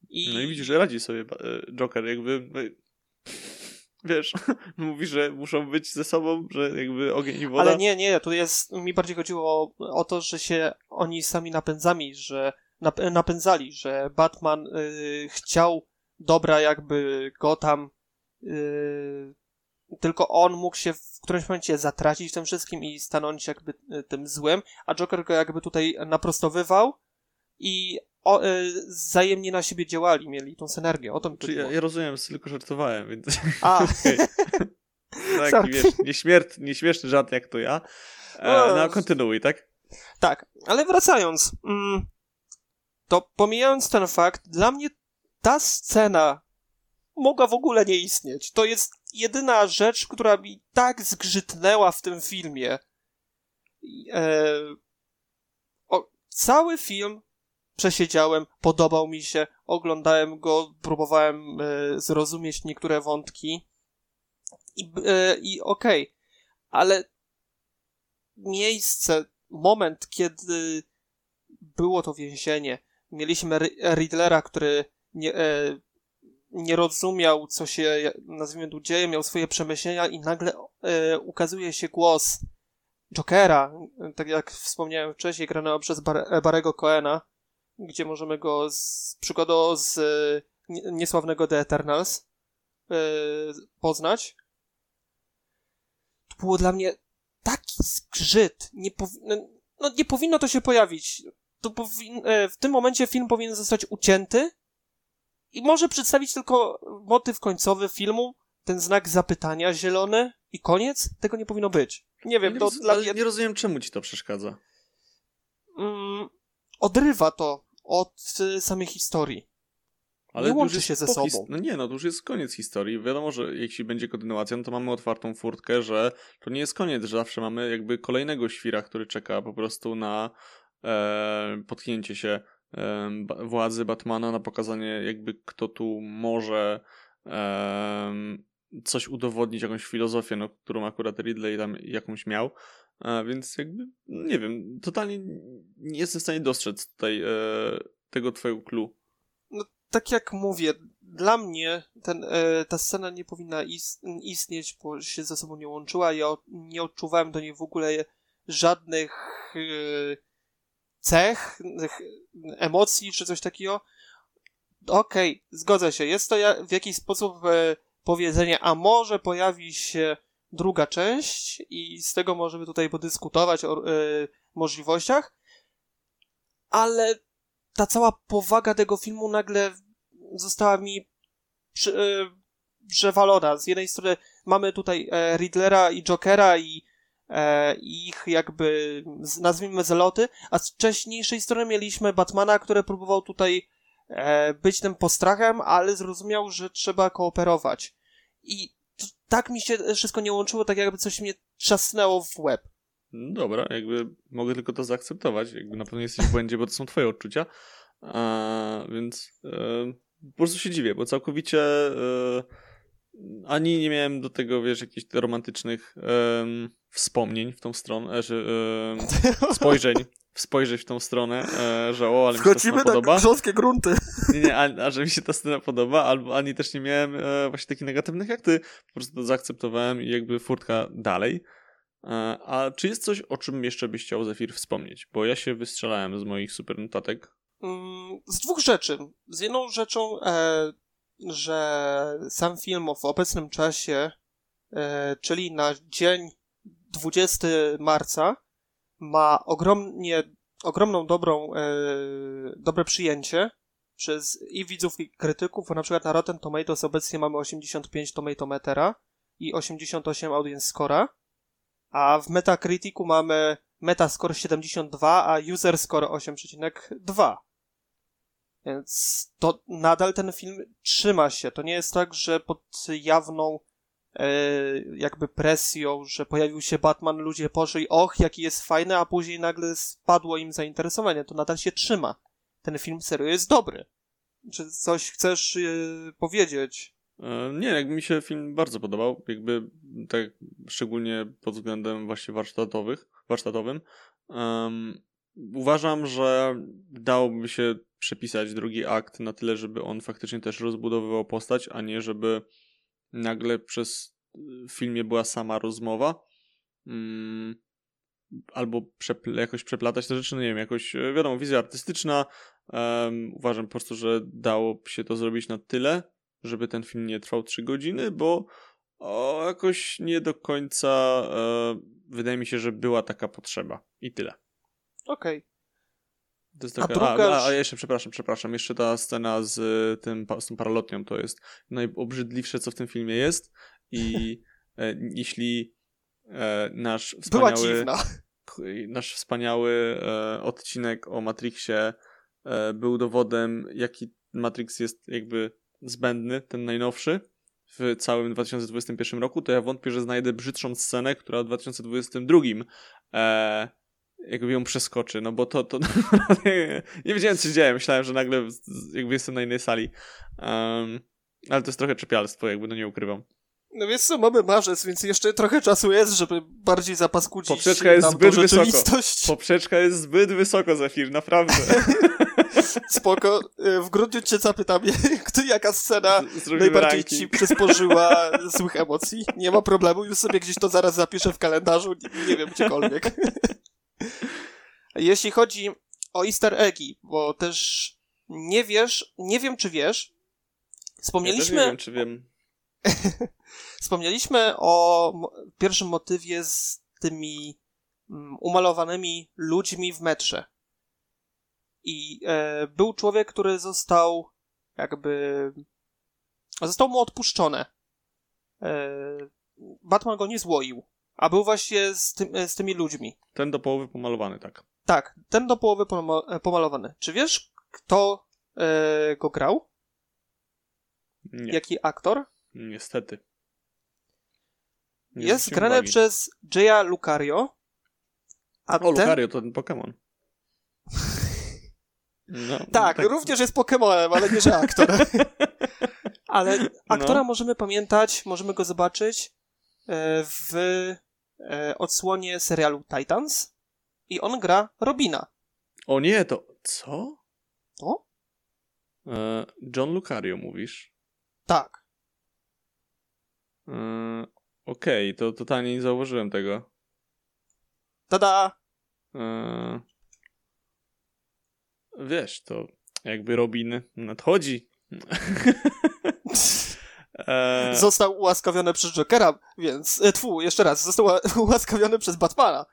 I, No i widzisz, że radzi sobie e, Joker, jakby. no Wiesz, mówi, że muszą być ze sobą, że jakby ogień i woda. Ale nie, nie, tu jest, mi bardziej chodziło o, o to, że się oni sami napędzami, że nap, napędzali, że Batman y, chciał dobra jakby Gotham, y, tylko on mógł się w którymś momencie zatracić w tym wszystkim i stanąć jakby y, tym złym, a Joker go jakby tutaj naprostowywał i o, y, wzajemnie na siebie działali, mieli tą synergię, o to mi Czyli ja, ja rozumiem, tylko żartowałem, więc. A, tak, Sorry. wiesz, nieśmiert, nieśmieszny żart jak to ja. E, No, no, kontynuuj, tak? Tak, ale wracając, mm, to pomijając ten fakt, dla mnie ta scena mogła w ogóle nie istnieć. To jest jedyna rzecz, która mi tak zgrzytnęła w tym filmie. E, o, cały film przesiedziałem, podobał mi się, oglądałem go, próbowałem e, zrozumieć niektóre wątki. I, e, i okej, ale miejsce, moment, kiedy było to więzienie, mieliśmy Riddlera, który nie, e, nie rozumiał, co się, nazwijmy tu, dzieje, miał swoje przemyślenia i nagle ukazuje się głos Jokera, tak jak wspomniałem wcześniej, granego przez Bar- Barego Coena, gdzie możemy go z, przykładowo z e, nie- niesławnego The Eternals e, poznać. To było dla mnie taki zgrzyt. Nie, powi- no, no, nie powinno to się pojawić. To powin- e, w tym momencie film powinien zostać ucięty i może przedstawić tylko motyw końcowy filmu, ten znak zapytania zielony i koniec. Tego nie powinno być. Nie wiem, nie, to roz- dla mnie nie rozumiem, czemu ci to przeszkadza. mm, odrywa to od y, samej historii. Ale Nie łączy się ze sobą. No nie, no to już jest koniec historii. Wiadomo, że jeśli będzie kontynuacja, no to mamy otwartą furtkę, że to nie jest koniec, że zawsze mamy jakby kolejnego świra, który czeka po prostu na e, potknięcie się e, władzy Batmana, na pokazanie jakby kto tu może e, coś udowodnić, jakąś filozofię, no, którą akurat Ridley tam jakąś miał. E, więc jakby, no nie wiem, totalnie nie jestem w stanie dostrzec tutaj e, tego twojego clue. tak jak mówię, dla mnie ten, e, ta scena nie powinna is- istnieć, bo się ze sobą nie łączyła. Ja o- nie odczuwałem do niej w ogóle żadnych e, cech, emocji czy coś takiego. okej, zgodzę się. Jest to ja- w jakiś sposób e, powiedzenie, a może pojawi się druga część i z tego możemy tutaj podyskutować o e, możliwościach, ale ta cała powaga tego filmu nagle została mi przy, e, przewalona. Z jednej strony mamy tutaj e, Riddlera i Jokera i e, ich jakby, nazwijmy zeloty, a z wcześniejszej strony mieliśmy Batmana, który próbował tutaj być tym postrachem, ale zrozumiał, że trzeba kooperować. I tak mi się wszystko nie łączyło, tak jakby coś mnie trzasnęło w łeb. No Dobra, jakby mogę tylko to zaakceptować. Jakby na pewno jesteś w błędzie, bo to są twoje odczucia. A, więc e, po prostu się dziwię, bo całkowicie e, ani nie miałem do tego, wiesz, jakichś romantycznych em, wspomnień w tą stronę, e, że, em, spojrzeń, spojrzeć w tą stronę, e, że o, ale mi się ta podoba. grząskie grunty. Nie, nie, a, a że mi się ta scena podoba, albo ani też nie miałem e, właśnie takich negatywnych jak ty. Po prostu to zaakceptowałem i jakby furtka dalej. E, a czy jest coś, o czym jeszcze byś chciał Zefir wspomnieć? Bo ja się wystrzelałem z moich super notatek. Mm, Z dwóch rzeczy. Z jedną rzeczą, e, że sam film w obecnym czasie, e, czyli na dzień 20 marca, ma ogromnie, ogromną dobrą, e, dobre przyjęcie przez i widzów, i krytyków, bo na przykład na Rotten Tomatoes obecnie mamy 85 tomatometera i 88 audience score'a, a w Metacriticu mamy Metascore 72, a User Score 8,2. Więc to nadal ten film trzyma się. To nie jest tak, że pod jawną jakby presją, że pojawił się Batman, ludzie poszli, och, jaki jest fajny, a później nagle spadło im zainteresowanie. To nadal się trzyma. Ten film serio jest dobry. Czy coś chcesz e, powiedzieć? E, Nie, jakby mi się film bardzo podobał, jakby tak szczególnie pod względem właśnie warsztatowych, warsztatowym. Em, uważam, że dałoby się przepisać drugi akt na tyle, żeby on faktycznie też rozbudowywał postać, a nie żeby nagle przez w filmie była sama rozmowa. Mm, albo przepl- jakoś przeplatać te rzeczy, no nie wiem, jakoś, e, wiadomo, wizja artystyczna. em, uważam po prostu, że dało się to zrobić na tyle, żeby ten film nie trwał 3 godziny, bo o, jakoś nie do końca e, wydaje mi się, że była taka potrzeba. I tyle. Okej. To jest A taka, druga a, a, a jeszcze, przepraszam, przepraszam, jeszcze ta scena z tym, z tą paralotnią to jest najobrzydliwsze, co w tym filmie jest. I e, jeśli e, nasz wspaniały, nasz wspaniały e, odcinek o Matrixie e, był dowodem, jaki Matrix jest jakby zbędny, ten najnowszy w całym 2021 roku, to ja wątpię, że znajdę brzydszą scenę, która w 2022 e, jakby ją przeskoczy, no bo to, to nie wiedziałem co się dzieje, myślałem, że nagle jakby jestem na innej sali. Um, ale to jest trochę czepialstwo, jakby no nie ukrywam. No więc co, mamy marzec, więc jeszcze trochę czasu jest, żeby bardziej zapaskudzić Poprzeczka jest zbyt wysoko. Poprzeczka jest zbyt wysoko, Zafir, naprawdę. Spoko. Y, W grudniu cię zapytam, kto, jaka scena Zrobimy najbardziej ranking. ci przysporzyła złych emocji. Nie ma problemu, już sobie gdzieś to zaraz zapiszę w kalendarzu, nie, nie wiem, gdziekolwiek. Jeśli chodzi o easter eggi, bo też nie wiesz, nie wiem czy wiesz, Ja wspomnieliśmy, nie wiem, czy wiem. wspomnieliśmy o pierwszym motywie z tymi mm, umalowanymi ludźmi w metrze. I e, był człowiek, który został jakby. Został mu odpuszczone. E, Batman go nie złoił, a był właśnie z, tym, e, z tymi ludźmi. Ten do połowy pomalowany, tak. Tak, ten do połowy e, pomalowany. Czy wiesz, kto e, go grał? Nie, Jaki aktor? niestety. Nie Jest grane uwagi. przez Jaya Lucario. A O, ten... Lucario to ten Pokémon. No, Tak, również jest Pokemonem, ale nie, że aktor. ale aktora No. możemy pamiętać, możemy go zobaczyć e, w odsłonie serialu Titans i on gra Robina. O nie, to co? To? E, John Lucario mówisz? Tak. E, Okej, to totalnie nie zauważyłem tego. Tada! E, wiesz, to jakby Robin nadchodzi E, Został ułaskawiony przez Jokera, więc... E, tfu, jeszcze raz. Został ułaskawiony przez Batmana.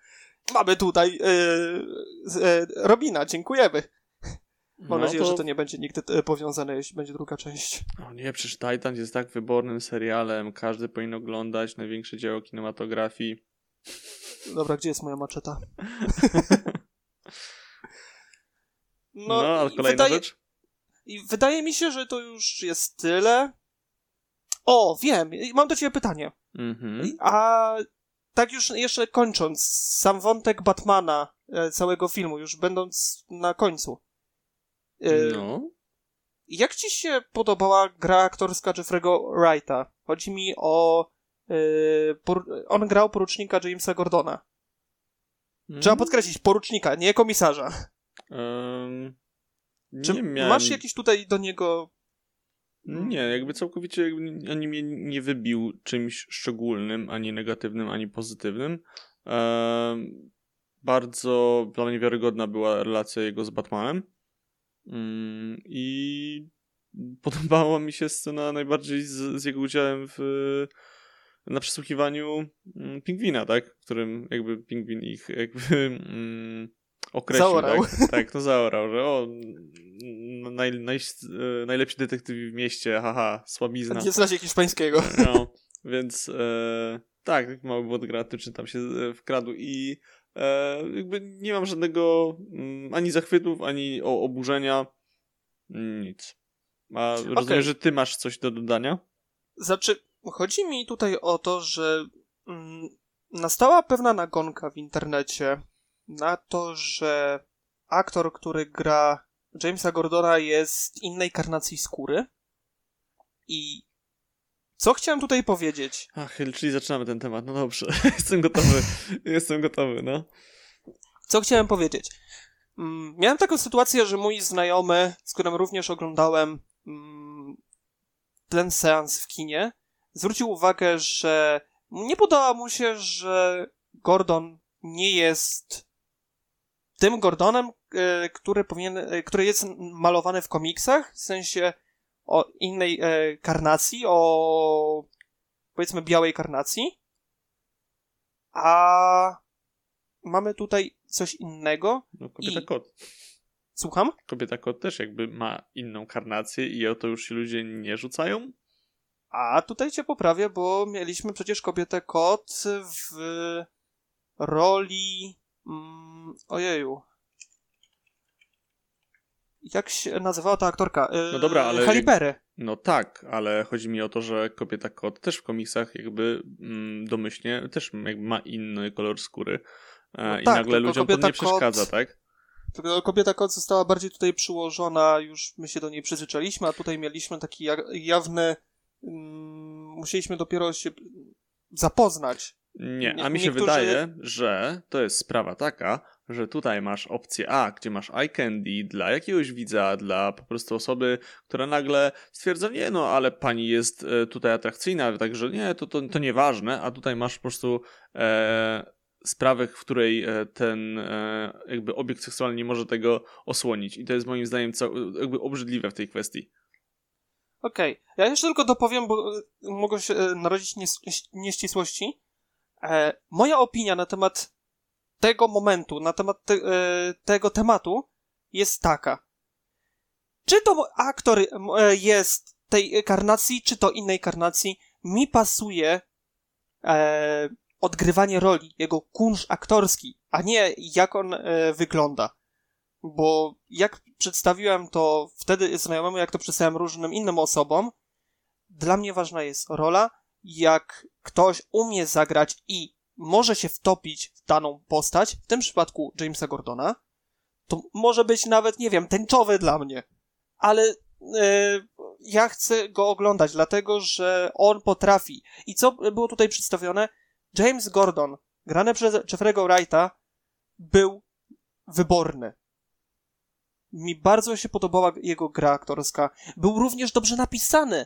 Mamy tutaj e, e, Robina, dziękujemy. Mam no nadzieję, że to nie będzie nigdy e, powiązane, jeśli będzie druga część. O nie, przecież Titan jest tak wybornym serialem. Każdy powinien oglądać największe dzieło kinematografii. Dobra, gdzie jest moja maczeta? No, a i kolejna wydaje, rzecz? I wydaje mi się, że to już jest tyle. O, wiem, mam do ciebie pytanie. Mhm. A tak już jeszcze kończąc, sam wątek Batmana, e, całego filmu, już będąc na końcu. E, No. Jak ci się podobała gra aktorska Jeffrey'ego Wrighta? Chodzi mi o... e, on grał porucznika Jamesa Gordona. Trzeba Mm. podkreślić, porucznika, nie komisarza. Czy nie miałem... masz jakiś tutaj do niego... Nie, jakby całkowicie ani mnie nie wybił czymś szczególnym, ani negatywnym, ani pozytywnym. Bardzo dla mnie wiarygodna była relacja jego z Batmanem. Mm, I podobała mi się scena najbardziej z, z jego udziałem w, na przesłuchiwaniu mm, pingwina, tak? W którym jakby pingwin ich jakby mm, określił. Zaorał. Tak? tak, no zaorał, że o, naj, naj, e, najlepsi detektywi w mieście, haha, słabizna. Nie znacie hiszpańskiego. No, więc e, tak, taki mały błąd gramatyczny tam się e, wkradł i e, jakby nie mam żadnego mm, ani zachwytów, ani o, oburzenia, nic. A rozumiem, Okej. że ty masz coś do dodania? Znaczy, chodzi mi tutaj o to, że mm, nastała pewna nagonka w internecie na to, że aktor, który gra Jamesa Gordona jest innej karnacji skóry. I co chciałem tutaj powiedzieć? Ach, czyli zaczynamy ten temat, no dobrze, jestem gotowy, jestem gotowy, no. Co chciałem powiedzieć? Mm, Miałem taką sytuację, że mój znajomy, z którym również oglądałem mm, ten seans w kinie, zwrócił uwagę, że nie podoba mu się, że Gordon nie jest tym Gordonem, e, który powinien, e, który jest malowany w komiksach, w sensie o innej e, karnacji, o powiedzmy białej karnacji. A mamy tutaj coś innego. no kobieta I- kot. Słucham? Kobieta kot też jakby ma inną karnację i o to już się ludzie nie rzucają. A tutaj cię poprawię, bo mieliśmy przecież kobietę kot w roli. Mm, ojeju. Jak się nazywała ta aktorka? Yy, No dobra, ale Berry. No tak, ale chodzi mi o to, że kobieta kot też w komiksach jakby mm, domyślnie też jakby ma inny kolor skóry. E, No I tak, nagle ludziom to nie przeszkadza, kot- tak? Tylko kobieta kot została bardziej tutaj przyłożona, już my się do niej przyzwyczailiśmy, a tutaj mieliśmy taki ja- jawny. Mm, musieliśmy dopiero się zapoznać. Nie, a mi się niektórzy- wydaje, że to jest sprawa taka, że tutaj masz opcję A, gdzie masz eye candy dla jakiegoś widza, dla po prostu osoby, która nagle stwierdza, nie no, ale pani jest e, tutaj atrakcyjna, także nie, to, to, to nieważne, a tutaj masz po prostu e, sprawę, w której e, ten e, jakby obiekt seksualny nie może tego osłonić i to jest moim zdaniem cał, jakby obrzydliwe w tej kwestii. Okej, ja jeszcze tylko dopowiem, bo y, mogą się narodzić nies- nieścisłości. E, moja opinia na temat tego momentu, na temat te, e, tego tematu jest taka. Czy to aktor m, e, jest tej karnacji, czy to innej karnacji, mi pasuje e, odgrywanie roli, jego kunsz aktorski, a nie jak on e, wygląda. Bo jak przedstawiłem to wtedy znajomemu, jak to przedstawiałem różnym innym osobom, dla mnie ważna jest rola, jak ktoś umie zagrać i może się wtopić w daną postać, w tym przypadku Jamesa Gordona, to może być nawet, nie wiem, tęczowy dla mnie. Ale e, ja chcę go oglądać, dlatego że on potrafi. I co było tutaj przedstawione? James Gordon, grany przez Jeffrey'ego Wrighta, był wyborny. Mi bardzo się podobała jego gra aktorska. Był również dobrze napisany,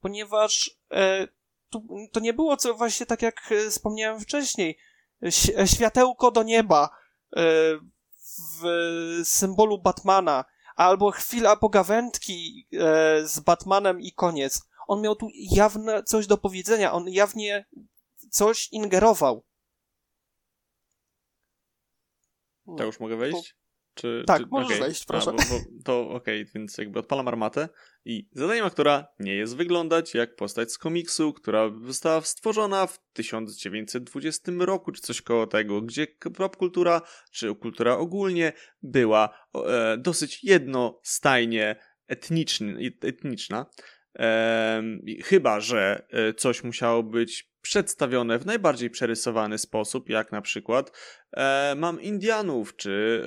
ponieważ e, tu, to nie było co właśnie tak jak e, wspomniałem wcześniej. Ś- światełko do nieba e, w symbolu Batmana, albo chwila pogawędki e, z Batmanem i koniec. On miał tu jawne coś do powiedzenia, on jawnie coś ingerował. To już mogę wejść? Czy, Tak, czy, możesz okej. wejść, proszę. A, bo, bo, to okej, więc jakby odpalam armatę i zadaniem aktora nie jest wyglądać jak postać z komiksu, która została stworzona w 1920 roku, czy coś koło tego, gdzie popkultura, czy kultura ogólnie była e, dosyć jednostajnie etniczny, etniczna. I chyba, że e, coś musiało być przedstawione w najbardziej przerysowany sposób, jak na przykład e, mam Indianów, czy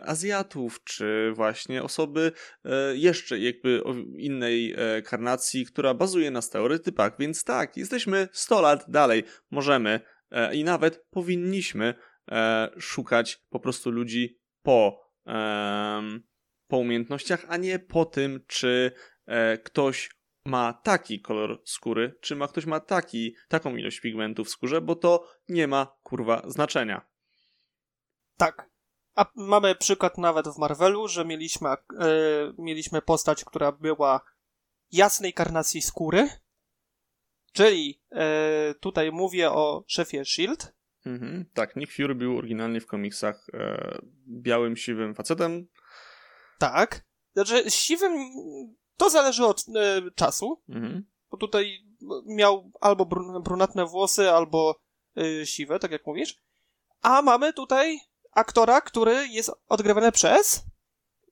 e, Azjatów, czy właśnie osoby e, jeszcze jakby innej e, karnacji, która bazuje na stereotypach, więc tak, jesteśmy 100 lat dalej, możemy e, i nawet powinniśmy e, szukać po prostu ludzi po, po umiejętnościach, a nie po tym, czy ktoś ma taki kolor skóry, czy ma ktoś ma taki, taką ilość pigmentu w skórze, bo to nie ma kurwa znaczenia. Tak. A mamy przykład nawet w Marvelu, że mieliśmy, e, mieliśmy postać, która była jasnej karnacji skóry, czyli e, tutaj mówię o szefie S.H.I.E.L.D., Mhm, tak, Nick Fury był oryginalnie w komiksach e, białym, siwym facetem. Tak. Znaczy, siwym to zależy od e, czasu, Mhm. bo tutaj miał albo brun- brunatne włosy, albo e, siwe, tak jak mówisz. A mamy tutaj aktora, który jest odgrywany przez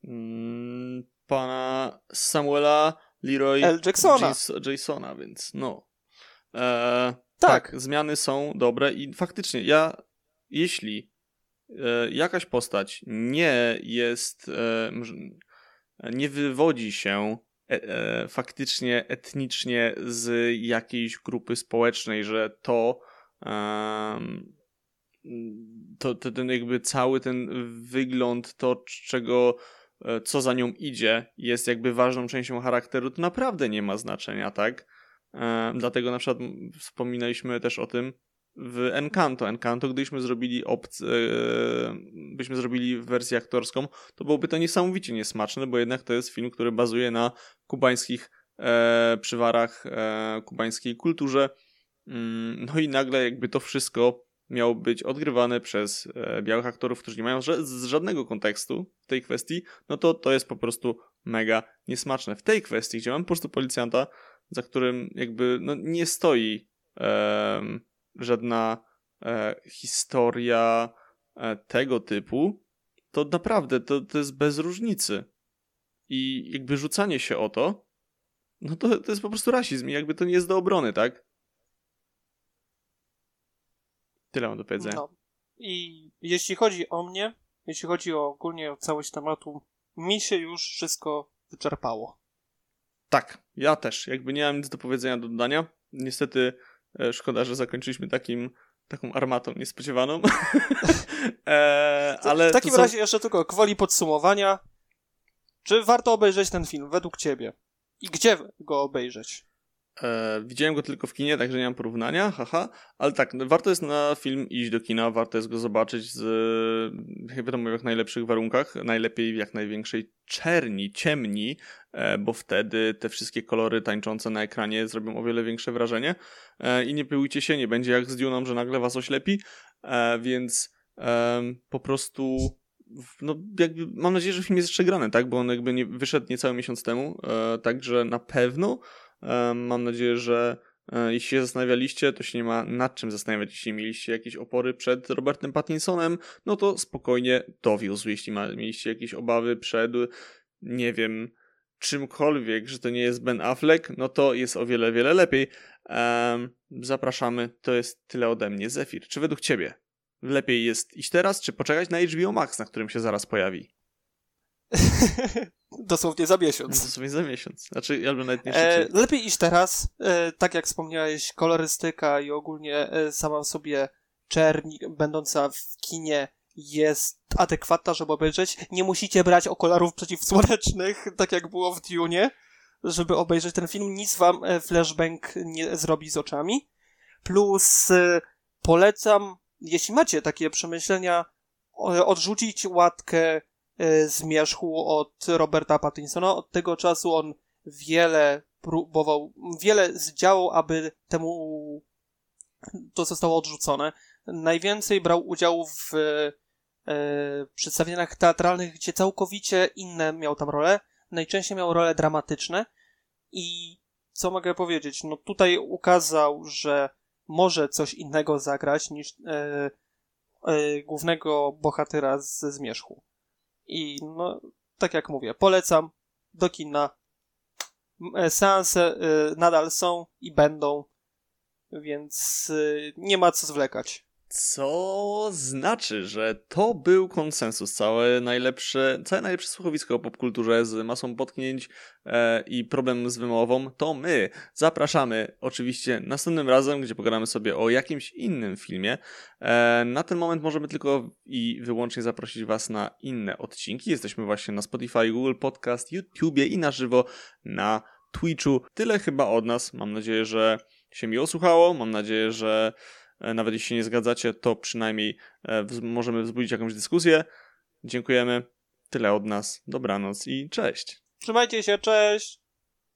Mm, pana Samuela Leroy L. Jacksona. Jas- Jasona, więc no. E, Tak. tak. zmiany są dobre i faktycznie ja, jeśli e, jakaś postać nie jest, e, nie wywodzi się e, e, faktycznie etnicznie z jakiejś grupy społecznej, że to em, to, to ten jakby cały ten wygląd, to czego, e, co za nią idzie, jest jakby ważną częścią charakteru, to naprawdę nie ma znaczenia, tak? E, dlatego na przykład wspominaliśmy też o tym w Encanto. Encanto, gdybyśmy zrobili obc, e, byśmy zrobili wersję aktorską, to byłoby to niesamowicie niesmaczne, bo jednak to jest film, który bazuje na kubańskich e, przywarach, e, kubańskiej kulturze. Mm, No i nagle jakby to wszystko miało być odgrywane przez e, białych aktorów, którzy nie mają żadnego kontekstu w tej kwestii, no to to jest po prostu mega niesmaczne. W tej kwestii, gdzie mam po prostu policjanta, za którym jakby no, nie stoi żadna e, historia e, tego typu, to naprawdę to, to jest bez różnicy. I jakby rzucanie się o to, no to, to jest po prostu rasizm i jakby to nie jest do obrony, tak? Tyle mam do powiedzenia. No. I jeśli chodzi o mnie, jeśli chodzi o ogólnie o całość tematu, mi się już wszystko wyczerpało. Tak, ja też. Jakby nie mam nic do powiedzenia, do dodania. Niestety szkoda, że zakończyliśmy takim, taką armatą niespodziewaną. e, ale w takim są- razie jeszcze tylko gwoli podsumowania. Czy warto obejrzeć ten film według ciebie? I gdzie go obejrzeć? E, widziałem go tylko w kinie, także nie mam porównania, haha, ale tak, no, warto jest na film iść do kina, warto jest go zobaczyć z, e, wiadomo, w jak najlepszych warunkach, najlepiej w jak największej czerni, ciemni, e, bo wtedy te wszystkie kolory tańczące na ekranie zrobią o wiele większe wrażenie. E, i nie pyłujcie się, nie będzie jak z Duną, że nagle was oślepi, e, więc po prostu w- no jakby mam nadzieję, że film jest jeszcze grany, tak, bo on jakby nie, wyszedł niecały miesiąc temu, e, także na pewno Mam nadzieję, że e, jeśli się zastanawialiście, to się nie ma nad czym zastanawiać. Jeśli mieliście jakieś opory przed Robertem Pattinsonem, no to spokojnie dowiózł. Jeśli mieliście jakieś obawy przed, nie wiem, czymkolwiek, że to nie jest Ben Affleck, no to jest o wiele, wiele lepiej. Em, zapraszamy. To jest tyle ode mnie. Zefir, czy według ciebie lepiej jest iść teraz, czy poczekać na HBO Max, na którym się zaraz pojawi? Dosłownie za miesiąc. sobie za miesiąc. Znaczy, albo nawet nie E, lepiej iść teraz. E, tak jak wspomniałeś, kolorystyka i ogólnie e, sama w sobie czerni będąca w kinie jest adekwatna, żeby obejrzeć. Nie musicie brać okularów przeciwsłonecznych, tak jak było w Dune, żeby obejrzeć ten film. Nic wam e, flashbang nie zrobi z oczami. Plus e, polecam, jeśli macie takie przemyślenia, odrzucić łatkę zmierzchu od Roberta Pattinsona. Od tego czasu on wiele próbował, wiele zdziałał, aby temu to zostało odrzucone. Najwięcej brał udziału w e, przedstawieniach teatralnych, gdzie całkowicie inne miał tam role. Najczęściej miał role dramatyczne i co mogę powiedzieć? No tutaj ukazał, że może coś innego zagrać niż e, e, głównego bohatera ze zmierzchu. I no, tak jak mówię, polecam do kina. E, seanse e, nadal są i będą, więc e, nie ma co zwlekać. Co znaczy, że to był konsensus, całe najlepsze, całe najlepsze słuchowisko o popkulturze z masą potknięć e, i problem z wymową, to my zapraszamy oczywiście następnym razem, gdzie pogadamy sobie o jakimś innym filmie. E, na ten moment możemy tylko i wyłącznie zaprosić Was na inne odcinki. Jesteśmy właśnie na Spotify, Google Podcast, YouTubie i na żywo na Twitchu. Tyle chyba od nas. Mam nadzieję, że się miło słuchało. Mam nadzieję, że nawet jeśli nie zgadzacie, to przynajmniej e, możemy wzbudzić jakąś dyskusję. Dziękujemy. Tyle od nas. Dobranoc i cześć. Trzymajcie się, cześć.